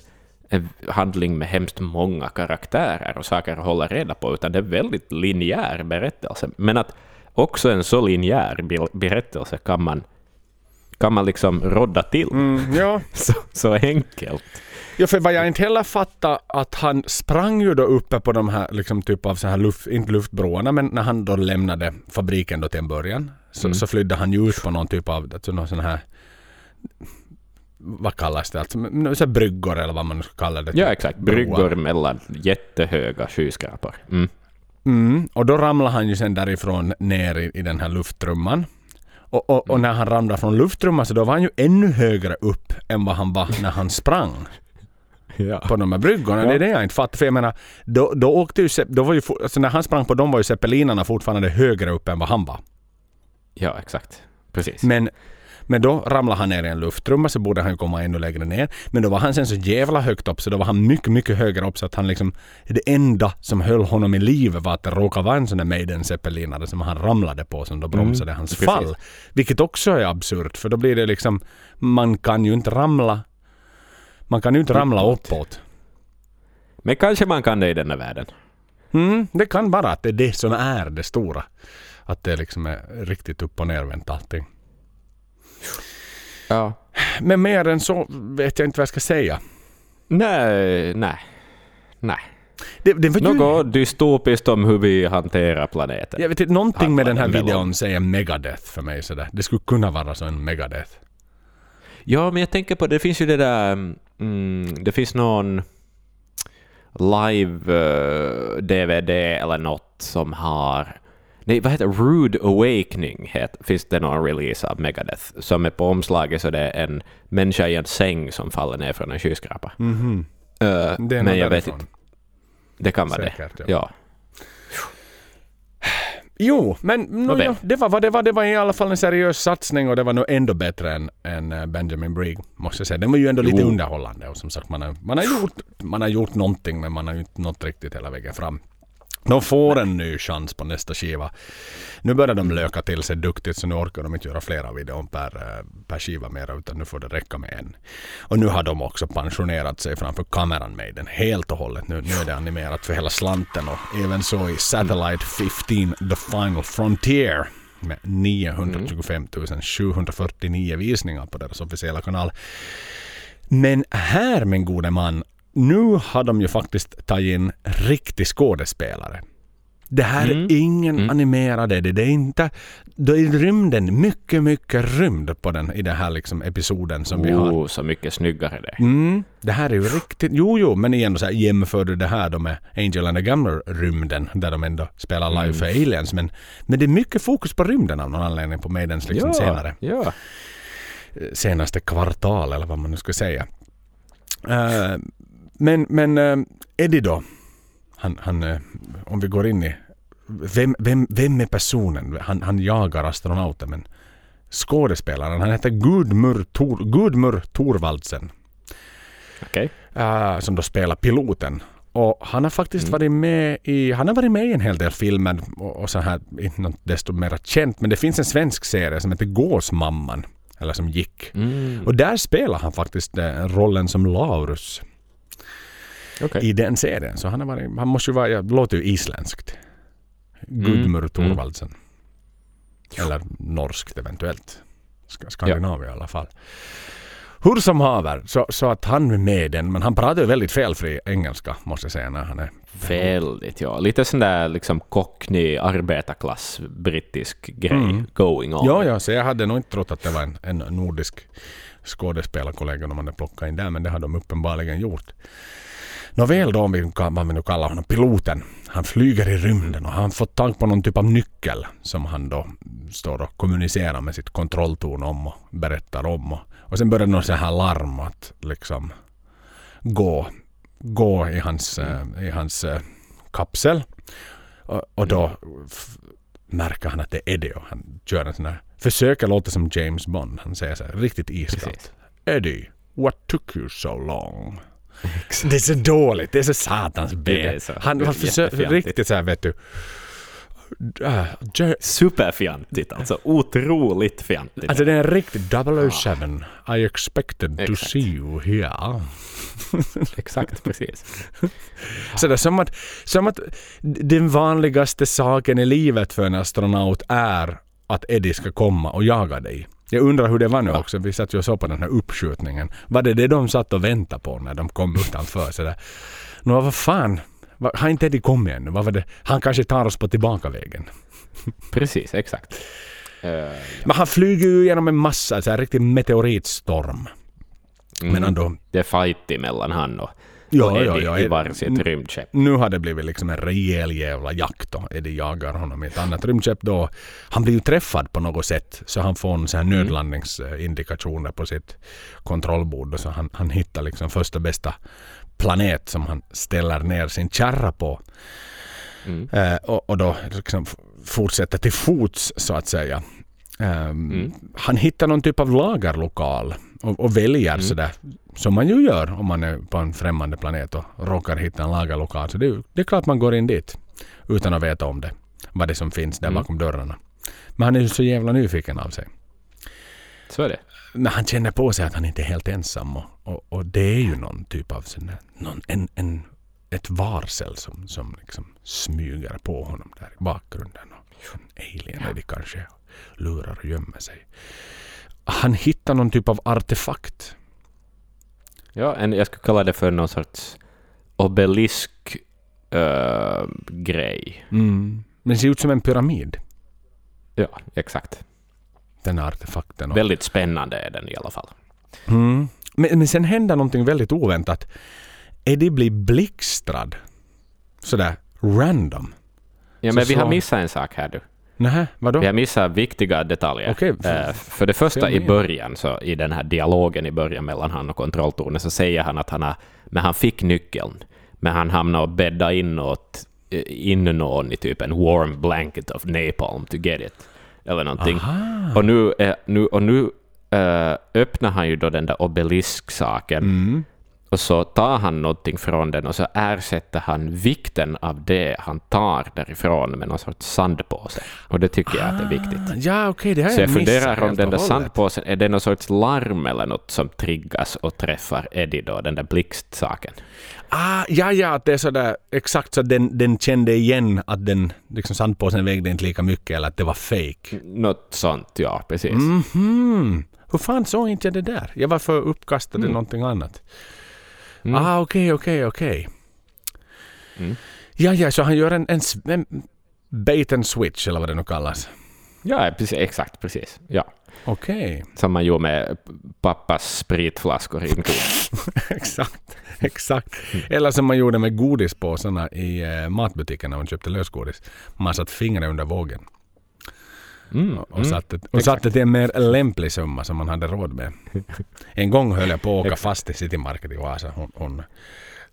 en handling med hemskt många karaktärer och saker att hålla reda på, utan det är en väldigt linjär berättelse. Men att också en så linjär berättelse kan man, kan man liksom rodda till. Mm, ja. [LAUGHS] Så, så enkelt. Ja, för vad jag inte heller fattar att han sprang ju då uppe på de här liksom typ av så här luft, inte luftbroarna, men när han då lämnade fabriken då till en början så, Mm. så flydde han ju ut på någon typ av, alltså någon sån här vad kallas det? Alltså, så bryggor eller vad man ska kalla det. Ja, exakt. Broar. Bryggor mellan jättehöga skyskrapor. Mm. Mm, och då ramlade han ju sen därifrån ner i, i den här lufttrumman. Och, och, och när han ramlade från lufttrumman så då var han ju ännu högre upp än vad han var när han sprang Ja. på de här bryggorna. Ja. Det är det jag inte fattar. För jag menar, då, då åkte ju, då var ju, alltså när han sprang på dem var ju zeppelinerna fortfarande högre upp än vad han var. ja, exakt. Precis. Men, men då ramlade han ner i en lufttrumma så borde han ju komma ännu längre ner. Men då var han sen så jävla högt upp så då var han mycket, mycket högre upp så att han liksom... Det enda som höll honom i livet var att det råkade vara en sån där Maiden zeppelinare som han ramlade på som då bromsade hans precis. fall. Vilket också är absurt för då blir det liksom... Man kan ju inte ramla... Man kan ju inte ramla Uppåt. Men kanske man kan det i denna världen. Mm, det kan vara att det är det som är det stora. Att det liksom är riktigt upp och nervänt allting. Ja. Men mer än så vet jag inte vad jag ska säga. Nej, nej. Nej. Det, det ju... Något dystopiskt om hur vi hanterar planeten. Jag vet inte, någonting med den här videon säger Megadeth för mig sådär. Det skulle kunna vara så en Megadeth. Ja, men jag tänker på, det finns ju det där, mm, det finns någon live-DVD eller något som har, nej vad heter? Rude Awakening het, finns det någon release av Megadeth, som är på omslaget så det är en människa i en säng som faller ner från en skyskrapa. Mhm. Eh, Det är men jag vet därifrån. inte, det kan vara Säkert, det. ja. Ja. Jo, men no, ja, det var det var. Det var i alla fall en seriös satsning och det var nog ändå bättre än, än eh, Benjamin Brigg, måste jag säga. Den var ju ändå lite Jo. underhållande och som sagt, man har, man, har gjort, man har gjort någonting men man har ju inte nått riktigt hela vägen fram. De får en ny chans på nästa skiva. Nu börjar de löka till sig duktigt så nu orkar de inte göra flera videor per, eh, per skiva mer utan nu får det räcka med en. Och nu har de också pensionerat sig framför kameran med den helt och hållet. Nu, nu är det animerat för hela slanten och även så i Satellite 15 The Final Frontier med 925 749 visningar på deras officiella kanal. Men här min gode man, nu har de ju faktiskt tagit in riktig skådespelare. Det här Mm. är ingen Mm. animerade, det är inte... Då är rymden mycket, mycket rymd på den i den här liksom episoden som vi har. Oh, så mycket snyggare det. Mm, det här är ju riktigt... Jo, jo, men igen så här, jämför du det här då med Angel and the Gamma-rymden där de ändå spelar live Mm. för aliens. Men, men det är mycket fokus på rymden av någon anledning på Maidens liksom senare ja. senaste kvartal eller vad man nu ska säga. Eh, men men eh, Eddie då? Han, han, eh, om vi går in i... Vem, vem, vem är personen? Han, han jagar astronauten men skådespelaren han heter Gudmur, Tor, Gudmur Thorvaldsen. Okej. eh, som då spelar piloten. Och han har faktiskt varit med i, han har varit med i en hel del filmer och, och så här, inte något desto mer känt. Men det finns en svensk serie som heter Gåsmamman. Eller som gick. Mm. Och där spelar han faktiskt eh, rollen som Laurus Okej. i den serien. Så han, har varit, han måste ju vara, jag låter ju isländskt. Gudmur Mm. Thorvaldsen. Eller norskt eventuellt. Sk- Skandinavien i alla fall. Hur som haver, så, så att han är med i den, men han pratar ju väldigt felfri engelska måste jag säga när han är... Väldigt, ja. Lite sån där liksom cockney arbetarklass brittisk grej Mm. going on. Ja, ja, så jag hade nog inte trott att det var en, en nordisk skådespelarkollega de hade plockat in där, men det har de uppenbarligen gjort. Nåväl då, om vi, vad vi nu kallar honom, piloten. Han flyger i rymden och han fått tag på någon typ av nyckel som han då står och kommunicerar med sitt kontrolltorn om och berättar om. Och, och sen börjar det något så här larm att liksom gå, gå i hans, eh, i hans eh, kapsel. Och, och då märker han att det är Eddie och han kör en sån här, försöker låta som James Bond. Han säger så här riktigt iskallt. Eddie, what took you so long? Det är så dåligt, det är så satans B. så Han, han försöker riktigt så här vet du. Ja- Superfjantigt alltså. Otroligt fjantigt. Alltså det är en riktig 007. I expected to Exakt. see you here. [LAUGHS] Exakt, precis. [LAUGHS] Så det är som att, som att den vanligaste saken i livet för en astronaut är att Eddie ska komma och jaga dig. Jag undrar hur det var nu Ja. också. Vi satt ju och såg på den här uppskjutningen. Var det det de satt och väntade på när de kom utanför? Nå, vad fan? Har inte Eddie kommit ännu? Vad var det? Han kanske tar oss på tillbakavägen. Precis, exakt. Eh, Men han flyger ju genom en massa, så här riktig meteoritstorm. mm. Men ändå, Det är fight emellan han och, Ja, och Eddie ja, ja. i varsitt rymdskepp. nu har det blivit liksom en rejäl jävla jakt då. Eddie jagar honom i ett annat rymdskepp då. Han blir ju träffad på något sätt så han får en sån här nödlandningsindikationer på sitt kontrollbord. Så han, han hittar liksom första bästa planet som han ställer ner sin kärra på. Mm. Eh, och, och då liksom fortsätter till fots så att säga. Ehm, Mm. Han hittar någon typ av lagerlokal och, och väljer Mm. sådär som man ju gör om man är på en främmande planet och råkar hitta en lagerlokal. Så det, det är klart man går in dit utan att veta om det. Vad det är som finns där Mm. bakom dörrarna. Men han är ju så jävla nyfiken av sig. Så är det. Men han känner på sig att han inte är helt ensam och, och, och det är ju någon typ av sån någon, en, en, ett varsel som, som liksom smyger på honom där i bakgrunden. Och en alien är det kanske lurar och gömmer sig. Han hittar någon typ av artefakt. Ja, en, jag skulle kalla det för någon sorts obelisk eh, grej. Men det ser ut som en pyramid. Ja, exakt. Den artefakten. Och, Väldigt spännande är den i alla fall. mm. men, men sen händer någonting väldigt oväntat. Eddie blir blixtrad. Sådär random. Ja, Så men vi har så- missat en sak här du. Nähä, vadå? Vi har missat viktiga detaljer. Okej. Eh, för det första i början, så i den här dialogen i början mellan han och kontrolltornet, så säger han att han, har, men han fick nyckeln, men han hamnade och bäddade in åt eh, in någon i typ en warm blanket of napalm to get it. Eller någonting. Aha. Och nu, eh, nu, och nu öppnar han ju då den där obelisk-saken Mm. Och så tar han någonting från den och så ersätter han vikten av det han tar därifrån med någon sorts sandpåse. Och det tycker jag att är viktigt. Ah, Ja, okej, det har Så jag funderar om den där sandpåsen, är det någon sorts larm eller något som triggas och träffar Eddie då, den där blixtsaken? Ah, ja, ja, att det är sådär exakt så att den, den kände igen att den liksom sandpåsen vägde inte lika mycket eller att det var fake. Något sånt, ja, precis. Mhm. Hur fan såg inte jag det där? Jag var för uppkastad i Mm. någonting annat. Mm. Ah, okej, okej, okej. Mm. Ja, ja, så han gör en, en, en bait and switch eller vad det nu kallas. Ja, precis, exakt, precis. Ja. Okej, Som man gjorde med pappas spritflaskor i en [LAUGHS] exakt. Exakt. Eller som man gjorde med godispåsarna i eh, matbutiken när man köpte lösgodis. Man satte fingret under vågen. Mm. och, satte, och satte till en mer lämplig summa som man hade råd med. [LAUGHS] En gång höll jag på att åka fast i City Market i Vasa. Hon, hon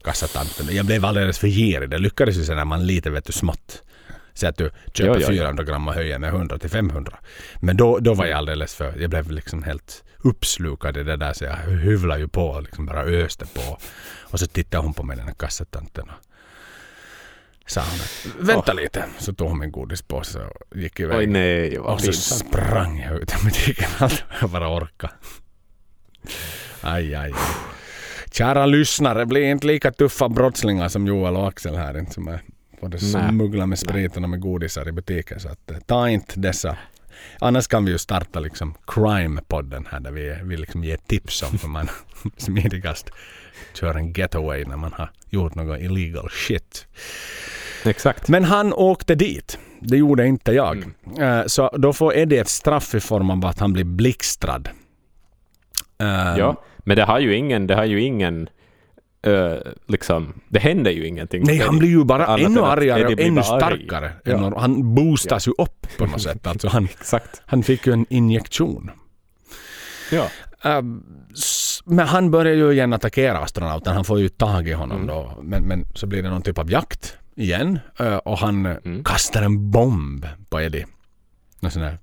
kassatanten. Jag blev alldeles för girig. Det lyckades ju sen när man lite vet du smått. Så att du köper jo, jo. 400 gram och höjer med 100 till 500. Men då, då var jag alldeles för... Jag blev liksom helt uppslukad i det där så jag hyvlade ju på och liksom bara öste på. Och så tittade hon på mig den här kassatanten. och Sa hon. Vänta lite. Så tog hon min godispåse och gick iväg. Oj nej, vad och så pinsamt. sprang jag ut ur butiken. Allt jag bara orka. Aj, aj, aj. Kära lyssnare, bli inte lika tuffa brottslingar som Joel och Axel här. Inte som är både smugglar med spriten och med godisar i butiken. Så att, eh, ta inte dessa. Annars kan vi ju starta liksom crime-podden här där vi, vi liksom ger tips om hur man [LAUGHS] smidigast kör en getaway när man har gjort något illegal shit. Exakt. Men han åkte dit. Det gjorde inte jag. Eh, Så då får Eddie ett straff i form av att han blir blixtrad. Eh, Ja, men det har ju ingen, det har ju ingen, eh, liksom, det händer ju ingenting. Nej, han blir ju bara Annat ännu argare och ännu starkare. Ja. Han boostas ju upp på något sätt. Alltså han, [LAUGHS] Exakt. han fick ju en injektion. Ja. Men han börjar ju igen attackera astronauten. Han får ju tag i honom Mm. då. Men, men så blir det någon typ av jakt igen. Eh, Och han eh, Mm. kastar en bomb på Eddie. En sån här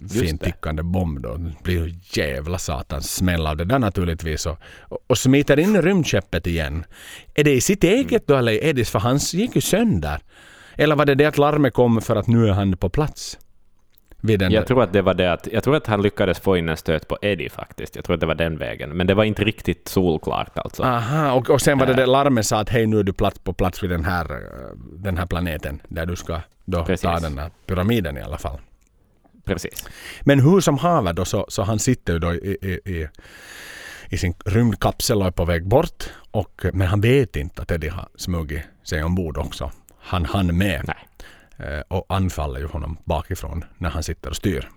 Just fint det. tickande bomb då. Det blir ju jävla satans smäll av det där naturligtvis. Och, och, smiter in rymdskeppet igen. Är det i sitt eget då eller Eddies? För hans gick ju sönder. Eller var det det att larmet kom för att nu är han på plats? Vid den Jag tror att det var det att, jag tror att han lyckades få in en stöt på Eddie faktiskt. Jag tror att det var den vägen. Men det var inte riktigt solklart alltså. Aha, och, och sen var det Äh. det larmet sa att hej nu är du plats på plats vid den här, eh, den här planeten där du ska då Precis. ta den här pyramiden i alla fall. Precis. Men hur som haver då så, så han sitter ju då i, i, i, i sin rymdkapsel och är på väg bort. Och, men han vet inte att Eddie har smugit sig ombord också. Han hann med Nej. Eh, och anfaller ju honom bakifrån när han sitter och styr.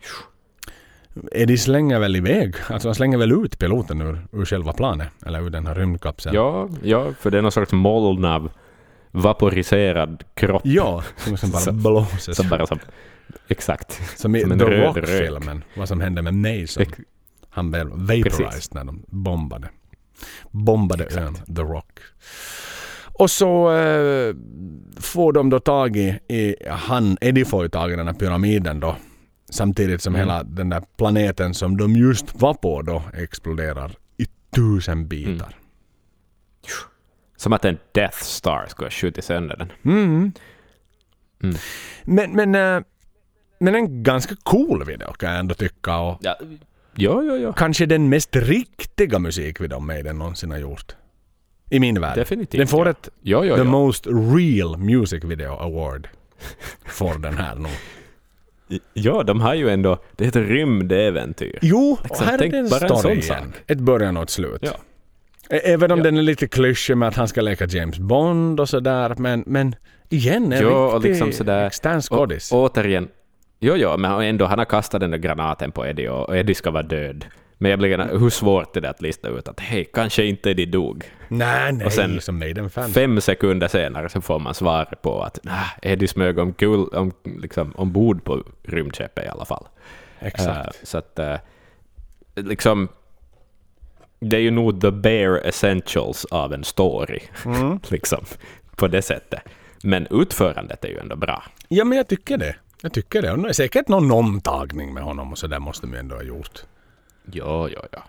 Eddie slänger väl iväg, alltså han slänger väl ut piloten ur, ur själva planet, eller ur den här rymdkapseln. Ja, ja, för det är någon sorts moln av vaporiserad kropp Ja, som sen bara [LAUGHS] blåses. som bara som... Exakt. Som i som en The Rock-filmen. Vad som hände med Mason. Ex- Han blev vaporized Precis. när de bombade. Bombade ön The Rock. Och så eh, får de då tag i, i han, Eddie får ju tag i den här pyramiden då. Samtidigt som Mm. hela den där planeten som de just var på då exploderar i tusen bitar. Som att en Death Star skulle ha skjutit sönder den. Mm. Mm. Men, men, eh, men en ganska cool video kan jag ändå tycka. Och Ja, ja, ja. ja. kanske den mest riktiga musikvideon Maiden någonsin har gjort. I min värld. Definitivt. Den får ja. ett Ja, ja, The. Most Real Music Video Award. [LAUGHS] Får den här nog. Ja, de har ju ändå... Det är ett rymdäventyr. Jo, och här är tänk det en story igen. sak. Ett början och ett slut. Ja. Även om Ja. den är lite klyschig med att han ska leka James Bond och sådär. Men, men igen, en och riktig liksom sådär- extern skådis. Återigen, jo, jo, men ändå, han har kastat den där granaten på Eddie och Eddie ska vara död. Men jag blir gärna, hur svårt är det att lista ut att hej, kanske inte Eddie dog. Nej, nej, och sen som Maiden-fan. Fem sekunder senare så får man svar på att nah, Eddie smög om, kul, om, liksom, ombord på rymdskeppet i alla fall. Exakt. Eh, så att eh, liksom det är ju nog the bare essentials av en story. Mm. [LAUGHS] liksom, på det sättet. Men utförandet är ju ändå bra. Ja, men jag tycker det. Jag tycker det. Och det är säkert någon omtagning med honom och så där måste de ju ändå ha gjort. Ja, ja, ja.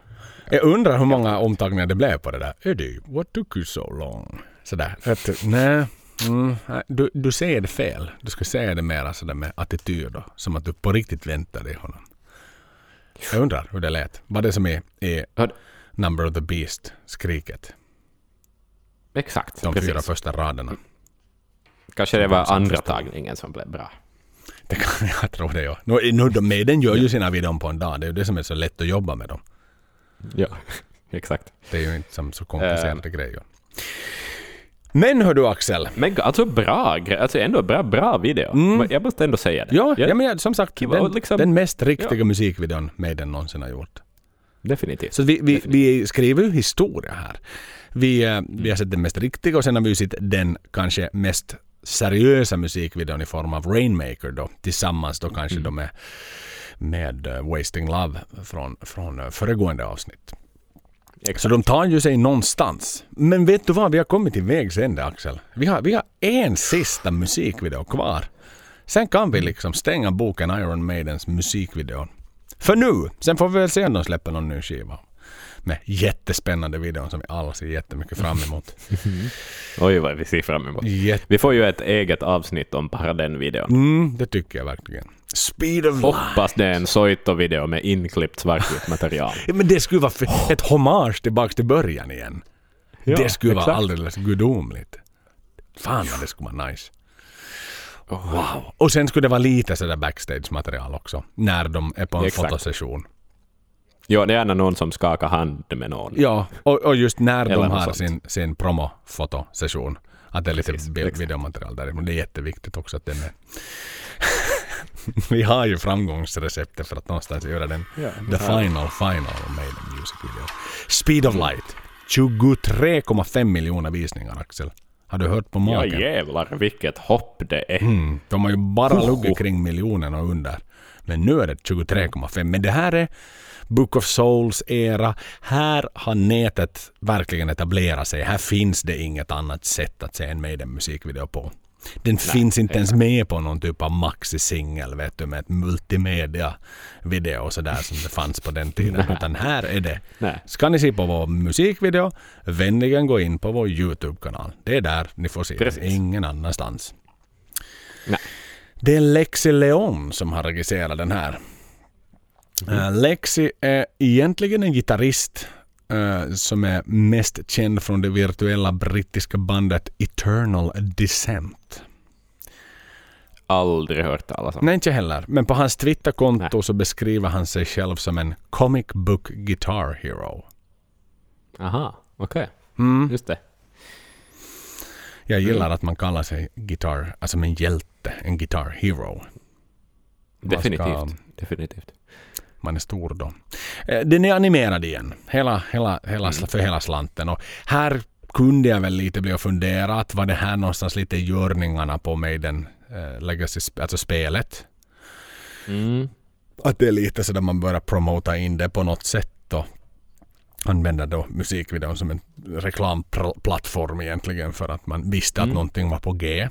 Jag undrar hur många omtagningar det blev på det där. Eddie, what took you so long? Sådär. Du, nej. Mm, du, du säger det fel. Du ska säga det mer sådär med attityd då. Som att du på riktigt väntar dig honom. Jag undrar hur det lät. Var det som i, i Ja, Number of the Beast, skriket? Exakt, De precis. fyra första raderna. Kanske det var andra tagningen som blev bra. Det kan [LAUGHS] jag tro det ja. Nu, nu, de, den gör ju sina videon på en dag. Det är ju det som är så lätt att jobba med dem. Ja, [LAUGHS] exakt. Det är ju inte som så komplicerade grejer. Men hör du Axel. Men alltså bra alltså ändå bra, bra video. Mm. Jag måste ändå säga det. Ja, ja. men jag- som sagt, den, liksom- den mest riktiga musikvideon Maiden någonsin har gjort. Definitivt. Så vi, vi, vi skriver ju historia här. Vi, eh, vi har sett den mest riktiga och sen har vi ju sett den kanske mest seriösa musikvideon i form av Rainmaker då tillsammans då kanske då med, med eh, Wasting Love från, från eh, föregående avsnitt. Så Exakt. de tar ju sig någonstans. Men vet du vad? Vi har kommit till vägs ände Axel. Vi har, vi har en sista musikvideo kvar. Sen kan vi liksom stänga boken Iron Maidens musikvideo. För nu. Sen får vi väl se om de släpper någon ny skiva. Med jättespännande videon som vi alla ser jättemycket fram emot. [LAUGHS] Oj, vad vi ser fram emot. Jätte- Vi får ju ett eget avsnitt om bara den videon. mm, det tycker jag verkligen. Speed of light. Hoppas det är en Soito-video med inklippt svartvitt material. [LAUGHS] Men det skulle vara ett hommage tillbaks till början igen. Ja, det skulle vara exakt. alldeles gudomligt. Fan vad det skulle vara nice. Oh. Wow. Och sen skulle det vara lite sådär backstage-material också. När de är på en Exakt. fotosession. Jo, det är gärna någon som skakar hand med någon. Ja, och, och just när de har sånt. sin, sin promo-fotosession. Att det är lite Precis, bi- exakt. videomaterial där. Men det är jätteviktigt också att det är. [LAUGHS] Vi har ju framgångsreceptet för att någonstans göra den Ja, the final final Maiden Music Video. Speed of Light. 23,5 miljoner visningar Axel. Har du hört på Ja, maken? jävlar vilket hopp det är. Mm, de har ju bara Hoho. luggit kring miljonen och under. Men nu är det 23,5. Men det här är Book of Souls era. Här har nätet verkligen etablerat sig. Här finns det inget annat sätt att se en Maiden musikvideo på. Den finns inte ens med på någon typ av maxi-singel vet du med ett multimedia video och sådär som det fanns på den tiden. Utan här är det. Nej. Ska ni se på vår musikvideo, vänligen gå in på vår YouTube-kanal. Det är där ni får se Precis. den, ingen annanstans. Nej. Det är Lexi Leon som har regisserat den här. Eh, Lexi är egentligen en gitarrist eh, som är mest känd från det virtuella brittiska bandet Eternal Descent. Aldrig hört talas om. Nej, inte heller. Men på hans Twitterkonto Nej. så beskriver han sig själv som en comic book guitar hero. Aha, okej. Mm. Just det. Jag gillar att man kallar sig gitarr, alltså en hjälte, en guitar hero. Man ska- Definitivt. Man är stor då. Eh, Den är animerad igen. Hela, hela, hela, Mm. För hela slanten. Och här kunde jag väl lite bli och fundera att var det här någonstans lite görningarna på Maiden eh, Legacy, alltså spelet. Mm. Att det är lite så där man börjar promota in det på något sätt och använda då musikvideon som en reklamplattform egentligen för att man visste att Mm. någonting var på G.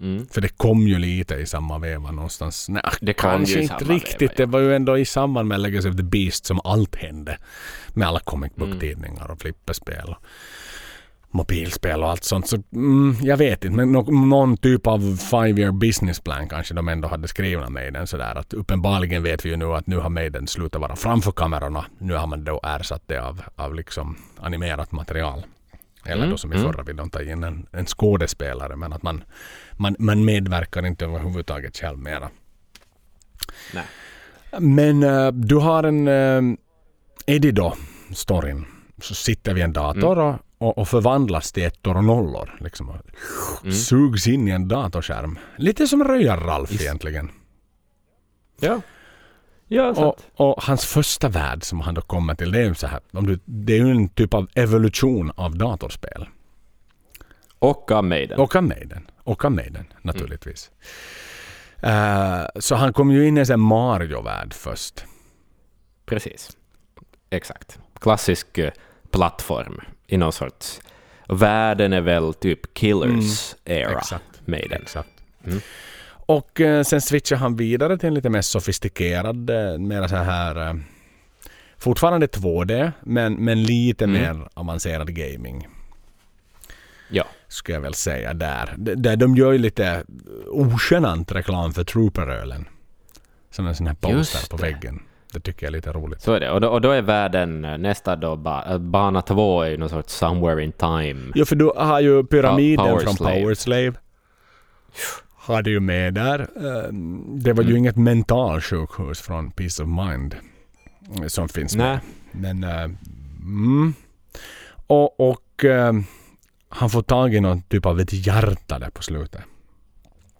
Mm. För det kom ju lite i samma veva någonstans. Nej, Det kanske inte riktigt. veva, ja. Det var ju ändå i samband med Legacy of the Beast som allt hände. Med alla comic Mm. book-tidningar och flipperspel. Och mobilspel och allt sånt. Så mm, jag vet inte. Men nå- någon typ av five year business plan kanske de ändå hade skrivit med den sådär. Att uppenbarligen vet vi ju nu att nu har Maiden slutat vara framför kamerorna. Nu har man då ersatt det av, av liksom animerat material. Eller Mm, då som i mm. förra videon ta in en, en skådespelare men att man, man, man medverkar inte överhuvudtaget själv mera. Nej. Men eh, du har en uh, Eddie då, storyn. Så sitter vi i en dator och, och, och förvandlas till ettor och nollor. Liksom, Mm. Sugs in i en datorskärm. Lite som Röjar-Ralf egentligen. Ja. Ja, Och, och hans första värld som han då kommer till det är ju så här. Det är ju en typ av evolution av datorspel. Och av Maiden. Och av Maiden. Och av Maiden naturligtvis. Eh, så han kom ju in i en Mario-värld först. Precis. Exakt. Klassisk eh, plattform i någon sorts... Världen är väl typ Killers era. Exakt. Maiden. Exakt. Mm. Och eh, sen switchar han vidare till en lite mer sofistikerad, eh, mer så här... Eh, fortfarande 2D, men, men lite Mm. mer avancerad gaming. Ja. Skulle jag väl säga där. Där de gör ju lite ogenant reklam för Trooper-ölen. Som en sån här poster på väggen. Det tycker jag är lite roligt. Så är det. Och då, och då är världen nästa då ba, bana två är ju någon sorts somewhere in time. Ja, för du har ju pyramiden Power från Slave. Power Du ju med där. Eh, Det var ju Mm. inget mentalsjukhus från Peace of Mind som finns med. Nej. Men... eh, mm. Och, och eh, han får tag i någon typ av ett hjärta där på slutet.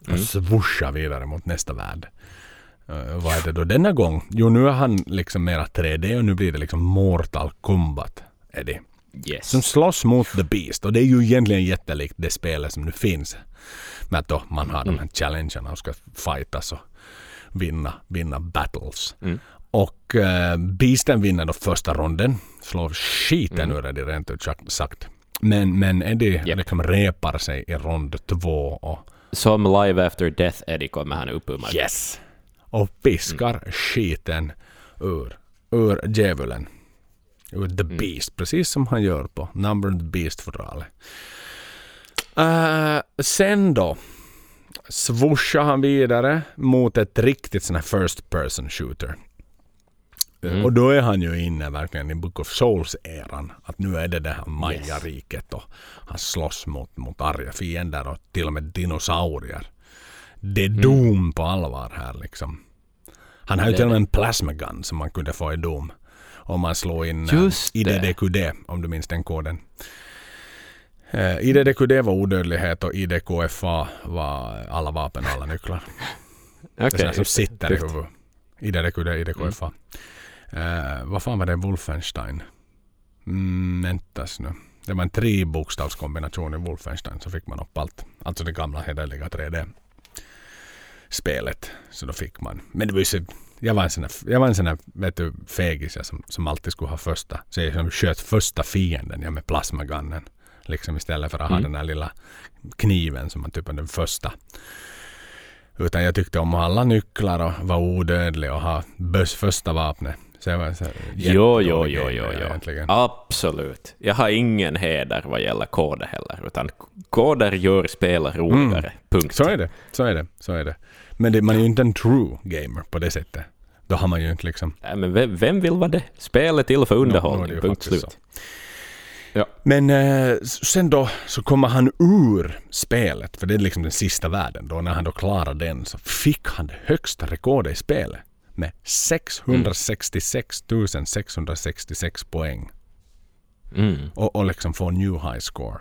Mm. Och swoosha vidare mot nästa värld. Eh, vad är det då denna gång? Jo, nu är han liksom mera 3D och nu blir det liksom Mortal Kombat. Är det. Yes. Som slåss mot The Beast. Och det är ju egentligen jättelikt det spelet som nu finns. Att då man har de Mm. här challengerna och ska fightas och vinna, vinna battles. Mm. Och eh, Beasten vinner då första ronden. Slår skiten Mm. ur Eddie rent ut sagt. Men, men Eddie Japp. liksom repar sig i rond två och Som Live After Death Eddie kommer han upp ur marken. yes! Och piskar Mm. skiten ur, ur djävulen. Ur The Beast, precis som han gör på Number the Beast-fodralet. Uh, sen då swooshar han vidare mot ett riktigt sån här first person shooter. Mm. Och då är han ju inne verkligen i Book of Souls-eran. Att nu är det det här Maya-riket och han slåss mot, mot arga fiender och till och med dinosaurier. Det är Doom på allvar här liksom. Han har ju till och med en plasma gun som man kunde få i Doom. Om man slår in eh, Just. IDDQD, om du minns den koden. Uh, IDDQD var odödlighet och IDKFA var alla vapen och alla nycklar. [LAUGHS] Det är som sitter i huvudet. IDDQD, IDKFA. Uh, vad fan var det? Wolfenstein? Mm, väntas nu. Det var en trebokstavskombination i Wolfenstein så fick man upp allt. Alltså det gamla hederliga 3D-spelet. Så då fick man. Men det var ju så, jag var en sån här, jag var en sån här vet du, fegis som, som alltid skulle ha första. Så jag som sköt första fienden jag med plasmagunnen. Liksom istället för att ha Mm. den här lilla kniven som man typ är den första. Utan jag tyckte om ha alla nycklar och vara odödlig och ha böss första vapnet. Så jag var så Jo, jo, jo, jo, jo. egentligen. Absolut. Jag har ingen heder vad gäller koder heller, utan koder gör spelet roligare. Punkt. Mm. Så är det. Så är det. Så är det. Men det, man är ju inte en true gamer på det sättet. Då har man ju inte liksom... Nej, men vem, vem vill vara det? Spelet till för Nå, nå är det underhållning. ju Slut. Men eh, sen då så kommer han ur spelet. För det är liksom den sista världen. Då när han då klarar den så fick han det högsta rekordet i spelet. Med 666 666 poäng. Mm. och, och liksom få new high score.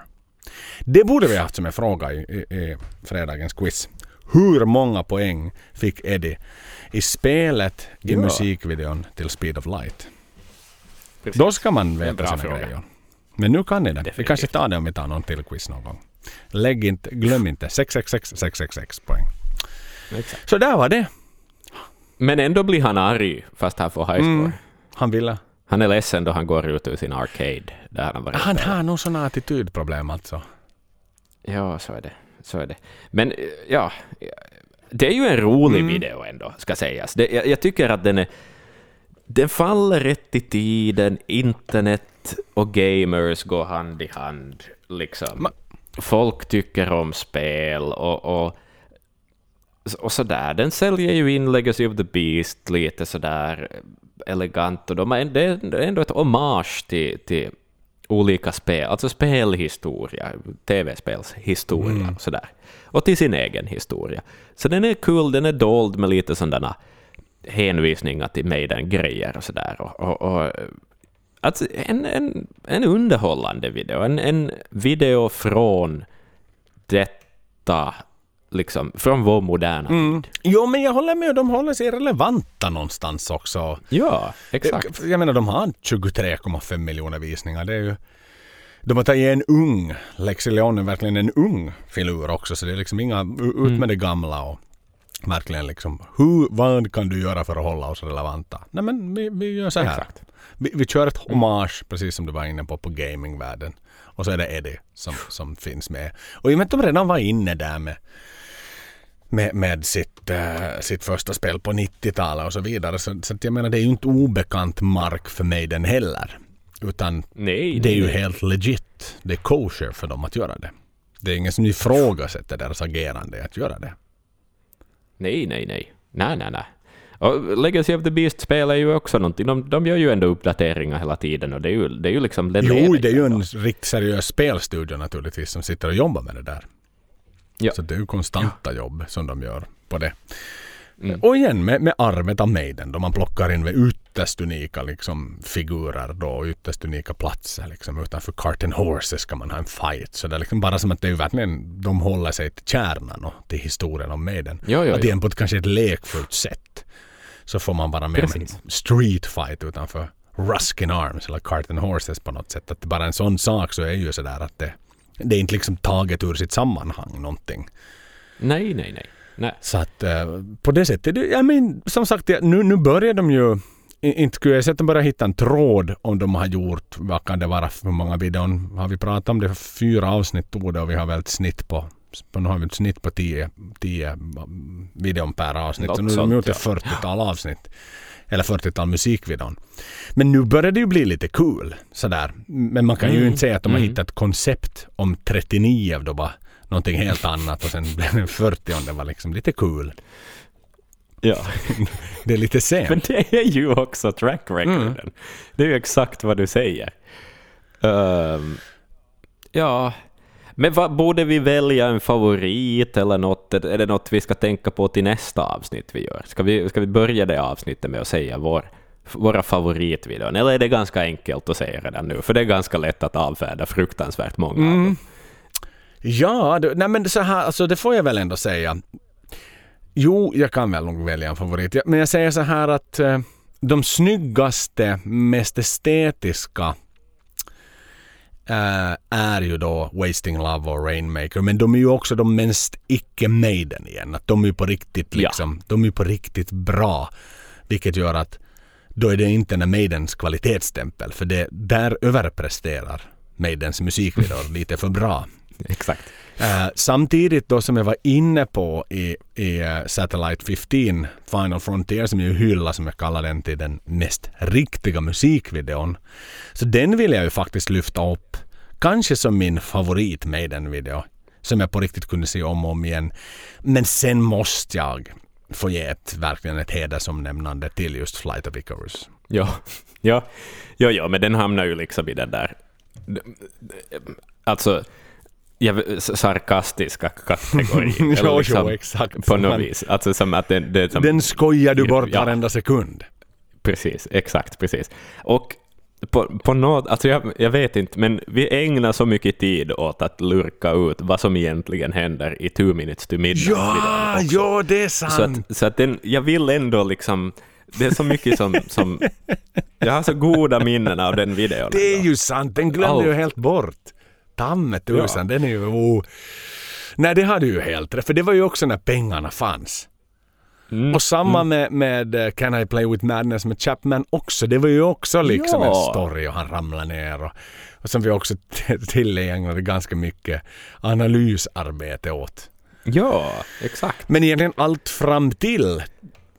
Det borde vi haft som en fråga i, i, i fredagens quiz. Hur många poäng fick Eddie i spelet i Ja. musikvideon till Speed of Light? Precis. Då ska man veta sina fråga. grejer. Men nu kan ni det. Vi kanske tar det om vi tar någon till quiz någon gång. Lägg inte, glöm inte 666 666 poäng. Exakt. Så där var det. Men ändå blir han arg fast han får high score. Mm. Han ville. Han är ledsen då han går ut ur sin arcade. Där han, Han har nog sådana attitydproblem alltså. Ja, så är det. Så är det. Men ja, det är ju en rolig Mm. video ändå, ska sägas. Det, jag, jag tycker att den är... Den faller rätt i tiden. Internet och gamers går hand i hand. Liksom. Ma- Folk tycker om spel och, och, och sådär. Den säljer ju in Legacy of the Beast lite sådär elegant. Och de är, det är ändå ett hommage till, till olika spel, alltså spelhistoria, tv-spelshistoria och sådär. Och till sin egen historia. Så den är kul, den är dold med lite sådana hänvisningar till Maiden-grejer och sådär. Och, och, och, alltså en, en, en underhållande video, en, en video från detta, liksom, från vår moderna Mm. tid. Jo men jag håller med, de håller sig relevanta någonstans också. Ja, exakt. Jag menar de har 23,5 miljoner visningar. Det är ju... De har tagit en ung, Lexi Leon är verkligen en ung filur också så det är liksom inga, ut med det gamla och verkligen liksom hur, vad kan du göra för att hålla oss relevanta? Nej men vi, vi gör så här. Exakt. Vi, vi kör ett hommage precis som du var inne på på gamingvärlden. Och så är det Eddie som, som finns med. Och i och med att de redan var inne där med med, med sitt, eh, sitt första spel på 90-talet och så vidare. Så, så jag menar det är ju inte obekant mark för mig den heller. Utan Nej, det är ju nej, nej. helt legit. Det är kosher för dem att göra det. Det är ingen som ifrågasätter deras agerande att göra det. Nej, nej, nej. Nej, nej, nej. Och Legacy of the Beast-spel är ju också någonting, de, de gör ju ändå uppdateringar hela tiden och det är ju, det är ju liksom... Den Jo, det är ju en riktigt seriös spelstudio naturligtvis som sitter och jobbar med det där. Ja. Så det är ju konstanta jobb som de gör på det. Mm. Och igen med, med arvet av Maiden då man plockar in med ytterst unika liksom, figurer då och ytterst unika platser. Liksom. Utanför Carton Horses ska man ha en fight. Så det är liksom bara som att det är verkligen de håller sig till kärnan och till historien om Maiden. Jo, jo, att jo. igen på ett kanske ett lekfullt sätt så får man vara med om en street fight utanför Ruskin Arms eller Carton Horses på något sätt. Att bara en sån sak så är ju sådär att det, det är inte liksom taget ur sitt sammanhang någonting. Nej, nej, nej. nej. Så att eh, på det sättet, det- jag men, som sagt, nu, nu börjar de ju i- inte skulle jag säga att de börjar hitta en tråd om de har gjort, vad kan det vara för många videon? Har vi pratat om det? Fyra avsnitt tog det och vi har väl ett snitt på, på nu har vi ett snitt på tio, tio videon per avsnitt. Något så nu har de gjort ett 40-tal avsnitt. eller 40-tal musikvideon. Men nu börjar det ju bli lite cool sådär. Men man kan ju Mm. inte säga att de har Mm. hittat ett koncept om 39 då var någonting helt annat och sen [LAUGHS] blev den 40 det var liksom lite cool. Ja. [LAUGHS] Det är lite sent. Men det är ju också track recorden. Det är ju exakt vad du säger. Ehm, ja, men vad, borde vi välja en favorit eller något? Är det något vi ska tänka på till nästa avsnitt vi gör? Ska vi, ska vi börja det avsnittet med att säga vår, våra favoritvideon? Eller är det ganska enkelt att säga redan nu? För det är ganska lätt att avfärda fruktansvärt många av dem. Ja, det, nej men så här, alltså det får jag väl ändå säga. Jo, jag kan väl nog välja en favorit. Ja, Men jag säger så här att eh, de snyggaste, mest estetiska eh, är ju då Wasting Love och Rainmaker. Men de är ju också de mest icke-Maiden igen. Att de är ju på riktigt Ja. liksom, de är på riktigt bra. Vilket gör att då är det inte en Maidens kvalitetsstämpel. För det, där överpresterar Maidens musikvideor [LAUGHS] lite för bra. Exakt. Eh, samtidigt då som jag var inne på i, i eh, Satellite 15, Final Frontier, som jag hyllar som jag kallar den till den mest riktiga musikvideon. Så den vill jag ju faktiskt lyfta upp, kanske som min favorit med den video Som jag på riktigt kunde se om och om igen. Men sen måste jag få ge ett, verkligen ett hedersomnämnande till just Flight of Icarus. Ja, ja, ja, ja, men den hamnar ju liksom i den där... Alltså, jag, sarkastiska kategorin. [LAUGHS] Jo, eller jo, liksom exakt. På något vis. Alltså som att den... Det, som, Den skojar du bort Ja. varenda sekund. Precis, exakt, precis. Och på, på något, alltså jag, jag vet inte, men vi ägnar så mycket tid åt att lurka ut vad som egentligen händer i Two Minutes to Midnight. Ja, ja, det är Så sant. att, så att den, jag vill ändå liksom, det är så mycket som, som jag har så goda minnen av den videon. Det är ju sant, den glömde jag helt bort. Tamme tusan, Ja. den är ju... Oh. Nej, det hade ju helt rätt, för det var ju också när pengarna fanns. Mm, Och samma med, med eh, Can I Play With Madness med Chapman också. Det var ju också liksom en Ja. story och han ramlade ner. Och, och som vi också tillägnade ganska mycket analysarbete åt. Ja, exakt. Men egentligen allt fram till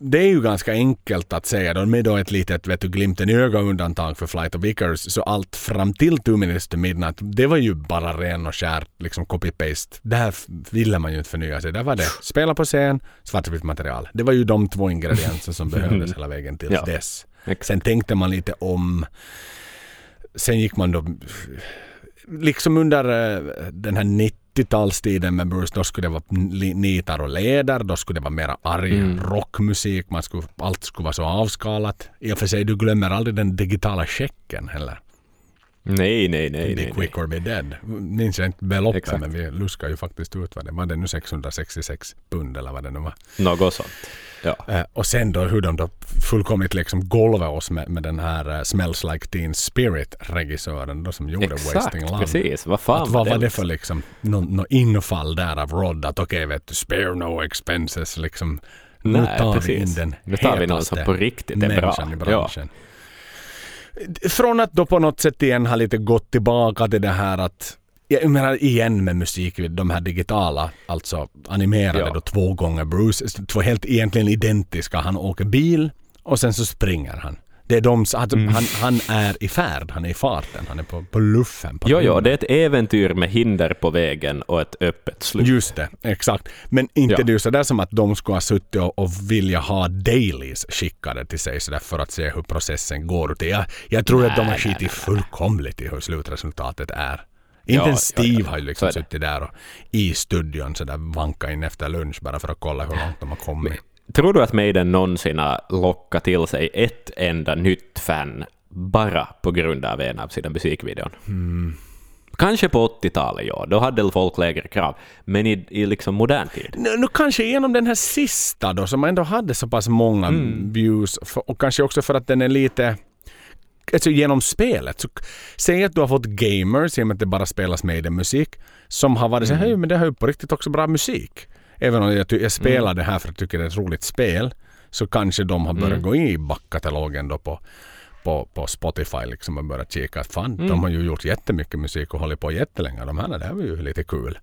det är ju ganska enkelt att säga då, med då ett litet vet du, glimten i ögat undantag för Flight of Icarus. Så allt fram till Two Minutes to Midnight, det var ju bara ren och skär liksom copy-paste. Där ville man ju inte förnya sig. Där var det spela på scen, svartvitt material. Det var ju de två ingredienser som behövdes hela vägen till [LAUGHS] Ja. dess. exakt. Sen tänkte man lite om. Sen gick man då liksom under eh, den här 90-talstiden med Bruce, då skulle det vara nitar och leder, då skulle det vara mera arg Mm. rockmusik, man skulle, allt skulle vara så avskalat. I och för sig, du glömmer aldrig den digitala checken heller. Nej, nej, nej. Be nej, nej. quick or be dead. Minns jag inte beloppet, Exakt. men vi luskar ju faktiskt ut vad det var. det nu 666 pund eller vad det nu var. Något sånt. Ja. Eh, och sen då hur de då fullkomligt liksom golvade oss med, med den här eh, Smells Like Teen Spirit-regissören då som gjorde Exakt, Wasting Love. precis. Vad fan Att vad var det för liksom, nå nå infall där av Rod att okej vet du, spare no expenses liksom. nu Nej, tar vi precis. in den Nu tar vi någon som på riktigt är bra. i branschen. Från att då på något sätt igen ha lite gått tillbaka till det här att jag menar igen med musik, de här digitala, alltså animerade Ja. då två gånger Bruce, två helt egentligen identiska. Han åker bil och sen så springer han. Det är de, alltså, Mm. han, han är i färd, han är i farten, han är på, på luffen. På Jo, jo, det är ett äventyr med hinder på vägen och ett öppet slut. Just det, exakt. Men inte Ja. det är sådär som att de skulle ha suttit och, och vilja ha dailies skickade till sig sådär för att se hur processen går. Jag, jag tror att de har Nej, nej, skitit fullkomligt i hur slutresultatet är. Inte Ja, ens Steve ja, ja. har ju Så liksom suttit där och, i studion sådär vanka in efter lunch bara för att kolla hur långt de har kommit. Tror du att Maiden någonsin har lockat till sig ett enda nytt fan bara på grund av en av sina musikvideon? Hmm. Kanske på 80-talet, ja. Då hade folk lägre krav. Men i, i liksom modern tid? Nu, nu kanske genom den här sista då som ändå hade så pass många Mm. views för, och kanske också för att den är lite Alltså genom spelet. Så, säg att du har fått gamers, i och med att det bara spelas med i musik, som har varit så Mm. här, hej men det har ju på riktigt också bra musik. Även om jag, jag spelar det här för att jag tycker det är ett roligt spel, så kanske de har börjat Mm. gå in i backkatalogen då på, på, på Spotify liksom och börjat kika att fan, Mm. de har ju gjort jättemycket musik och hållit på jättelänge. De här, det här var ju lite kul.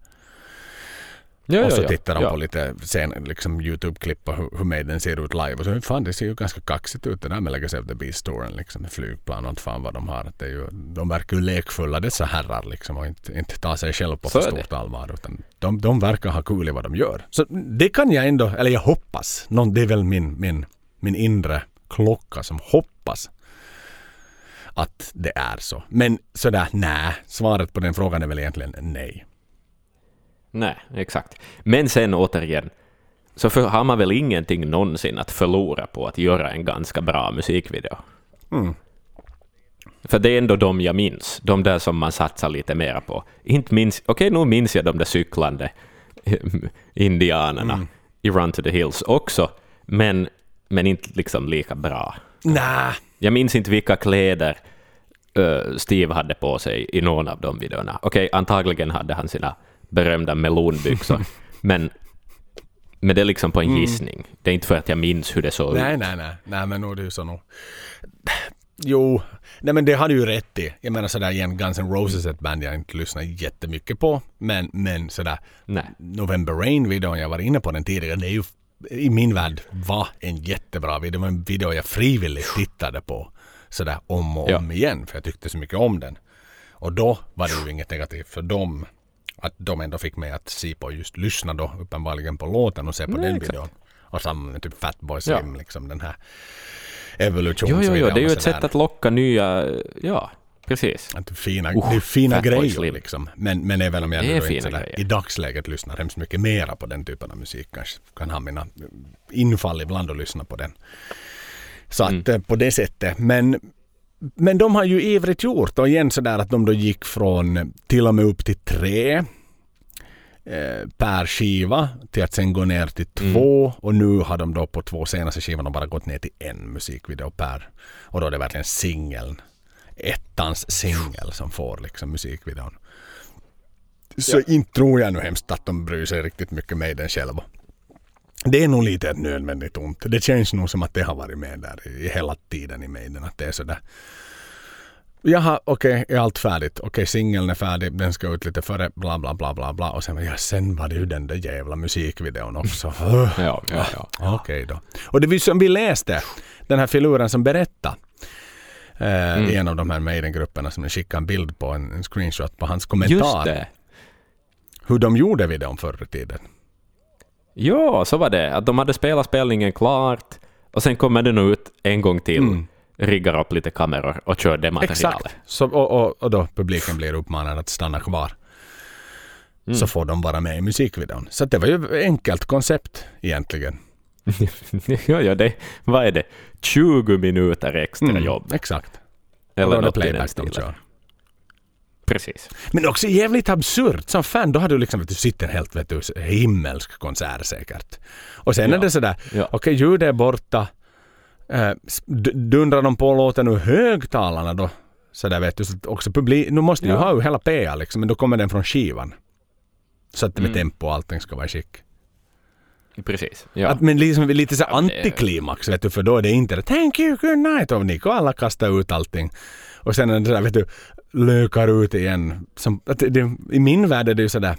Ja, och så ja, tittar de ja. på lite sen, liksom Youtube-klipp och hur, hur Maiden ser ut live. Och så fan det ser ju ganska kaxigt ut det där med Legacy of the Beast-touren liksom flygplan och fan vad de har. Det är ju, de verkar ju lekfulla dessa herrar liksom och inte, inte ta sig själv på Så för är det. stort allvar. Utan de, de verkar ha kul i vad de gör. Så det kan jag ändå, eller jag hoppas. Någon, det är väl min, min, min inre klocka som hoppas att det är så. Men sådär, nej. Svaret på den frågan är väl egentligen nej. Nej, exakt. Men sen återigen, så för, har man väl ingenting någonsin att förlora på att göra en ganska bra musikvideo. Mm. För det är ändå de jag minns, de där som man satsar lite mera på. Inte minns, okej, nu minns jag de där cyklande [LAUGHS] indianerna Mm. i Run to the Hills också, men, men inte liksom lika bra. Nej. Jag minns inte vilka kläder eh, Steve hade på sig i någon av de videorna. Okej, antagligen hade han sina berömda melonbyxor, [LAUGHS] men, men det är liksom på en gissning. Det är inte för att jag minns hur det såg Nej, ut. nej, nej. Nej, men nog är det ju så nog. Jo, nej men det har du ju rätt i. Jag menar sådär igen, Guns N' Roses är ett band jag inte lyssnar jättemycket på. Men, men sådär, Nej. November Rain-videon, jag var inne på den tidigare, det är ju i min värld var en jättebra video. Det var en video jag frivilligt tittade på sådär om och Ja. om igen för jag tyckte så mycket om den. Och då var det ju inget negativt för dem att de ändå fick mig att se på just lyssna då uppenbarligen på låten och se på Nej, den exakt. videon. Och samma med typ Fatboy Ja. Slim, liksom den här Jo, evolutionsvideon. jo, jo, det är ju ett sätt att locka nya... Ja, precis. Att Fina, Oh, det är fina grejer Slim. liksom. Men, men även om jag nu inte sådär, i dagsläget lyssnar hemskt mycket mera på den typen av musik. Kanske kan ha mina infall ibland och lyssna på den. Så att Mm. eh, på det sättet. Men, men de har ju ivrigt gjort och igen sådär att de då gick från till och med upp till tre eh, per skiva till att sen gå ner till Mm. två och nu har de då på två senaste skivorna bara gått ner till en musikvideo per. Och då är det verkligen singeln, ettans singel som får liksom musikvideon. Så inte tror jag nu hemskt att de bryr sig riktigt mycket med den själva. Det är nog lite ett nödvändigt ont. Det känns nog som att det har varit med där i hela tiden i Maiden. Att det är sådär. Jaha, okej, är allt färdigt? Okej, singeln är färdig, den ska ut lite före, bla bla bla bla bla. Och sen, ja, sen var det ju den där jävla musikvideon också. [LAUGHS] Ja, ja, ja. Okej då. Och det vi, som vi läste, den här filuren som berättade eh, Mm. en av de här Maiden-grupperna som skickade en bild på en, en screenshot på hans Just kommentar. det. Hur de gjorde videon förr i tiden. Ja, så var det. Att de hade spelat spelningen klart och sen kommer den ut en gång till, Mm. Riggar upp lite kameror och kör det materialet. Exakt. Så, och, och, och då publiken blir uppmanad att stanna kvar. Mm. Så får de vara med i musikvideon. Så det var ju ett enkelt koncept egentligen. [LAUGHS] ja, ja, det, vad är det? 20 minuter extra Mm, jobb. Exakt. Eller något i den stilen. Precis. Men också jävligt absurt. Som fan, då har du liksom, vet du sitter helt vet du, himmelsk konsert säkert. Och sen Ja. är det sådär, Ja. okej ljudet är borta. Eh, dundrar de på låten ur högtalarna då? Sådär vet du, så också publik, nu måste du Ja. ha ju hela PA liksom, men då kommer den från skivan. Så att det med Mm. tempo och allting ska vara i skick. Precis. Ja. Att, men liksom lite så antiklimax vet du, för då är det inte det thank you, good night och Nico alla kastar ut allting. Och sen är det där vet du, lökar ut igen. Som, det, det, I min värld är det ju sådär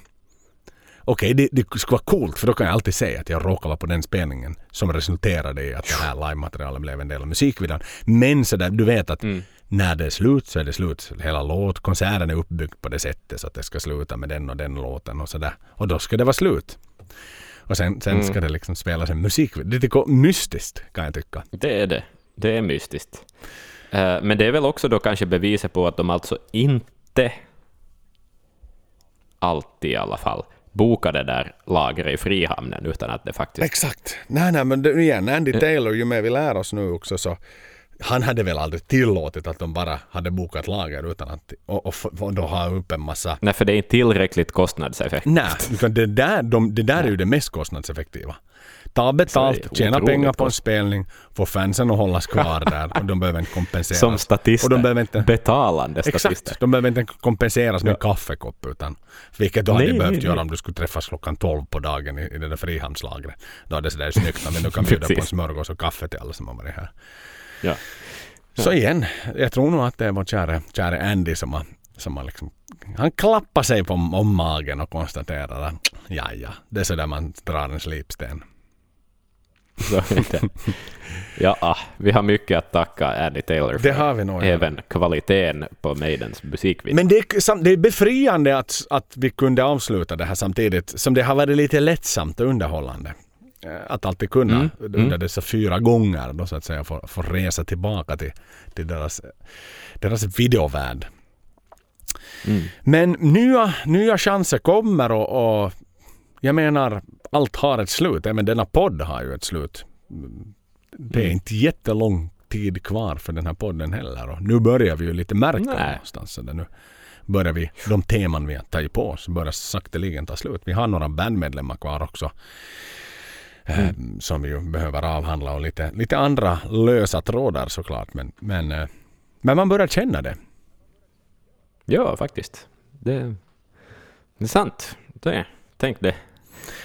Okej, det, det skulle vara coolt för då kan jag alltid säga att jag råkade vara på den spelningen som resulterade i att det här live-materialet blev en del av musikvideon. Men sådär, du vet att Mm. när det är slut så är det slut. Hela låt, konserten är uppbyggd på det sättet så att det ska sluta med den och den låten och sådär. Och då ska det vara slut. Och sen, sen Mm. ska det liksom spelas en musik. Det är lite mystiskt kan jag tycka. Det är det. Det är mystiskt. Eh, men det är väl också då kanske beviset på att de alltså inte alltid i alla fall bokade där lagret i Frihamnen utan att det faktiskt... Exakt. Nej, nej, men det, igen, Andy Taylor, ju mer vi lär oss nu också så han hade väl aldrig tillåtit att de bara hade bokat lager utan att och, och, och då ha upp en massa Nej, för det är inte tillräckligt kostnadseffektivt. Nej, utan det där, de, det där är ju det mest kostnadseffektiva. Ta betalt, tjäna pengar på en spelning, få fansen att hållas kvar där och de behöver inte kompenseras. Som statister. Och de behöver inte, Betalande statister. exakt, de behöver inte kompenseras med Ja. en kaffekopp utan vilket du hade Nej, behövt nej, göra om du skulle träffas klockan 12 på dagen i, i det där frihamnslagret. Då är det sådär snyggt men du kan bjuda på en [LAUGHS] smörgås och kaffe till alla som har varit här. Ja. Så igen, jag tror nog att det är vår kära, kära Andy som har Som man liksom, han klappar sig på om magen och konstaterar att ja, ja, det är så där man drar en slipsten. [LAUGHS] Så. Ja, ah, vi har mycket att tacka Andy Taylor för. Det har vi nog. Även kvaliteten på Maidens musikvideo. Men det är, det är befriande att, att vi kunde avsluta det här samtidigt som det har varit lite lättsamt och underhållande. Eh, Att alltid kunna Mm, under mm. dessa fyra gånger då så att säga få, få resa tillbaka till, till deras, deras videovärld. Mm. Men nya, nya chanser kommer och, och jag menar allt har ett slut. Även denna podd har ju ett slut. Det är Mm. inte jättelång tid kvar för den här podden heller. Och nu börjar vi ju lite märka Nej. någonstans. Så nu börjar vi, de teman vi har tagit på oss börjar sakteligen ta slut. Vi har några bandmedlemmar kvar också. eh, Som vi ju behöver avhandla och lite, lite andra lösa trådar såklart. Men, men, eh, men man börjar känna det. Ja, faktiskt. Det, det är sant. Det, tänk det.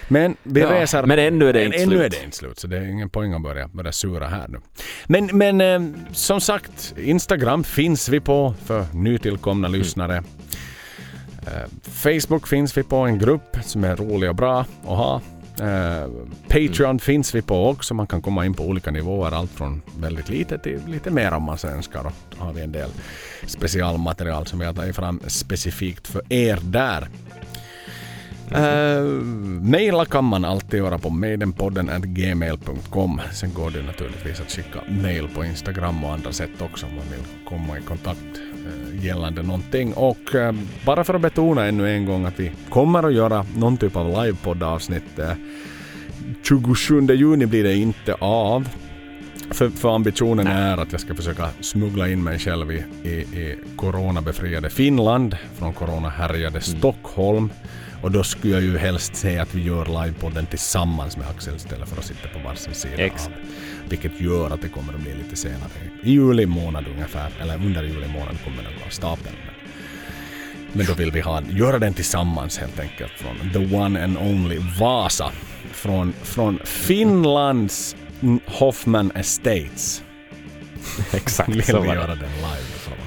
Men vi Ja, reser... men ännu är det inte ännu slut. är det inte slut, så det är ingen poäng att börja, börja sura här nu. Men, men eh, som sagt, Instagram finns vi på för nytillkomna Mm. lyssnare. Eh, Facebook finns vi på, en grupp som är rolig och bra att ha. Eh, Patreon Mm. finns vi på också. Man kan komma in på olika nivåer. Allt från väldigt lite till lite mer om man så önskar. Och då har vi en del specialmaterial som vi har tagit fram specifikt för er där. Uh, maila kan man alltid göra på maidenpodden at gmail.com. Sen går det naturligtvis att skicka mail på Instagram och andra sätt också om man vill komma i kontakt eh, gällande någonting. Och eh, bara för att betona ännu en gång att vi kommer att göra någon typ av livepoddavsnitt. Uh, 27 juni blir det inte av. För, för ambitionen är att jag ska försöka smuggla in mig själv i, i, i coronabefriade Finland från coronahärjade Stockholm. Och då skulle jag ju helst säga att vi gör livepodden tillsammans med Axel istället för att sitta på varsin sida Exakt. av. Vilket gör att det kommer att bli lite senare. I juli månad ungefär, eller under juli månad kommer den vara stapeln. Men, men då vill vi ha, göra den tillsammans helt enkelt från the one and only Vasa. Från, från Finlands Hoffman Estates. Exakt vill så var göra det. den live ifrån.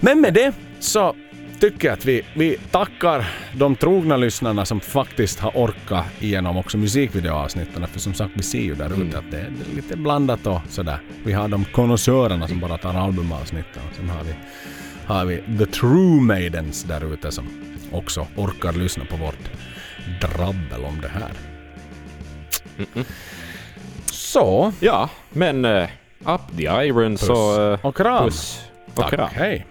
Men med det så tycker att vi, vi tackar de trogna lyssnarna som faktiskt har orkat igenom också musikvideoavsnitten. För som sagt, vi ser ju där ute Mm. att det är lite blandat och sådär. Vi har de konnässörerna som bara tar albumavsnitten. Och sen har vi, har vi the true maidens där ute som också orkar lyssna på vårt drabbel om det här. Så, Ja, men uh, up the irons Puss och uh, och kram. puss och Tack, kram. hej.